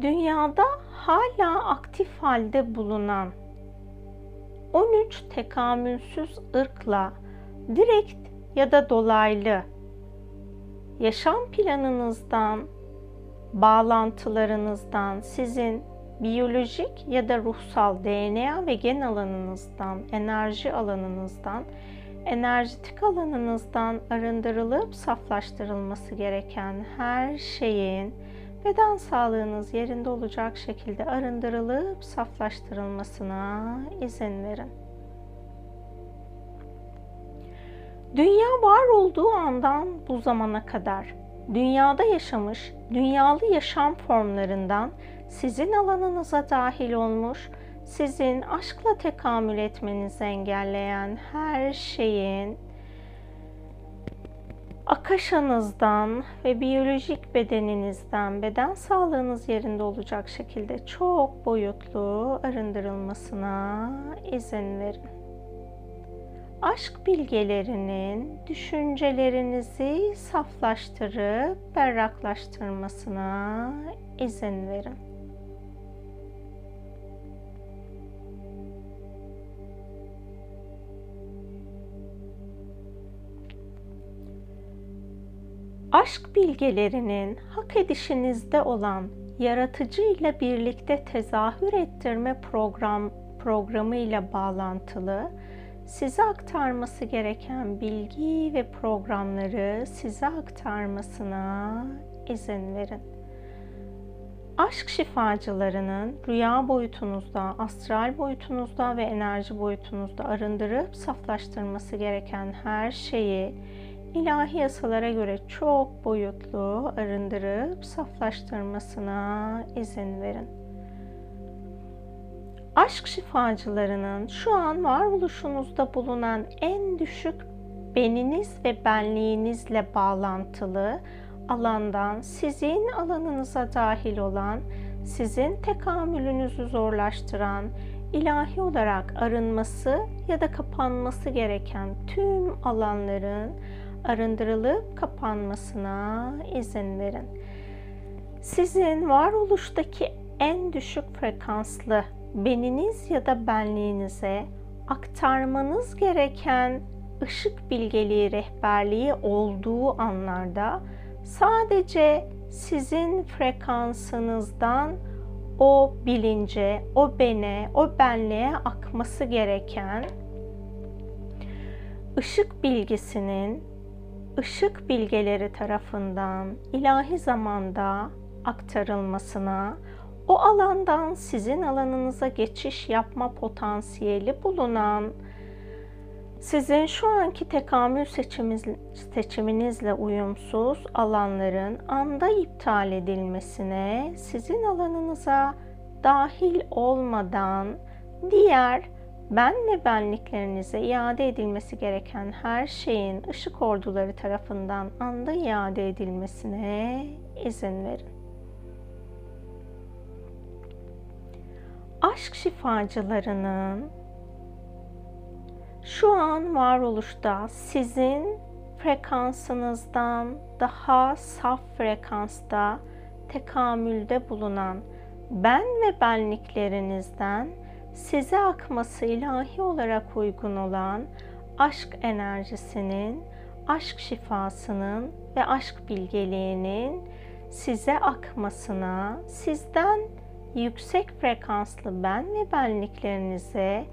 Dünyada hala aktif halde bulunan 13 tekamülsüz ırkla direkt ya da dolaylı yaşam planınızdan, bağlantılarınızdan, sizin biyolojik ya da ruhsal DNA ve gen alanınızdan, enerji alanınızdan enerjitik alanınızdan arındırılıp saflaştırılması gereken her şeyin beden sağlığınız yerinde olacak şekilde arındırılıp saflaştırılmasına izin verin. Dünya var olduğu andan bu zamana kadar dünyada yaşamış, dünyalı yaşam formlarından sizin alanınıza dahil olmuş, sizin aşkla tekamül etmenizi engelleyen her şeyin akaşanızdan ve biyolojik bedeninizden beden sağlığınız yerinde olacak şekilde çok boyutlu arındırılmasına izin verin. Aşk bilgelerinin düşüncelerinizi saflaştırıp berraklaştırmasına izin verin. aşk bilgelerinin hak edişinizde olan yaratıcı ile birlikte tezahür ettirme program programı ile bağlantılı size aktarması gereken bilgi ve programları size aktarmasına izin verin. Aşk şifacılarının rüya boyutunuzda, astral boyutunuzda ve enerji boyutunuzda arındırıp saflaştırması gereken her şeyi ilahi yasalara göre çok boyutlu arındırıp saflaştırmasına izin verin. Aşk şifacılarının şu an varoluşunuzda bulunan en düşük beniniz ve benliğinizle bağlantılı alandan sizin alanınıza dahil olan, sizin tekamülünüzü zorlaştıran, ilahi olarak arınması ya da kapanması gereken tüm alanların arındırılıp kapanmasına izin verin. Sizin varoluştaki en düşük frekanslı beniniz ya da benliğinize aktarmanız gereken ışık bilgeliği rehberliği olduğu anlarda sadece sizin frekansınızdan o bilince, o bene, o benliğe akması gereken ışık bilgisinin ışık bilgeleri tarafından ilahi zamanda aktarılmasına, o alandan sizin alanınıza geçiş yapma potansiyeli bulunan, sizin şu anki tekamül seçiminizle uyumsuz alanların anda iptal edilmesine, sizin alanınıza dahil olmadan diğer ben ve benliklerinize iade edilmesi gereken her şeyin ışık orduları tarafından anda iade edilmesine izin verin. Aşk şifacılarının şu an varoluşta sizin frekansınızdan daha saf frekansta tekamülde bulunan ben ve benliklerinizden size akması ilahi olarak uygun olan aşk enerjisinin, aşk şifasının ve aşk bilgeliğinin size akmasına, sizden yüksek frekanslı ben ve benliklerinize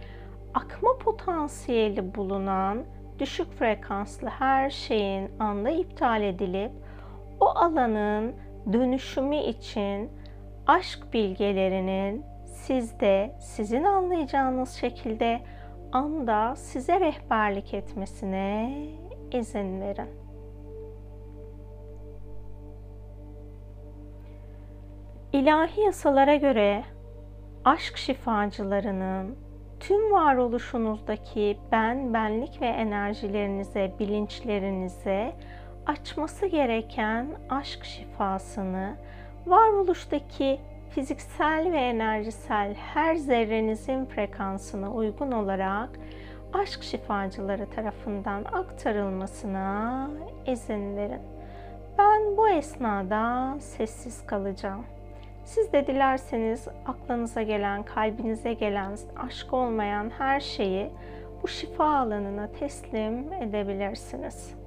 akma potansiyeli bulunan düşük frekanslı her şeyin anda iptal edilip o alanın dönüşümü için aşk bilgelerinin sizde sizin anlayacağınız şekilde anda size rehberlik etmesine izin verin. İlahi yasalara göre aşk şifacılarının tüm varoluşunuzdaki ben, benlik ve enerjilerinize, bilinçlerinize açması gereken aşk şifasını varoluştaki fiziksel ve enerjisel her zerrenizin frekansına uygun olarak aşk şifacıları tarafından aktarılmasına izin verin. Ben bu esnada sessiz kalacağım. Siz de dilerseniz aklınıza gelen, kalbinize gelen, aşk olmayan her şeyi bu şifa alanına teslim edebilirsiniz.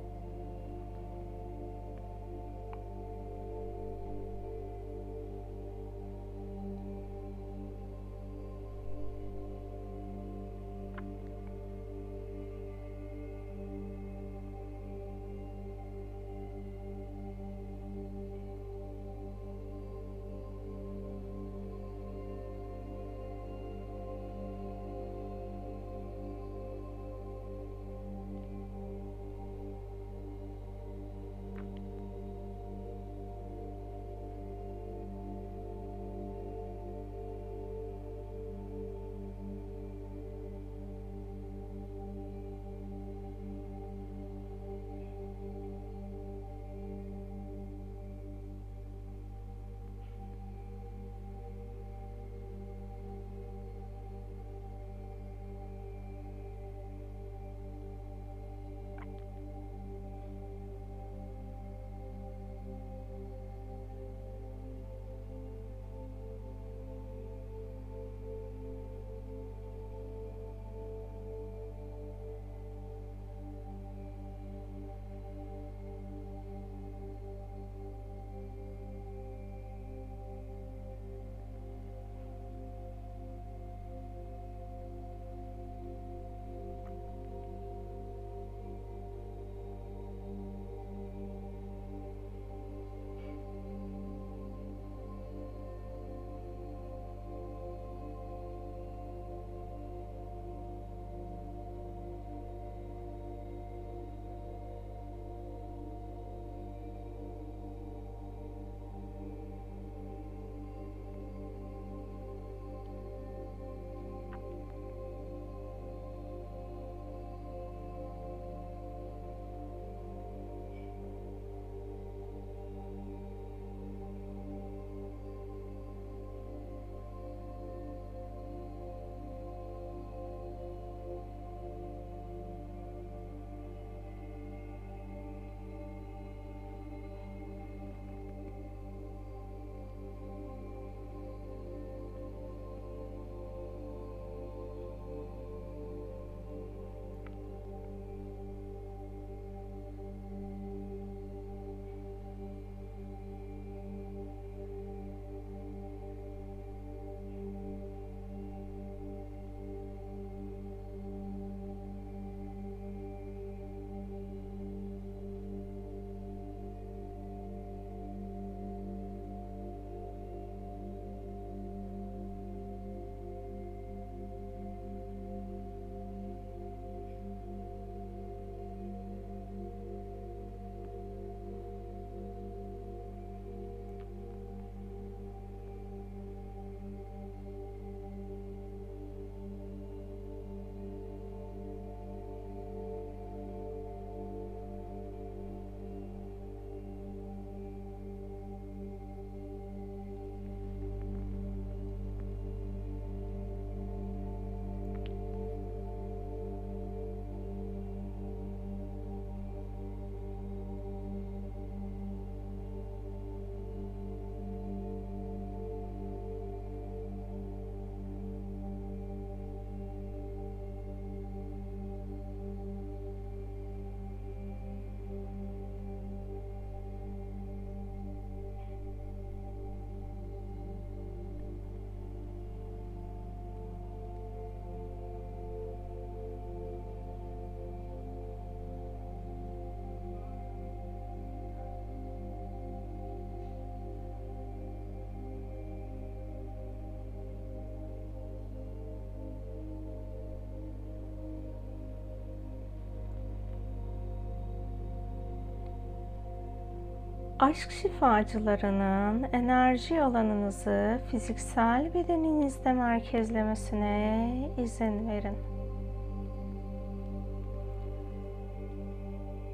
Aşk şifacılarının enerji alanınızı fiziksel bedeninizde merkezlemesine izin verin.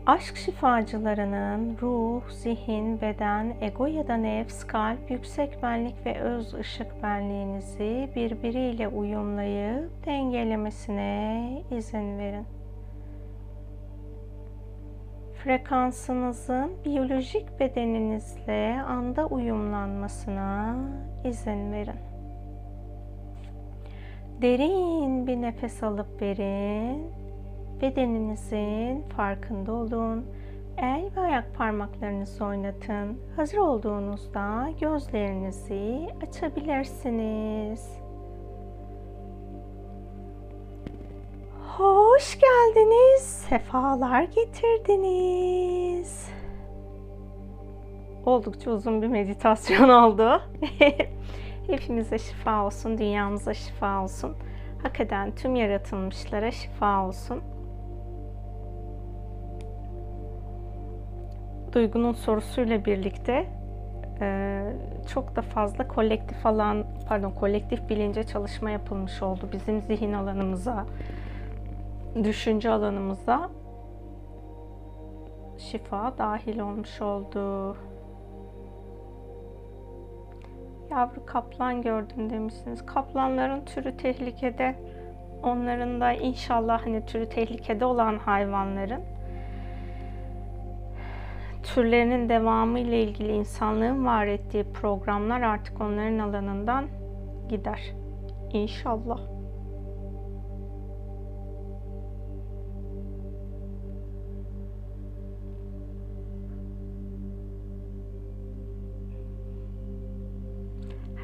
Aşk şifacılarının ruh, zihin, beden, ego ya da nefs, kalp, yüksek benlik ve öz ışık benliğinizi birbiriyle uyumlayıp dengelemesine izin verin. Frekansınızın biyolojik bedeninizle anda uyumlanmasına izin verin. Derin bir nefes alıp verin bedeninizin farkında olun. El ve ayak parmaklarınızı oynatın. Hazır olduğunuzda gözlerinizi açabilirsiniz. Hoş geldiniz. Sefalar getirdiniz. Oldukça uzun bir meditasyon oldu. Hepinize şifa olsun, dünyamıza şifa olsun. Hak eden tüm yaratılmışlara şifa olsun. Duygu'nun sorusuyla birlikte e, çok da fazla kolektif alan, pardon kolektif bilince çalışma yapılmış oldu. Bizim zihin alanımıza, düşünce alanımıza şifa dahil olmuş oldu. Yavru kaplan gördüm demişsiniz. Kaplanların türü tehlikede. Onların da inşallah hani türü tehlikede olan hayvanların türlerinin devamı ile ilgili insanlığın var ettiği programlar artık onların alanından gider. İnşallah.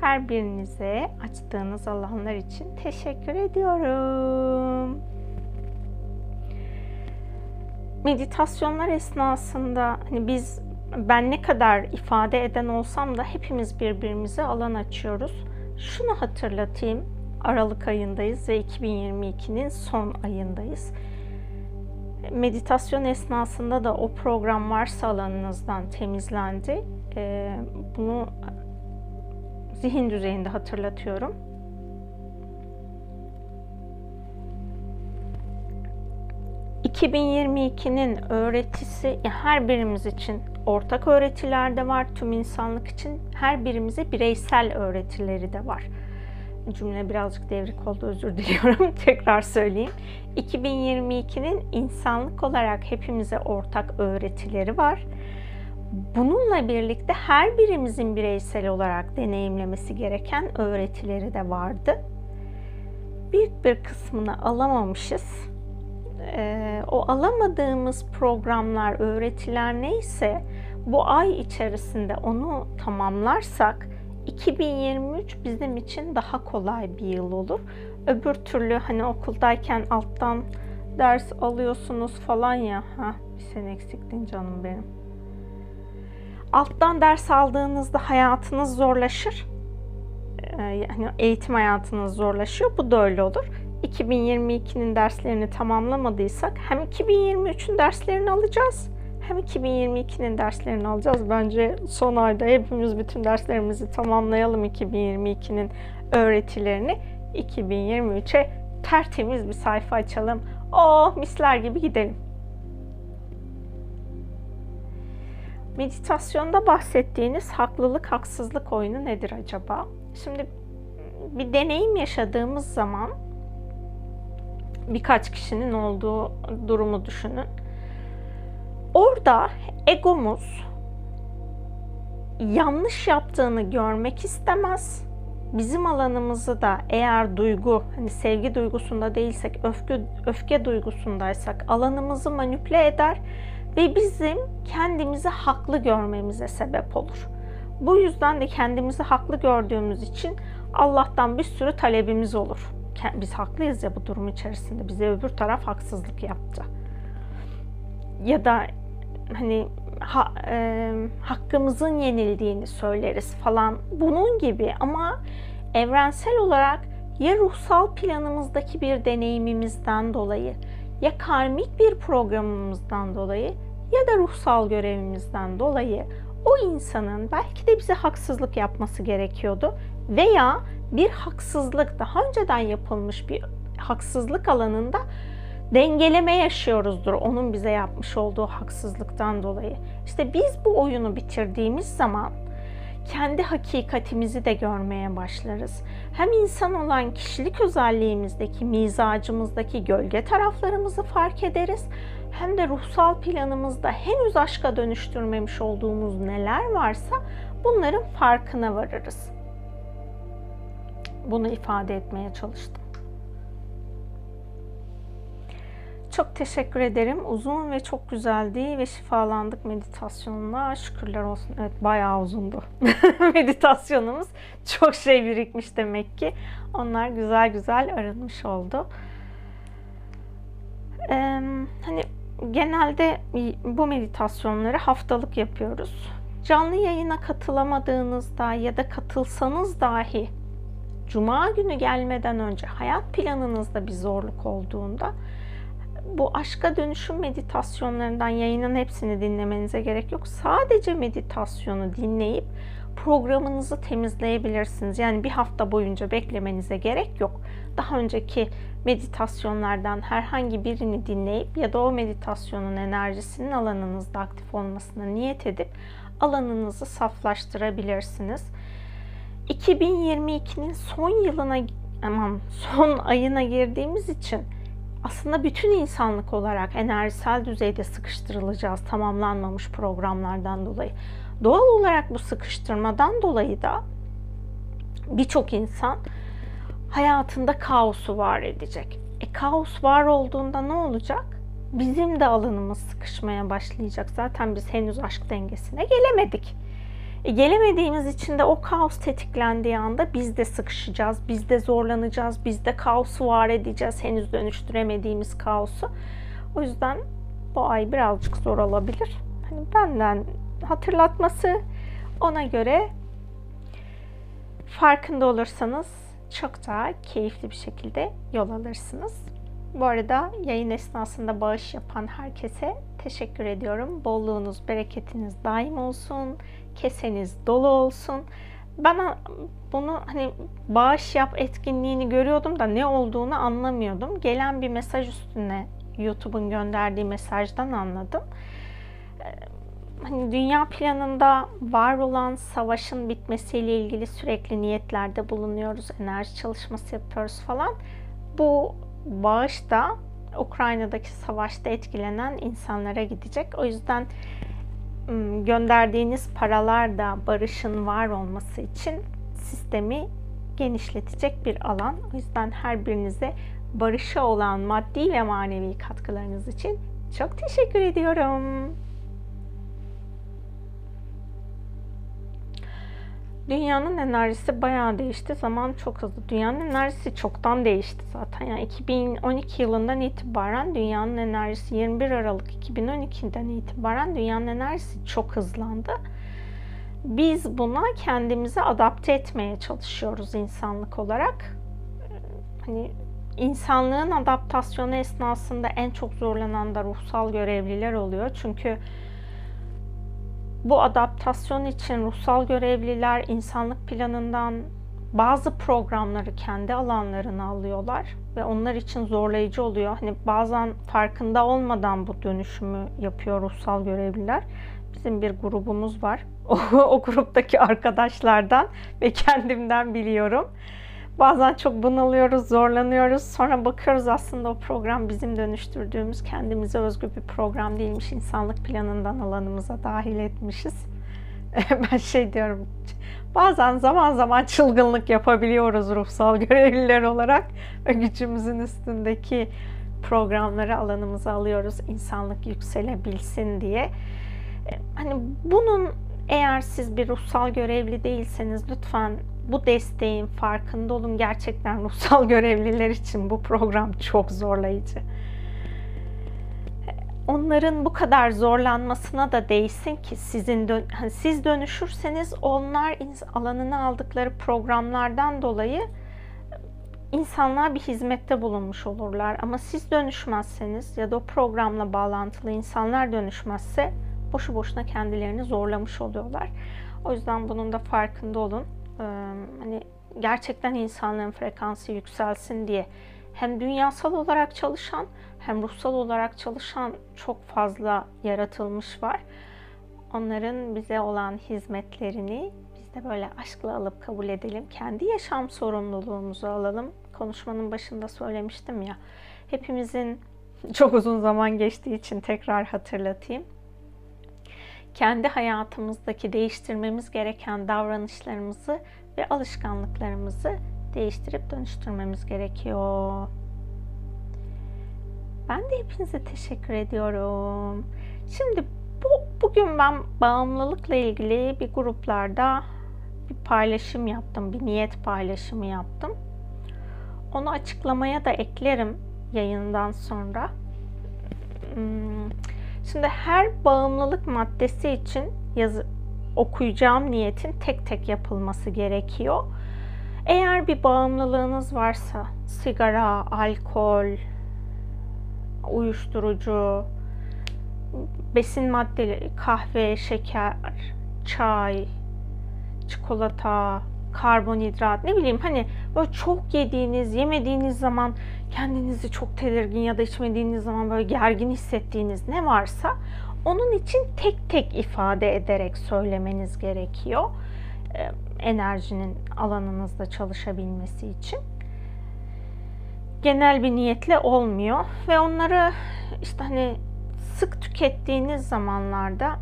Her birinize açtığınız alanlar için teşekkür ediyorum. meditasyonlar esnasında hani biz ben ne kadar ifade eden olsam da hepimiz birbirimize alan açıyoruz. Şunu hatırlatayım. Aralık ayındayız ve 2022'nin son ayındayız. Meditasyon esnasında da o program varsa alanınızdan temizlendi. Ee, bunu zihin düzeyinde hatırlatıyorum 2022'nin öğretisi her birimiz için ortak öğretiler de var. Tüm insanlık için her birimize bireysel öğretileri de var. Cümle birazcık devrik oldu özür diliyorum. Tekrar söyleyeyim. 2022'nin insanlık olarak hepimize ortak öğretileri var. Bununla birlikte her birimizin bireysel olarak deneyimlemesi gereken öğretileri de vardı. Büyük bir kısmını alamamışız e, o alamadığımız programlar, öğretiler neyse bu ay içerisinde onu tamamlarsak 2023 bizim için daha kolay bir yıl olur. Öbür türlü hani okuldayken alttan ders alıyorsunuz falan ya. Ha, bir sen eksiktin canım benim. Alttan ders aldığınızda hayatınız zorlaşır. Ee, yani eğitim hayatınız zorlaşıyor. Bu da öyle olur. 2022'nin derslerini tamamlamadıysak hem 2023'ün derslerini alacağız hem 2022'nin derslerini alacağız. Bence son ayda hepimiz bütün derslerimizi tamamlayalım 2022'nin öğretilerini. 2023'e tertemiz bir sayfa açalım. Oh misler gibi gidelim. Meditasyonda bahsettiğiniz haklılık haksızlık oyunu nedir acaba? Şimdi bir deneyim yaşadığımız zaman birkaç kişinin olduğu durumu düşünün. Orada egomuz yanlış yaptığını görmek istemez. Bizim alanımızı da eğer duygu, hani sevgi duygusunda değilsek, öfke, öfke duygusundaysak alanımızı manipüle eder ve bizim kendimizi haklı görmemize sebep olur. Bu yüzden de kendimizi haklı gördüğümüz için Allah'tan bir sürü talebimiz olur biz haklıyız ya bu durum içerisinde bize öbür taraf haksızlık yaptı. Ya da hani ha, e, hakkımızın yenildiğini söyleriz falan bunun gibi ama evrensel olarak ya ruhsal planımızdaki bir deneyimimizden dolayı ya karmik bir programımızdan dolayı ya da ruhsal görevimizden dolayı o insanın belki de bize haksızlık yapması gerekiyordu veya bir haksızlık daha önceden yapılmış bir haksızlık alanında dengeleme yaşıyoruzdur onun bize yapmış olduğu haksızlıktan dolayı. İşte biz bu oyunu bitirdiğimiz zaman kendi hakikatimizi de görmeye başlarız. Hem insan olan kişilik özelliğimizdeki, mizacımızdaki gölge taraflarımızı fark ederiz. Hem de ruhsal planımızda henüz aşka dönüştürmemiş olduğumuz neler varsa bunların farkına varırız. Bunu ifade etmeye çalıştım. Çok teşekkür ederim. Uzun ve çok güzeldi ve şifalandık meditasyonla. Şükürler olsun. Evet bayağı uzundu meditasyonumuz. Çok şey birikmiş demek ki. Onlar güzel güzel arınmış oldu. Ee, hani genelde bu meditasyonları haftalık yapıyoruz. Canlı yayına katılamadığınızda ya da katılsanız dahi Cuma günü gelmeden önce hayat planınızda bir zorluk olduğunda bu aşka dönüşüm meditasyonlarından yayının hepsini dinlemenize gerek yok. Sadece meditasyonu dinleyip programınızı temizleyebilirsiniz. Yani bir hafta boyunca beklemenize gerek yok. Daha önceki meditasyonlardan herhangi birini dinleyip ya da o meditasyonun enerjisinin alanınızda aktif olmasına niyet edip alanınızı saflaştırabilirsiniz. 2022'nin son yılına aman son ayına girdiğimiz için aslında bütün insanlık olarak enerjisel düzeyde sıkıştırılacağız tamamlanmamış programlardan dolayı. Doğal olarak bu sıkıştırmadan dolayı da birçok insan hayatında kaosu var edecek. E kaos var olduğunda ne olacak? Bizim de alanımız sıkışmaya başlayacak. Zaten biz henüz aşk dengesine gelemedik. E, gelemediğimiz için de o kaos tetiklendiği anda biz de sıkışacağız, biz de zorlanacağız, biz de kaosu var edeceğiz, henüz dönüştüremediğimiz kaosu. O yüzden bu ay birazcık zor olabilir. Hani benden hatırlatması ona göre farkında olursanız çok daha keyifli bir şekilde yol alırsınız. Bu arada yayın esnasında bağış yapan herkese teşekkür ediyorum. Bolluğunuz, bereketiniz daim olsun keseniz dolu olsun. Ben bunu hani bağış yap etkinliğini görüyordum da ne olduğunu anlamıyordum. Gelen bir mesaj üstüne YouTube'un gönderdiği mesajdan anladım. Ee, hani dünya planında var olan savaşın bitmesiyle ilgili sürekli niyetlerde bulunuyoruz, enerji çalışması yapıyoruz falan. Bu bağış da Ukrayna'daki savaşta etkilenen insanlara gidecek. O yüzden gönderdiğiniz paralar da barışın var olması için sistemi genişletecek bir alan. O yüzden her birinize barışa olan maddi ve manevi katkılarınız için çok teşekkür ediyorum. Dünyanın enerjisi bayağı değişti. Zaman çok hızlı. Dünyanın enerjisi çoktan değişti zaten. Yani 2012 yılından itibaren dünyanın enerjisi 21 Aralık 2012'den itibaren dünyanın enerjisi çok hızlandı. Biz buna kendimizi adapte etmeye çalışıyoruz insanlık olarak. Hani insanlığın adaptasyonu esnasında en çok zorlanan da ruhsal görevliler oluyor. Çünkü bu adaptasyon için ruhsal görevliler insanlık planından bazı programları kendi alanlarına alıyorlar ve onlar için zorlayıcı oluyor. Hani bazen farkında olmadan bu dönüşümü yapıyor ruhsal görevliler. Bizim bir grubumuz var. O, o gruptaki arkadaşlardan ve kendimden biliyorum. Bazen çok bunalıyoruz, zorlanıyoruz. Sonra bakıyoruz aslında o program bizim dönüştürdüğümüz kendimize özgü bir program değilmiş. İnsanlık planından alanımıza dahil etmişiz. ben şey diyorum, bazen zaman zaman çılgınlık yapabiliyoruz ruhsal görevliler olarak. Gücümüzün üstündeki programları alanımıza alıyoruz. insanlık yükselebilsin diye. Hani bunun eğer siz bir ruhsal görevli değilseniz lütfen bu desteğin farkında olun. Gerçekten ruhsal görevliler için bu program çok zorlayıcı. Onların bu kadar zorlanmasına da değsin ki sizin dön hani siz dönüşürseniz onlar alanını aldıkları programlardan dolayı insanlığa bir hizmette bulunmuş olurlar. Ama siz dönüşmezseniz ya da o programla bağlantılı insanlar dönüşmezse boşu boşuna kendilerini zorlamış oluyorlar. O yüzden bunun da farkında olun. Hani gerçekten insanların frekansı yükselsin diye hem dünyasal olarak çalışan hem ruhsal olarak çalışan çok fazla yaratılmış var. Onların bize olan hizmetlerini biz de böyle aşkla alıp kabul edelim. Kendi yaşam sorumluluğumuzu alalım. Konuşmanın başında söylemiştim ya. Hepimizin çok uzun zaman geçtiği için tekrar hatırlatayım. Kendi hayatımızdaki değiştirmemiz gereken davranışlarımızı ve alışkanlıklarımızı değiştirip dönüştürmemiz gerekiyor. Ben de hepinize teşekkür ediyorum. Şimdi bu bugün ben bağımlılıkla ilgili bir gruplarda bir paylaşım yaptım, bir niyet paylaşımı yaptım. Onu açıklamaya da eklerim yayından sonra. Hmm, şimdi her bağımlılık maddesi için yazı, okuyacağım niyetin tek tek yapılması gerekiyor. Eğer bir bağımlılığınız varsa sigara, alkol, uyuşturucu, besin maddeleri, kahve, şeker, çay, çikolata, karbonhidrat ne bileyim hani böyle çok yediğiniz, yemediğiniz zaman kendinizi çok tedirgin ya da içmediğiniz zaman böyle gergin hissettiğiniz ne varsa onun için tek tek ifade ederek söylemeniz gerekiyor. Enerjinin alanınızda çalışabilmesi için. Genel bir niyetle olmuyor ve onları işte hani sık tükettiğiniz zamanlarda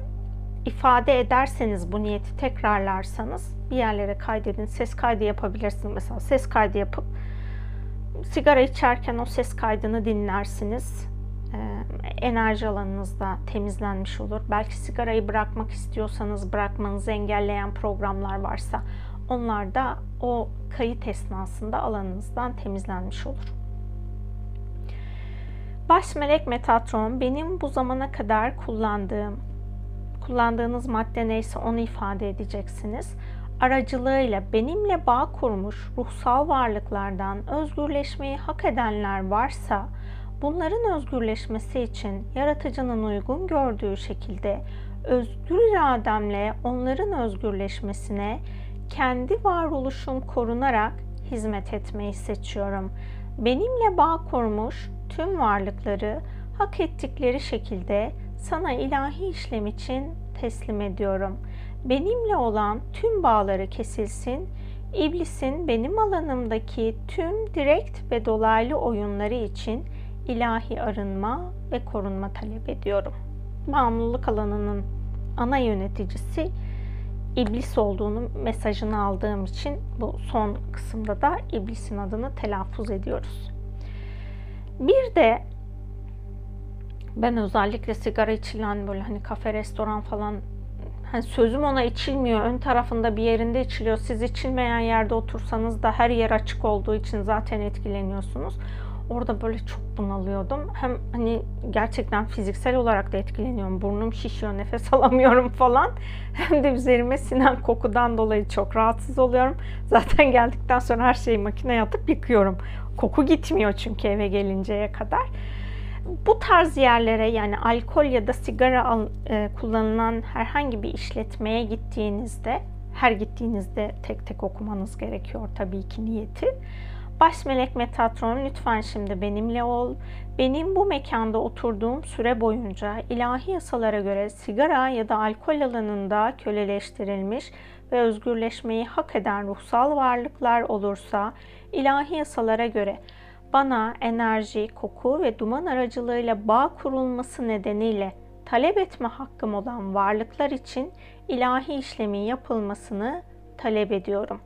ifade ederseniz bu niyeti tekrarlarsanız bir yerlere kaydedin. Ses kaydı yapabilirsiniz. Mesela ses kaydı yapıp sigara içerken o ses kaydını dinlersiniz. Ee, enerji alanınızda temizlenmiş olur. Belki sigarayı bırakmak istiyorsanız bırakmanızı engelleyen programlar varsa onlar da o kayıt esnasında alanınızdan temizlenmiş olur. Baş melek Metatron benim bu zamana kadar kullandığım kullandığınız madde neyse onu ifade edeceksiniz. Aracılığıyla benimle bağ kurmuş ruhsal varlıklardan özgürleşmeyi hak edenler varsa bunların özgürleşmesi için yaratıcının uygun gördüğü şekilde özgür irademle onların özgürleşmesine kendi varoluşum korunarak hizmet etmeyi seçiyorum. Benimle bağ kurmuş tüm varlıkları hak ettikleri şekilde sana ilahi işlem için teslim ediyorum. Benimle olan tüm bağları kesilsin. İblisin benim alanımdaki tüm direkt ve dolaylı oyunları için ilahi arınma ve korunma talep ediyorum. Bağımlılık alanının ana yöneticisi iblis olduğunu mesajını aldığım için bu son kısımda da iblisin adını telaffuz ediyoruz. Bir de ben özellikle sigara içilen böyle hani kafe, restoran falan hani sözüm ona içilmiyor. Ön tarafında bir yerinde içiliyor. Siz içilmeyen yerde otursanız da her yer açık olduğu için zaten etkileniyorsunuz. Orada böyle çok bunalıyordum. Hem hani gerçekten fiziksel olarak da etkileniyorum. Burnum şişiyor, nefes alamıyorum falan. Hem de üzerime sinen kokudan dolayı çok rahatsız oluyorum. Zaten geldikten sonra her şeyi makineye atıp yıkıyorum. Koku gitmiyor çünkü eve gelinceye kadar bu tarz yerlere yani alkol ya da sigara al, e, kullanılan herhangi bir işletmeye gittiğinizde her gittiğinizde tek tek okumanız gerekiyor tabii ki niyeti. Baş melek Metatron lütfen şimdi benimle ol. Benim bu mekanda oturduğum süre boyunca ilahi yasalara göre sigara ya da alkol alanında köleleştirilmiş ve özgürleşmeyi hak eden ruhsal varlıklar olursa ilahi yasalara göre bana enerji, koku ve duman aracılığıyla bağ kurulması nedeniyle talep etme hakkım olan varlıklar için ilahi işlemin yapılmasını talep ediyorum.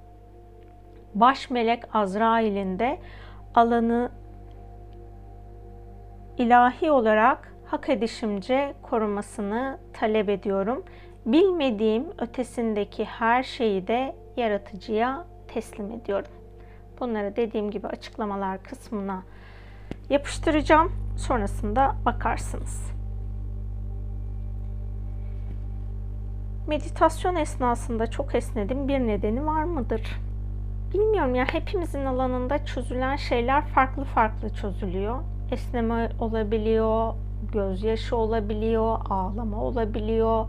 Baş melek Azrail'in de alanı ilahi olarak hak edişimce korumasını talep ediyorum. Bilmediğim ötesindeki her şeyi de yaratıcıya teslim ediyorum. Bunları dediğim gibi açıklamalar kısmına yapıştıracağım. Sonrasında bakarsınız. Meditasyon esnasında çok esnedim. Bir nedeni var mıdır? Bilmiyorum ya hepimizin alanında çözülen şeyler farklı farklı çözülüyor. Esneme olabiliyor, gözyaşı olabiliyor, ağlama olabiliyor,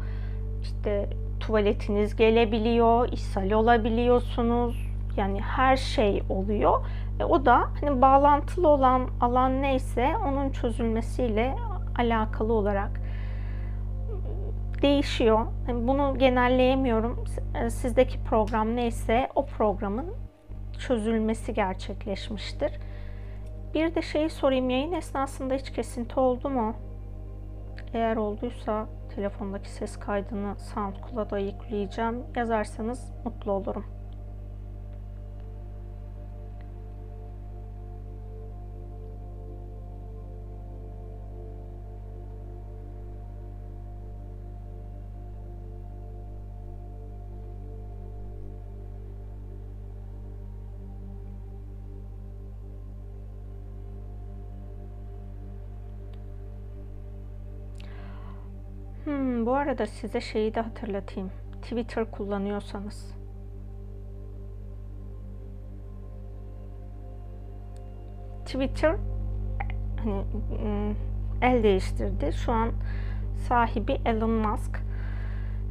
işte tuvaletiniz gelebiliyor, ishal olabiliyorsunuz. Yani her şey oluyor. E, o da hani bağlantılı olan alan neyse onun çözülmesiyle alakalı olarak değişiyor. Yani bunu genelleyemiyorum. E, sizdeki program neyse o programın çözülmesi gerçekleşmiştir. Bir de şeyi sorayım yayın esnasında hiç kesinti oldu mu? Eğer olduysa telefondaki ses kaydını SoundCloud'a yükleyeceğim. Yazarsanız mutlu olurum. Hmm, bu arada size şeyi de hatırlatayım. Twitter kullanıyorsanız. Twitter hani hmm, el değiştirdi. Şu an sahibi Elon Musk.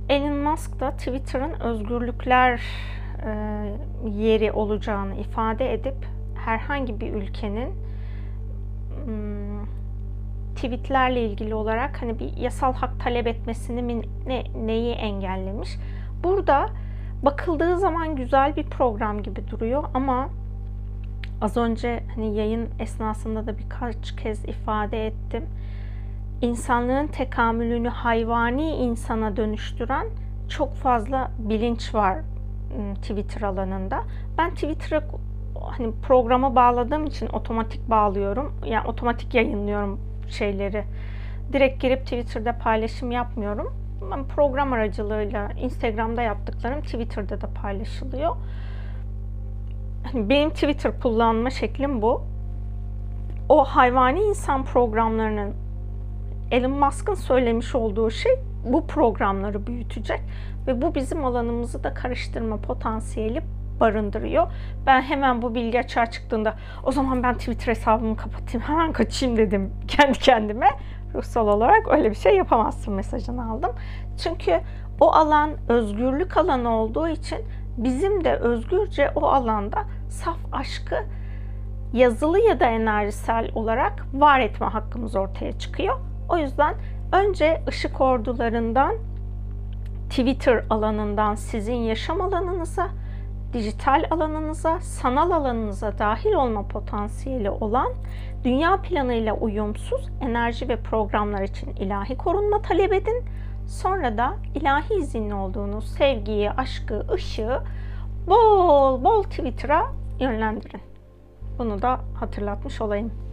Elon Musk da Twitter'ın özgürlükler e, yeri olacağını ifade edip herhangi bir ülkenin hmm, tweetlerle ilgili olarak hani bir yasal hak talep etmesini mi, ne, neyi engellemiş. Burada bakıldığı zaman güzel bir program gibi duruyor ama az önce hani yayın esnasında da birkaç kez ifade ettim. İnsanlığın tekamülünü hayvani insana dönüştüren çok fazla bilinç var ıı, Twitter alanında. Ben Twitter'a hani programa bağladığım için otomatik bağlıyorum. Yani otomatik yayınlıyorum şeyleri. Direkt girip Twitter'da paylaşım yapmıyorum. Ben program aracılığıyla Instagram'da yaptıklarım Twitter'da da paylaşılıyor. Hani benim Twitter kullanma şeklim bu. O hayvani insan programlarının Elon Musk'ın söylemiş olduğu şey bu programları büyütecek ve bu bizim alanımızı da karıştırma potansiyeli barındırıyor. Ben hemen bu bilgi açığa çıktığında o zaman ben Twitter hesabımı kapatayım hemen kaçayım dedim kendi kendime. Ruhsal olarak öyle bir şey yapamazsın mesajını aldım. Çünkü o alan özgürlük alanı olduğu için bizim de özgürce o alanda saf aşkı yazılı ya da enerjisel olarak var etme hakkımız ortaya çıkıyor. O yüzden önce ışık ordularından Twitter alanından sizin yaşam alanınıza dijital alanınıza, sanal alanınıza dahil olma potansiyeli olan dünya planıyla uyumsuz enerji ve programlar için ilahi korunma talep edin. Sonra da ilahi izinli olduğunuz sevgiyi, aşkı, ışığı bol bol Twitter'a yönlendirin. Bunu da hatırlatmış olayım.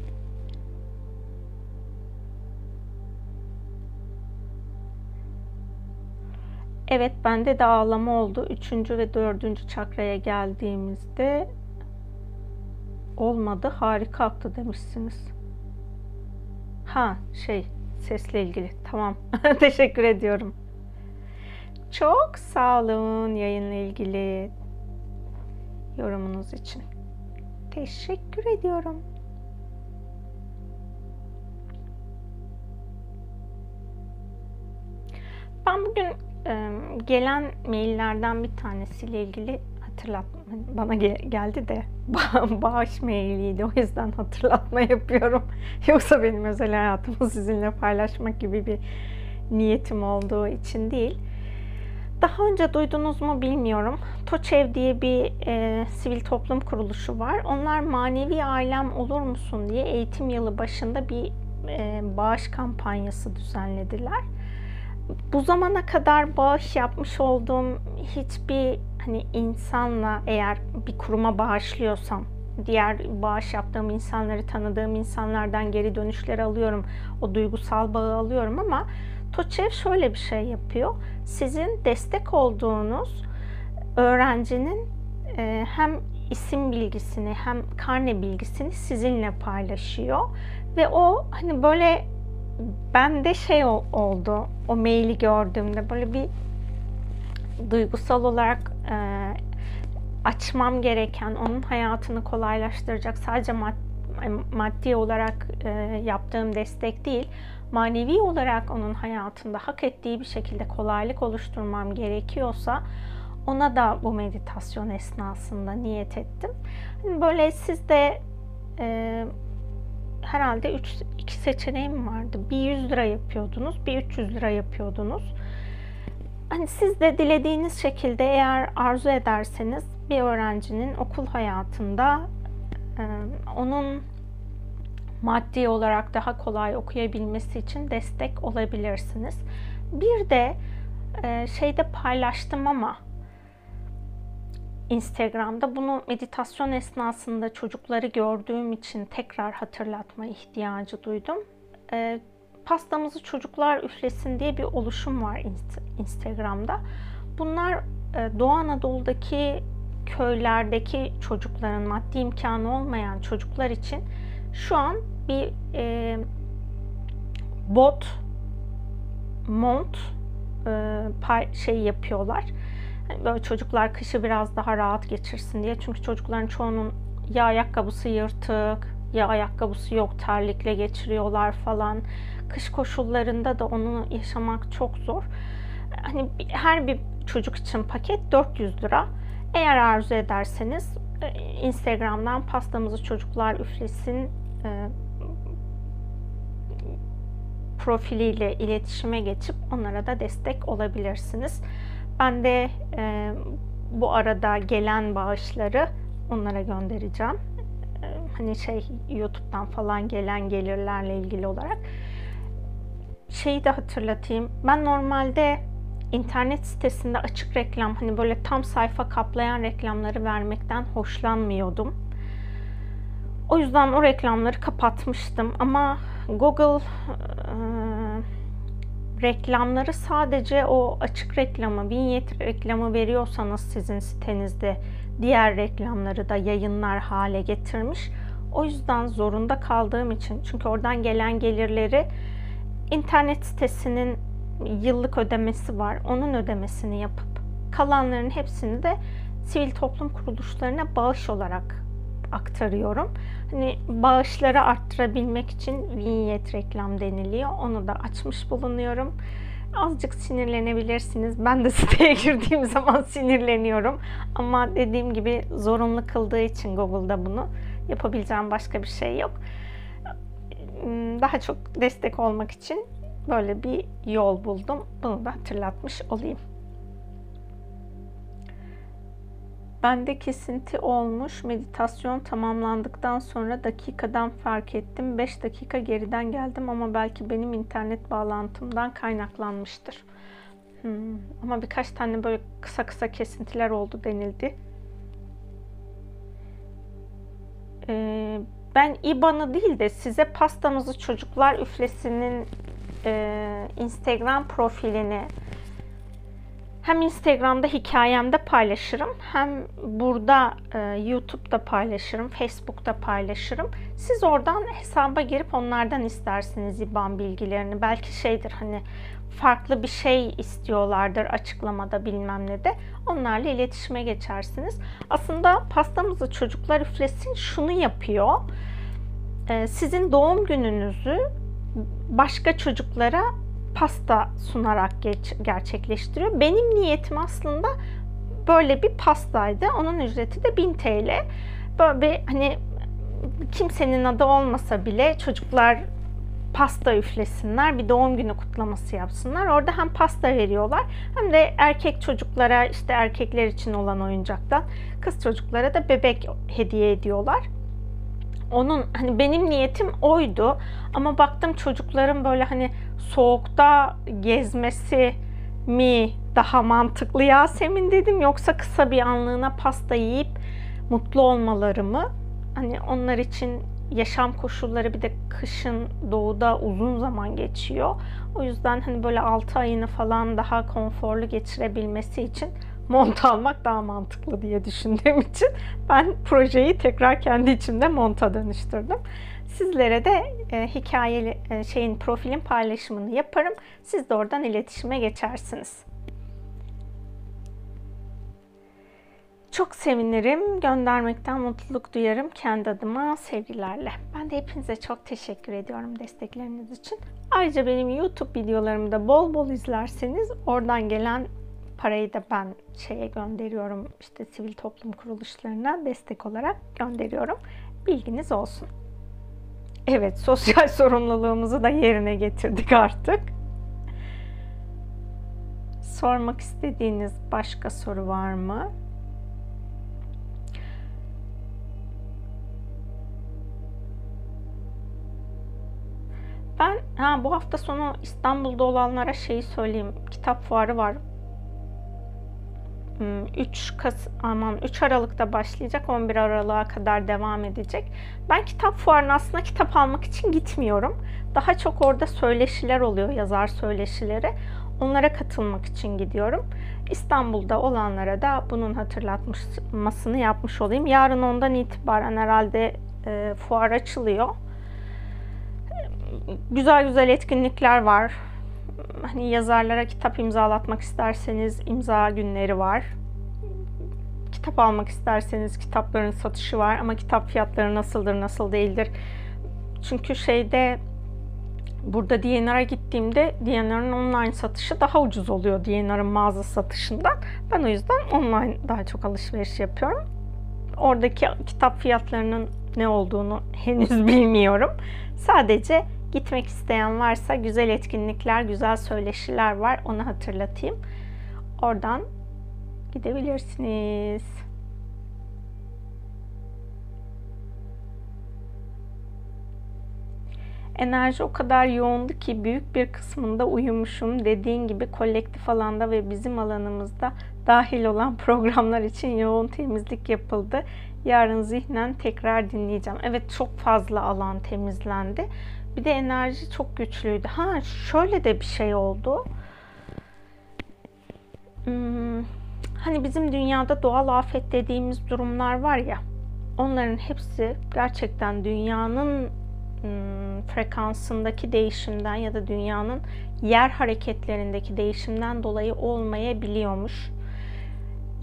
Evet bende de ağlama oldu. Üçüncü ve dördüncü çakraya geldiğimizde olmadı harika aktı demişsiniz. Ha şey sesle ilgili tamam teşekkür ediyorum. Çok sağ olun yayınla ilgili yorumunuz için. Teşekkür ediyorum. Ben bugün gelen maillerden bir tanesiyle ilgili hatırlatma bana geldi de bağış mailiydi o yüzden hatırlatma yapıyorum. Yoksa benim özel hayatımı sizinle paylaşmak gibi bir niyetim olduğu için değil. Daha önce duydunuz mu bilmiyorum. TOÇEV diye bir e, sivil toplum kuruluşu var. Onlar manevi ailem olur musun diye eğitim yılı başında bir e, bağış kampanyası düzenlediler bu zamana kadar bağış yapmış olduğum hiçbir hani insanla eğer bir kuruma bağışlıyorsam diğer bağış yaptığım insanları tanıdığım insanlardan geri dönüşleri alıyorum. O duygusal bağı alıyorum ama Toçev şöyle bir şey yapıyor. Sizin destek olduğunuz öğrencinin e, hem isim bilgisini hem karne bilgisini sizinle paylaşıyor ve o hani böyle ben de şey oldu o maili gördüğümde böyle bir duygusal olarak e, açmam gereken onun hayatını kolaylaştıracak sadece mad, maddi olarak e, yaptığım destek değil manevi olarak onun hayatında hak ettiği bir şekilde kolaylık oluşturmam gerekiyorsa ona da bu meditasyon esnasında niyet ettim. Hani böyle siz de e, herhalde 3 iki seçeneğim vardı. Bir 100 lira yapıyordunuz, bir 300 lira yapıyordunuz. Hani siz de dilediğiniz şekilde eğer arzu ederseniz bir öğrencinin okul hayatında e, onun maddi olarak daha kolay okuyabilmesi için destek olabilirsiniz. Bir de e, şeyde paylaştım ama Instagram'da bunu meditasyon esnasında çocukları gördüğüm için tekrar hatırlatma ihtiyacı duydum. E, pastamızı çocuklar üflesin diye bir oluşum var Instagram'da. Bunlar e, Doğu Anadolu'daki köylerdeki çocukların maddi imkanı olmayan çocuklar için şu an bir e, bot mont e, şey yapıyorlar. Yani böyle çocuklar kışı biraz daha rahat geçirsin diye. Çünkü çocukların çoğunun ya ayakkabısı yırtık, ya ayakkabısı yok terlikle geçiriyorlar falan. Kış koşullarında da onu yaşamak çok zor. Hani her bir çocuk için paket 400 lira. Eğer arzu ederseniz e, Instagram'dan pastamızı çocuklar üflesin e, profiliyle iletişime geçip onlara da destek olabilirsiniz. Ben de e, bu arada gelen bağışları onlara göndereceğim. E, hani şey YouTube'dan falan gelen gelirlerle ilgili olarak. Şeyi de hatırlatayım. Ben normalde internet sitesinde açık reklam hani böyle tam sayfa kaplayan reklamları vermekten hoşlanmıyordum. O yüzden o reklamları kapatmıştım ama Google e, reklamları sadece o açık reklamı, vinyet reklamı veriyorsanız sizin sitenizde diğer reklamları da yayınlar hale getirmiş. O yüzden zorunda kaldığım için çünkü oradan gelen gelirleri internet sitesinin yıllık ödemesi var. Onun ödemesini yapıp kalanların hepsini de sivil toplum kuruluşlarına bağış olarak aktarıyorum. Hani bağışları arttırabilmek için vinyet reklam deniliyor. Onu da açmış bulunuyorum. Azıcık sinirlenebilirsiniz. Ben de siteye girdiğim zaman sinirleniyorum. Ama dediğim gibi zorunlu kıldığı için Google'da bunu yapabileceğim başka bir şey yok. Daha çok destek olmak için böyle bir yol buldum. Bunu da hatırlatmış olayım. Bende kesinti olmuş. Meditasyon tamamlandıktan sonra dakikadan fark ettim. 5 dakika geriden geldim ama belki benim internet bağlantımdan kaynaklanmıştır. Hmm. Ama birkaç tane böyle kısa kısa kesintiler oldu denildi. Ee, ben IBAN'ı değil de size pastamızı çocuklar üflesinin e, Instagram profilini hem Instagram'da hikayemde paylaşırım hem burada e, YouTube'da paylaşırım, Facebook'ta paylaşırım. Siz oradan hesaba girip onlardan istersiniz IBAN bilgilerini. Belki şeydir hani farklı bir şey istiyorlardır açıklamada bilmem ne de. Onlarla iletişime geçersiniz. Aslında pastamızı çocuklar üflesin şunu yapıyor. E, sizin doğum gününüzü başka çocuklara pasta sunarak geç, gerçekleştiriyor. Benim niyetim aslında böyle bir pastaydı. Onun ücreti de 1000 TL. Böyle bir hani kimsenin adı olmasa bile çocuklar pasta üflesinler, bir doğum günü kutlaması yapsınlar. Orada hem pasta veriyorlar hem de erkek çocuklara işte erkekler için olan oyuncaktan kız çocuklara da bebek hediye ediyorlar onun hani benim niyetim oydu ama baktım çocukların böyle hani soğukta gezmesi mi daha mantıklı Yasemin dedim yoksa kısa bir anlığına pasta yiyip mutlu olmaları mı? Hani onlar için yaşam koşulları bir de kışın doğuda uzun zaman geçiyor. O yüzden hani böyle 6 ayını falan daha konforlu geçirebilmesi için mont almak daha mantıklı diye düşündüğüm için ben projeyi tekrar kendi içimde monta dönüştürdüm. Sizlere de e, hikayeli e, şeyin profilin paylaşımını yaparım. Siz de oradan iletişime geçersiniz. Çok sevinirim, göndermekten mutluluk duyarım kendi adıma sevgilerle. Ben de hepinize çok teşekkür ediyorum destekleriniz için. Ayrıca benim YouTube videolarımı da bol bol izlerseniz oradan gelen parayı da ben şeye gönderiyorum. işte sivil toplum kuruluşlarına destek olarak gönderiyorum. Bilginiz olsun. Evet, sosyal sorumluluğumuzu da yerine getirdik artık. Sormak istediğiniz başka soru var mı? Ben ha bu hafta sonu İstanbul'da olanlara şeyi söyleyeyim. Kitap fuarı var. 3 hmm, Kas aman 3 Aralık'ta başlayacak. 11 Aralık'a kadar devam edecek. Ben kitap fuarına aslında kitap almak için gitmiyorum. Daha çok orada söyleşiler oluyor, yazar söyleşileri. Onlara katılmak için gidiyorum. İstanbul'da olanlara da bunun hatırlatmasını yapmış olayım. Yarın ondan itibaren herhalde e, fuar açılıyor. Güzel güzel etkinlikler var. Hani yazarlara kitap imzalatmak isterseniz imza günleri var. Kitap almak isterseniz kitapların satışı var ama kitap fiyatları nasıldır, nasıl değildir. Çünkü şeyde burada DNR'a gittiğimde DNR'ın online satışı daha ucuz oluyor DNR'ın mağaza satışından. Ben o yüzden online daha çok alışveriş yapıyorum. Oradaki kitap fiyatlarının ne olduğunu henüz bilmiyorum. Sadece gitmek isteyen varsa güzel etkinlikler, güzel söyleşiler var. Onu hatırlatayım. Oradan gidebilirsiniz. Enerji o kadar yoğundu ki büyük bir kısmında uyumuşum. Dediğin gibi kolektif alanda ve bizim alanımızda dahil olan programlar için yoğun temizlik yapıldı. Yarın zihnen tekrar dinleyeceğim. Evet çok fazla alan temizlendi. Bir de enerji çok güçlüydü. Ha şöyle de bir şey oldu. Hmm, hani bizim dünyada doğal afet dediğimiz durumlar var ya. Onların hepsi gerçekten dünyanın Hmm, frekansındaki değişimden ya da dünyanın yer hareketlerindeki değişimden dolayı olmayabiliyormuş.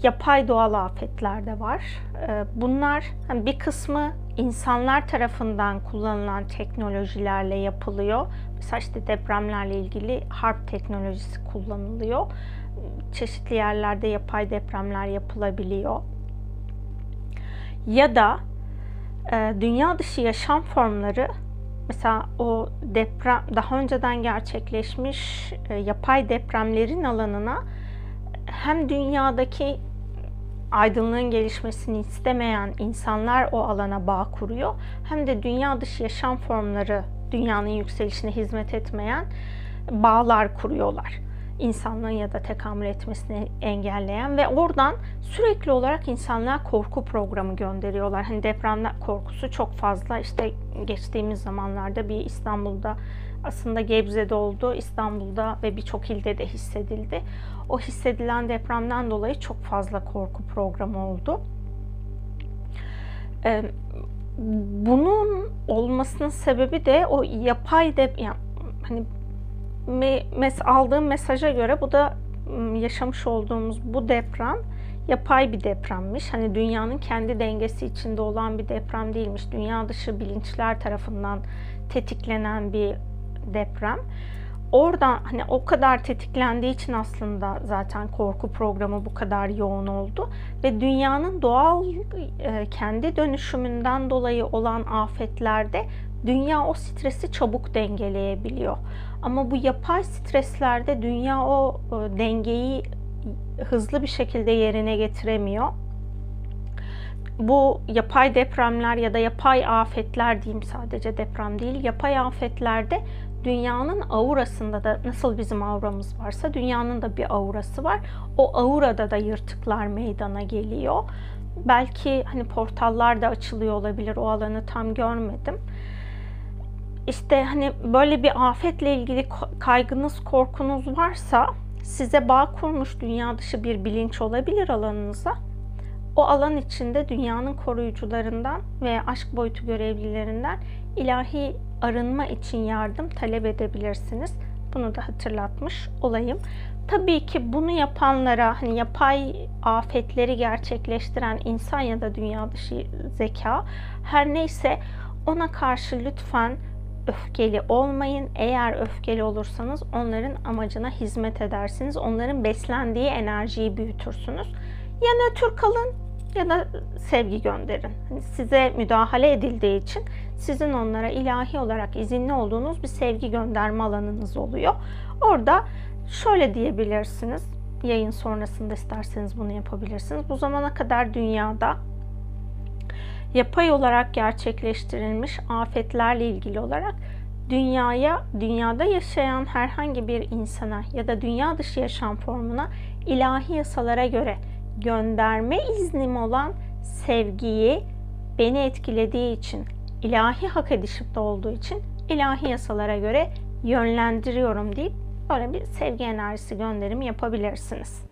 Yapay doğal afetler de var. Ee, bunlar hani bir kısmı insanlar tarafından kullanılan teknolojilerle yapılıyor. Mesela işte depremlerle ilgili harp teknolojisi kullanılıyor. Çeşitli yerlerde yapay depremler yapılabiliyor. Ya da e, dünya dışı yaşam formları Mesela o deprem daha önceden gerçekleşmiş e, yapay depremlerin alanına hem dünyadaki aydınlığın gelişmesini istemeyen insanlar o alana bağ kuruyor. Hem de dünya dışı yaşam formları dünyanın yükselişine hizmet etmeyen bağlar kuruyorlar insanlığın ya da tekamül etmesini engelleyen ve oradan sürekli olarak insanlığa korku programı gönderiyorlar. Hani deprem korkusu çok fazla. İşte geçtiğimiz zamanlarda bir İstanbul'da aslında Gebze'de oldu, İstanbul'da ve birçok ilde de hissedildi. O hissedilen depremden dolayı çok fazla korku programı oldu. Bunun olmasının sebebi de o yapay de yani hani mes aldığım mesaja göre bu da yaşamış olduğumuz bu deprem yapay bir depremmiş. Hani dünyanın kendi dengesi içinde olan bir deprem değilmiş. Dünya dışı bilinçler tarafından tetiklenen bir deprem. Oradan hani o kadar tetiklendiği için aslında zaten korku programı bu kadar yoğun oldu ve dünyanın doğal e, kendi dönüşümünden dolayı olan afetlerde dünya o stresi çabuk dengeleyebiliyor. Ama bu yapay streslerde dünya o e, dengeyi hızlı bir şekilde yerine getiremiyor. Bu yapay depremler ya da yapay afetler diyeyim sadece deprem değil, yapay afetlerde dünyanın aurasında da nasıl bizim auramız varsa dünyanın da bir aurası var. O aurada da yırtıklar meydana geliyor. Belki hani portallar da açılıyor olabilir. O alanı tam görmedim işte hani böyle bir afetle ilgili kaygınız, korkunuz varsa size bağ kurmuş dünya dışı bir bilinç olabilir alanınıza. O alan içinde dünyanın koruyucularından ve aşk boyutu görevlilerinden ilahi arınma için yardım talep edebilirsiniz. Bunu da hatırlatmış olayım. Tabii ki bunu yapanlara hani yapay afetleri gerçekleştiren insan ya da dünya dışı zeka her neyse ona karşı lütfen öfkeli olmayın. Eğer öfkeli olursanız onların amacına hizmet edersiniz. Onların beslendiği enerjiyi büyütürsünüz. Ya nötr kalın ya da sevgi gönderin. Hani size müdahale edildiği için sizin onlara ilahi olarak izinli olduğunuz bir sevgi gönderme alanınız oluyor. Orada şöyle diyebilirsiniz. Yayın sonrasında isterseniz bunu yapabilirsiniz. Bu zamana kadar dünyada yapay olarak gerçekleştirilmiş afetlerle ilgili olarak dünyaya, dünyada yaşayan herhangi bir insana ya da dünya dışı yaşam formuna ilahi yasalara göre gönderme iznim olan sevgiyi beni etkilediği için, ilahi hak edişimde olduğu için ilahi yasalara göre yönlendiriyorum deyip böyle bir sevgi enerjisi gönderimi yapabilirsiniz.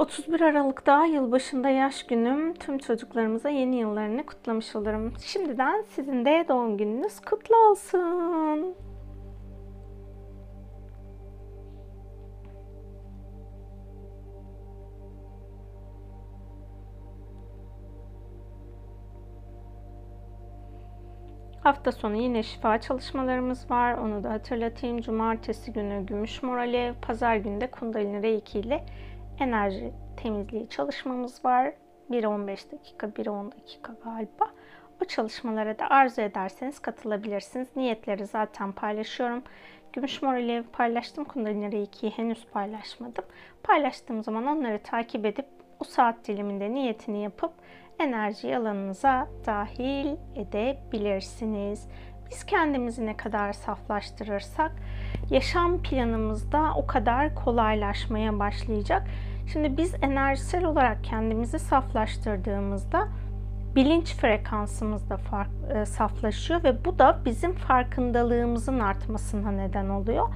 31 Aralık'ta yılbaşında yaş günüm. Tüm çocuklarımıza yeni yıllarını kutlamış olurum. Şimdiden sizin de doğum gününüz kutlu olsun. Hafta sonu yine şifa çalışmalarımız var. Onu da hatırlatayım. Cumartesi günü gümüş morali, pazar günü de kundalini reiki ile enerji temizliği çalışmamız var. 1-15 dakika, 1-10 dakika galiba. O çalışmalara da arzu ederseniz katılabilirsiniz. Niyetleri zaten paylaşıyorum. Gümüş Morali paylaştım. Kundalini Reiki'yi henüz paylaşmadım. Paylaştığım zaman onları takip edip o saat diliminde niyetini yapıp enerji alanınıza dahil edebilirsiniz. Biz kendimizi ne kadar saflaştırırsak yaşam planımızda o kadar kolaylaşmaya başlayacak. Şimdi biz enerjisel olarak kendimizi saflaştırdığımızda bilinç frekansımız da fark, e, saflaşıyor ve bu da bizim farkındalığımızın artmasına neden oluyor.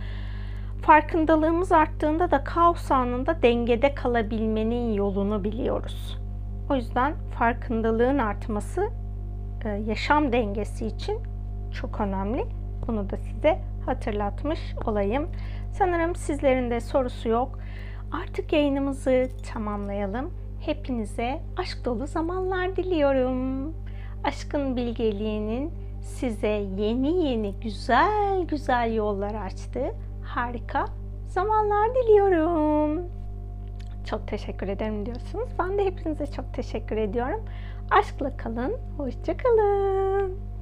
Farkındalığımız arttığında da kaos anında dengede kalabilmenin yolunu biliyoruz. O yüzden farkındalığın artması e, yaşam dengesi için çok önemli. Bunu da size hatırlatmış olayım. Sanırım sizlerin de sorusu yok. Artık yayınımızı tamamlayalım. Hepinize aşk dolu zamanlar diliyorum. Aşkın bilgeliğinin size yeni yeni güzel güzel yollar açtığı harika zamanlar diliyorum. Çok teşekkür ederim diyorsunuz. Ben de hepinize çok teşekkür ediyorum. Aşkla kalın, hoşça kalın.